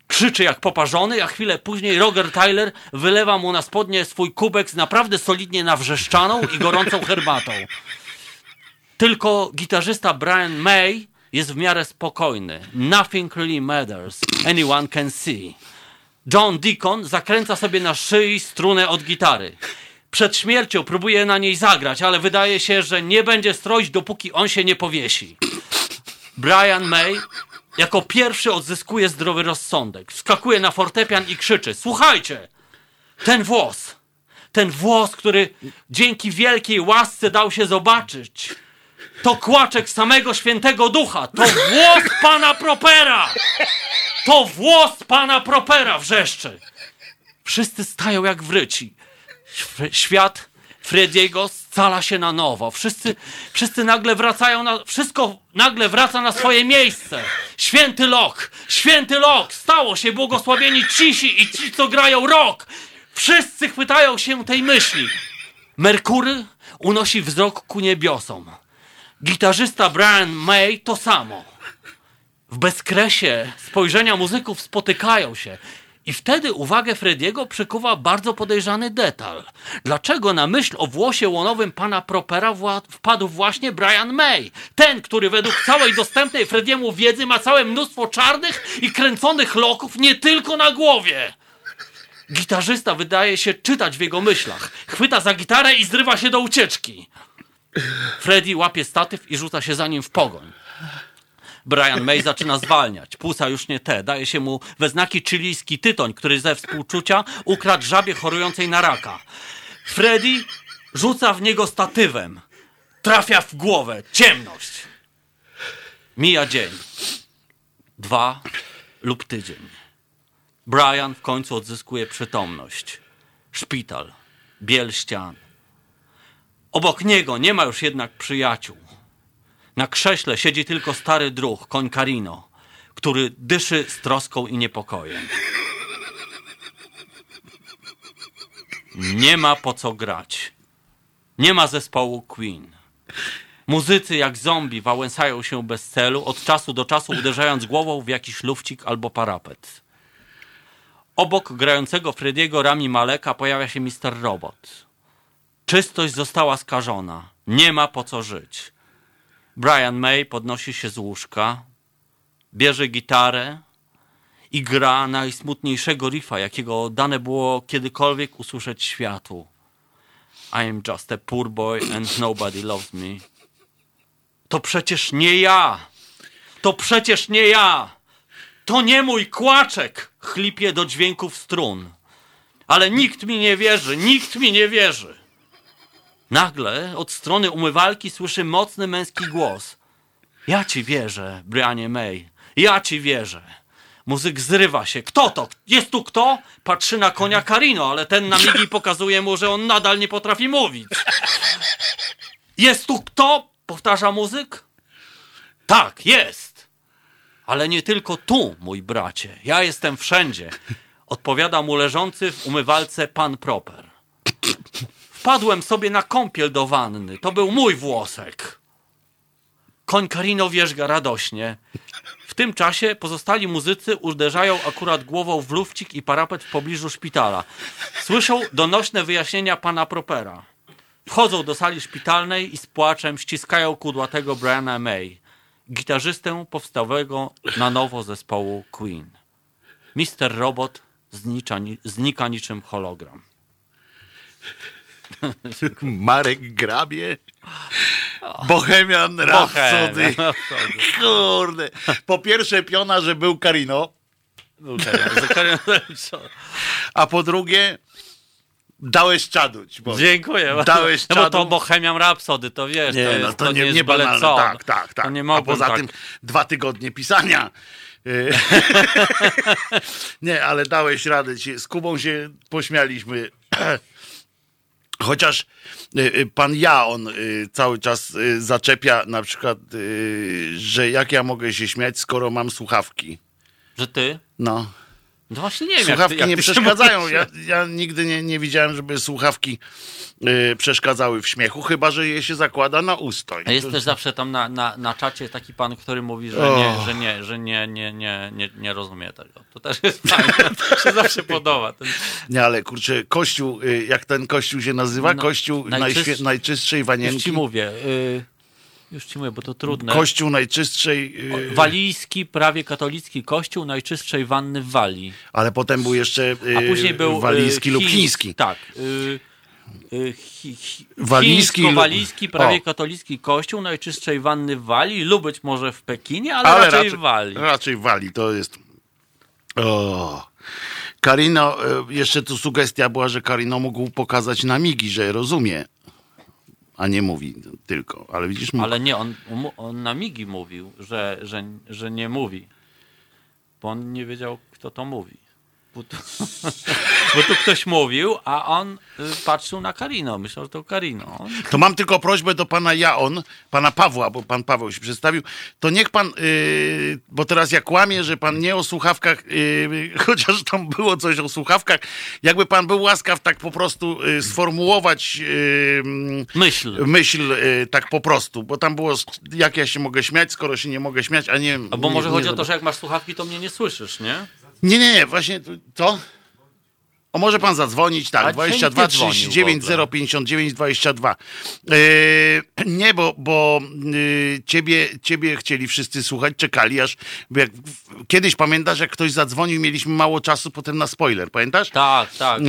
Krzyczy jak poparzony, a chwilę później Roger Tyler wylewa mu na spodnie swój kubek z naprawdę solidnie nawrzeszczaną i gorącą herbatą. Tylko gitarzysta Brian May jest w miarę spokojny. Nothing really matters. Anyone can see. John Deacon zakręca sobie na szyi strunę od gitary. Przed śmiercią próbuje na niej zagrać, ale wydaje się, że nie będzie stroić, dopóki on się nie powiesi. Brian May jako pierwszy odzyskuje zdrowy rozsądek. Wskakuje na fortepian i krzyczy: Słuchajcie! Ten włos! Ten włos, który dzięki wielkiej łasce dał się zobaczyć to kłaczek samego świętego ducha. To włos pana Propera. To włos pana Propera wrzeszczy. Wszyscy stają jak wryci. Św- Świat Frediego scala się na nowo. Wszyscy, wszyscy nagle wracają na... Wszystko nagle wraca na swoje miejsce. Święty Lok! Święty Lok! Stało się błogosławieni cisi i ci, co grają rok! Wszyscy chwytają się tej myśli. Merkury unosi wzrok ku niebiosom. Gitarzysta Brian May to samo. W bezkresie spojrzenia muzyków spotykają się. I wtedy uwagę Frediego przykuwa bardzo podejrzany detal. Dlaczego na myśl o włosie łonowym pana Propera wpadł właśnie Brian May? Ten, który według całej dostępnej Frediemu wiedzy ma całe mnóstwo czarnych i kręconych loków nie tylko na głowie. Gitarzysta wydaje się czytać w jego myślach. Chwyta za gitarę i zrywa się do ucieczki. Freddy łapie statyw i rzuca się za nim w pogoń. Brian May zaczyna zwalniać. Płuca już nie te. Daje się mu we znaki chilijski tytoń, który ze współczucia ukradł żabie chorującej na raka. Freddy rzuca w niego statywem. Trafia w głowę. Ciemność. Mija dzień. Dwa lub tydzień. Brian w końcu odzyskuje przytomność. Szpital. Biel ścian. Obok niego nie ma już jednak przyjaciół. Na krześle siedzi tylko stary druh, koń Carino, który dyszy z troską i niepokojem. Nie ma po co grać. Nie ma zespołu Queen. Muzycy jak zombie wałęsają się bez celu, od czasu do czasu uderzając głową w jakiś lufcik albo parapet. Obok grającego Frediego Rami Maleka pojawia się Mr. Robot. Czystość została skażona. Nie ma po co żyć. Brian May podnosi się z łóżka, bierze gitarę i gra najsmutniejszego riffa, jakiego dane było kiedykolwiek usłyszeć światu. I am just a poor boy and nobody loves me. To przecież nie ja! To przecież nie ja! To nie mój kłaczek! Chlipie do dźwięków strun. Ale nikt mi nie wierzy, nikt mi nie wierzy. Nagle od strony umywalki słyszy mocny męski głos. Ja ci wierzę, Brianie May. Ja ci wierzę. Muzyk zrywa się. Kto to? Jest tu kto? Patrzy na konia Karino, ale ten na migi pokazuje mu, że on nadal nie potrafi mówić. Jest tu kto? Powtarza muzyk. Tak, jest. Ale nie tylko tu, mój bracie. Ja jestem wszędzie. Odpowiada mu leżący w umywalce pan Proper. Wpadłem sobie na kąpiel do wanny. To był mój włosek. Koń Karino wierzga radośnie. W tym czasie pozostali muzycy uderzają akurat głową w lufcik i parapet w pobliżu szpitala. Słyszą donośne wyjaśnienia pana Propera. Wchodzą do sali szpitalnej i z płaczem ściskają kudłatego Briana May, gitarzystę powstałego na nowo zespołu Queen. Mister Robot znicza, ni- znika niczym hologram. *laughs* Marek Grabie, Bohemian Rhapsody. Bohem. Kurde. Po pierwsze piona, że był Karino, a po drugie dałeś czaduć. Bo... Dziękuję. Dałeś no bo to. Bohemian Rhapsody, to wiesz, to, Nie, jest, no to, nie, jest nie byle banalne. Tak, tak, tak. To nie A poza tak. tym dwa tygodnie pisania. Y, *laughs* *laughs* nie, ale dałeś radę. Z Kubą się pośmialiśmy. *clears throat* Chociaż y, y, pan ja, on y, cały czas zaczepia na przykład, że jak ja mogę się śmiać, skoro mam słuchawki. Że ty? No. No właśnie nie wiem. Słuchawki jak ty, jak nie przeszkadzają. Ja, ja nigdy nie, nie widziałem, żeby słuchawki y, przeszkadzały w śmiechu, chyba że je się zakłada na usto. A jest też zawsze tam na, na, na czacie taki pan, który mówi, że O. nie, że nie, że nie, nie, nie, nie, nie rozumie tego. To też jest fajne. *laughs* To się zawsze podoba. Ten, Nie, ale kurczę, kościół, y, jak ten kościół się nazywa? No, kościół najświe- najczystszej już wanienki. ci mówię. Y, już ci mówię, bo to trudne. Kościół najczystszej. y, Walijski, prawie katolicki kościół najczystszej wanny w Walii. ale potem był jeszcze y, A później był walijski y, lub chi- chiński. Tak. Chi, chi, Walijski lub- walijski prawie O. katolicki kościół najczystszej wanny w Walii lub być może w Pekinie, ale, Ale raczej, raczej, w Walii. raczej w Walii to jest. O. Karino, jeszcze tu sugestia była, że Karino mógł pokazać na migi, że rozumie, a nie mówi tylko. Ale widzisz, mógł. Ale nie, on, on- na migi mówił, że, że, że nie mówi. Bo on nie wiedział, kto to mówi. Bo tu, *laughs* bo tu ktoś mówił, a on y, patrzył na Karino. Myślał, że to Karino. On- To mam tylko prośbę do pana Jaon, pana Pawła, bo pan Paweł się przedstawił. To niech pan, yy, bo teraz ja kłamię, że pan nie o słuchawkach, yy, *laughs* chociaż tam było coś o słuchawkach, jakby pan był łaskaw tak po prostu yy, sformułować yy, Myśl. myśl yy, tak po prostu, bo tam było, jak ja się mogę śmiać, skoro się nie mogę śmiać, a nie... A bo nie, może nie chodzi o za- to, że jak masz słuchawki, to mnie nie słyszysz, nie? Nie, nie, nie, właśnie co? O, może pan zadzwonić, tak, dzisiaj 22 nikt nie dzwonił 39 w ogóle. 059 22. Yy, nie, bo, bo yy, ciebie, ciebie chcieli wszyscy słuchać, czekali aż, jak, kiedyś pamiętasz, jak ktoś zadzwonił, mieliśmy mało czasu potem na spoiler, pamiętasz? Tak, tak. Yy,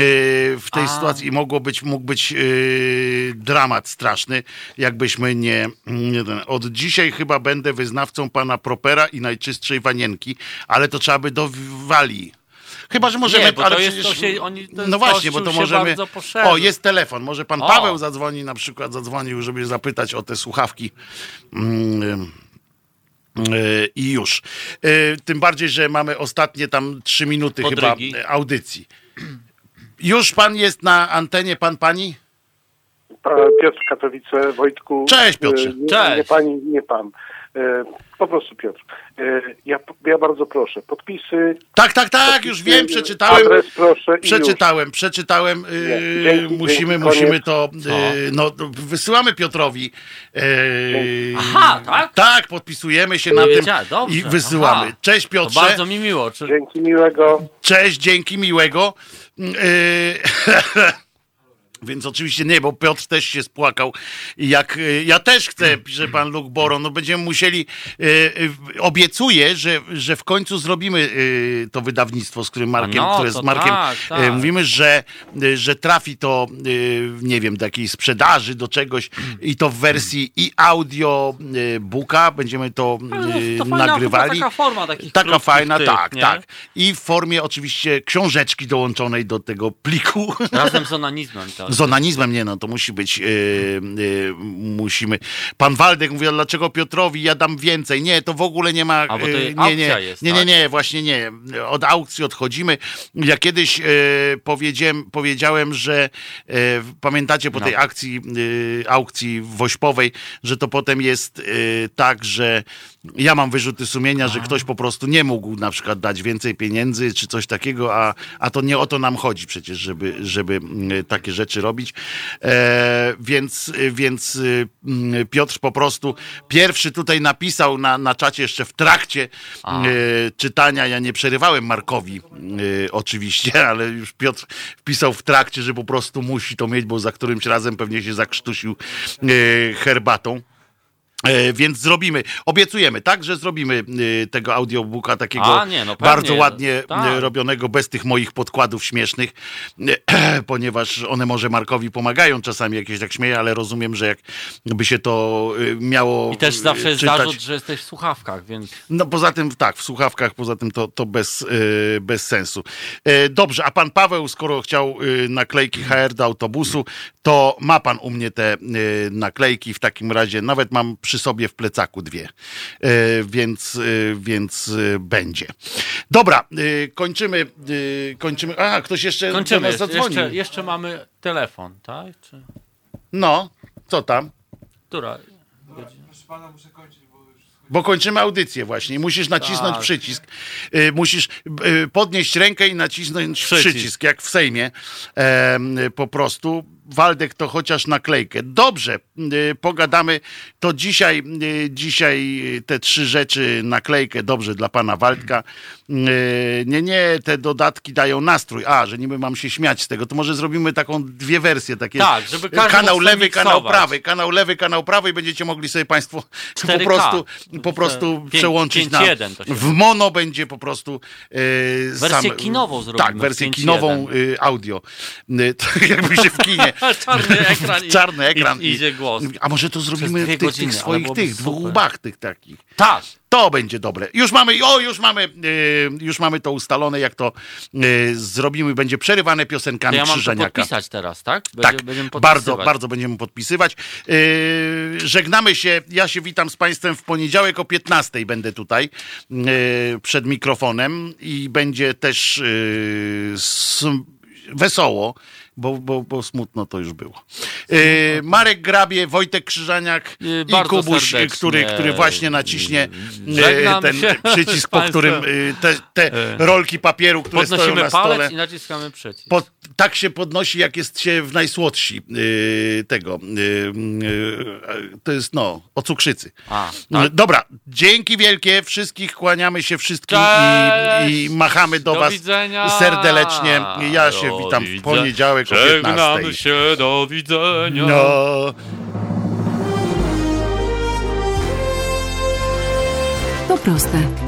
w tej A. sytuacji mogło być, mógł być yy, dramat straszny, jakbyśmy nie, nie. Od dzisiaj chyba będę wyznawcą pana Propera i najczystszej wanienki, ale to trzeba by do Walii. Chyba, że możemy, Nie, bo ale to jest- przecież, to się- oni- ten no właśnie, bo to możemy. O, jest telefon. Może pan O. Paweł zadzwoni, na przykład zadzwonił, żeby zapytać o te słuchawki. Mm, yy, I już. Yy, Tym bardziej, że mamy ostatnie tam trzy minuty Podrygi. chyba e, audycji. Już pan jest na antenie, pan pani? Pa- Piotr Katowice, Wojtku. Cześć, Piotrze. E, Nie, Cześć. nie pani, nie pan. E, Po prostu Piotr. E, Ja, ja bardzo proszę, podpisy. Tak, tak, tak, już wiem, podpisy, przeczytałem. Adres proszę i Przeczytałem, przeczytałem. Yy, Nie, dzięki, musimy, dzięki, musimy koniec. to. Yy, no, wysyłamy Piotrowi. Yy, Aha, tak? Tak, podpisujemy się na tym dobrze, i wysyłamy. aha. Cześć To Piotrze. bardzo mi miło. Czy... Dzięki miłego. Cześć, dzięki, miłego. *laughs* Więc oczywiście nie, bo Piotr też się spłakał. I Jak y, ja też chcę, *clears throat* pisze pan Luke Boron, no będziemy musieli, y, y, obiecuję, że, że w końcu zrobimy to wydawnictwo, z którym Markiem, no, które z Markiem tak, tak. mówimy, że, że trafi to, nie wiem, do jakiejś sprzedaży, do czegoś i to w wersji i audio booka, będziemy to, to- fajna nagrywali. taka forma takich Taka fajna, tych, tak, nie? tak. I w formie oczywiście książeczki dołączonej do tego pliku. Razem z onanizmem. Tak. Z onanizmem nie, no to musi być, yy, yy, musimy. Pan Waldek mówi, dlaczego Piotrowi ja dam więcej? Nie, to w ogóle nie ma. A, bo to yy, nie, nie, jest, nie, nie, tak? nie, właśnie nie. Od aukcji odchodzimy. Ja kiedyś yy, powiedziałem, powiedziałem, że yy, pamiętacie po No. tej akcji, yy, aukcji wośpowej, że to potem jest tak, że ja mam wyrzuty sumienia, że ktoś po prostu nie mógł na przykład dać więcej pieniędzy czy coś takiego, a, a to nie o to nam chodzi przecież, żeby, żeby mm, takie rzeczy robić. E, więc więc mm, Piotr po prostu pierwszy tutaj napisał na, na czacie jeszcze w trakcie e, czytania. Ja nie przerywałem Markowi e, oczywiście, *laughs* ale już Piotr wpisał w trakcie, że po prostu musi to mieć, bo za którymś razem pewnie się zakrztusił e, herbatą. E, więc zrobimy, obiecujemy, tak, że zrobimy e, tego audiobooka takiego A, nie, no bardzo ładnie Tak. e, robionego, bez tych moich podkładów śmiesznych, *clears throat* ponieważ one może Markowi pomagają czasami, jakieś tak śmieje, ale rozumiem, że jakby się to miało I też zawsze e, jest czytać, zarzut, że jesteś w słuchawkach, więc no poza tym tak, w słuchawkach, poza tym to, to bez, bez sensu. Dobrze, a pan Paweł, skoro chciał naklejki HR do autobusu, to ma pan u mnie te naklejki. W takim razie nawet mam przy sobie w plecaku dwie, e, więc, e, więc e, będzie. Dobra, kończymy, kończymy. A, ktoś jeszcze kończymy. do nas zadzwonił. Jeszcze, jeszcze mamy telefon, tak? Czy... No, co tam? Która? Bo kończymy audycję właśnie. Musisz nacisnąć Tak. przycisk. Musisz podnieść rękę i nacisnąć przycisk, Przycisk. jak w Sejmie. Po prostu. Waldek to chociaż naklejkę. Dobrze, y, pogadamy. To dzisiaj, y, dzisiaj te trzy rzeczy, naklejkę, dobrze dla pana Waldka. Y, nie, nie, te dodatki dają nastrój. A, że niby mam się śmiać z tego. To może zrobimy taką dwie wersje. Takie, Tak, żeby kanał lewy, kanał miksować. prawy, kanał lewy, kanał prawy i będziecie mogli sobie państwo po 4K. prostu, po prostu Pięć- przełączyć na 5.1 to się w mono będzie po prostu e, Wersję kinową zrobimy Tak, wersję 5.1. kinową audio. *laughs* Jakby się w kinie Czarny ekran i, czarny ekran i, idzie głos. A może to zrobimy w tych, godziny, tych swoich tych super. dwóch łbach tych takich. Tak. To będzie dobre. Już mamy, o, już mamy, yy, już mamy to ustalone, jak to yy, zrobimy. Będzie przerywane To piosenkami ja mam to podpisać teraz, tak? Tak, będziemy bardzo, bardzo będziemy podpisywać. Yy, żegnamy się. Ja się witam z Państwem w poniedziałek o 15 będę tutaj yy, przed mikrofonem i będzie też s- wesoło. Bo, bo, bo smutno to już było. Yy, Marek Grabie, Wojtek Krzyżaniak Yy, i Kubuś, serdecznie. który, który właśnie naciśnie Żegnam ten się *laughs* przycisk, po którym te, te rolki papieru, które stoją Podnosimy na stole. palec i naciskamy przycisk. Po, tak się podnosi, jak jest się w najsłodsi yy, tego. Yy, yy, to jest, no, o cukrzycy. A, No, tak. Dobra, dzięki wielkie. Wszystkich kłaniamy się wszystkim i, i machamy do, Do was widzenia! serdecznie. Ja się Do witam w widzenia. poniedziałek o Żegnamy 15. się, do widzenia. No. To proste.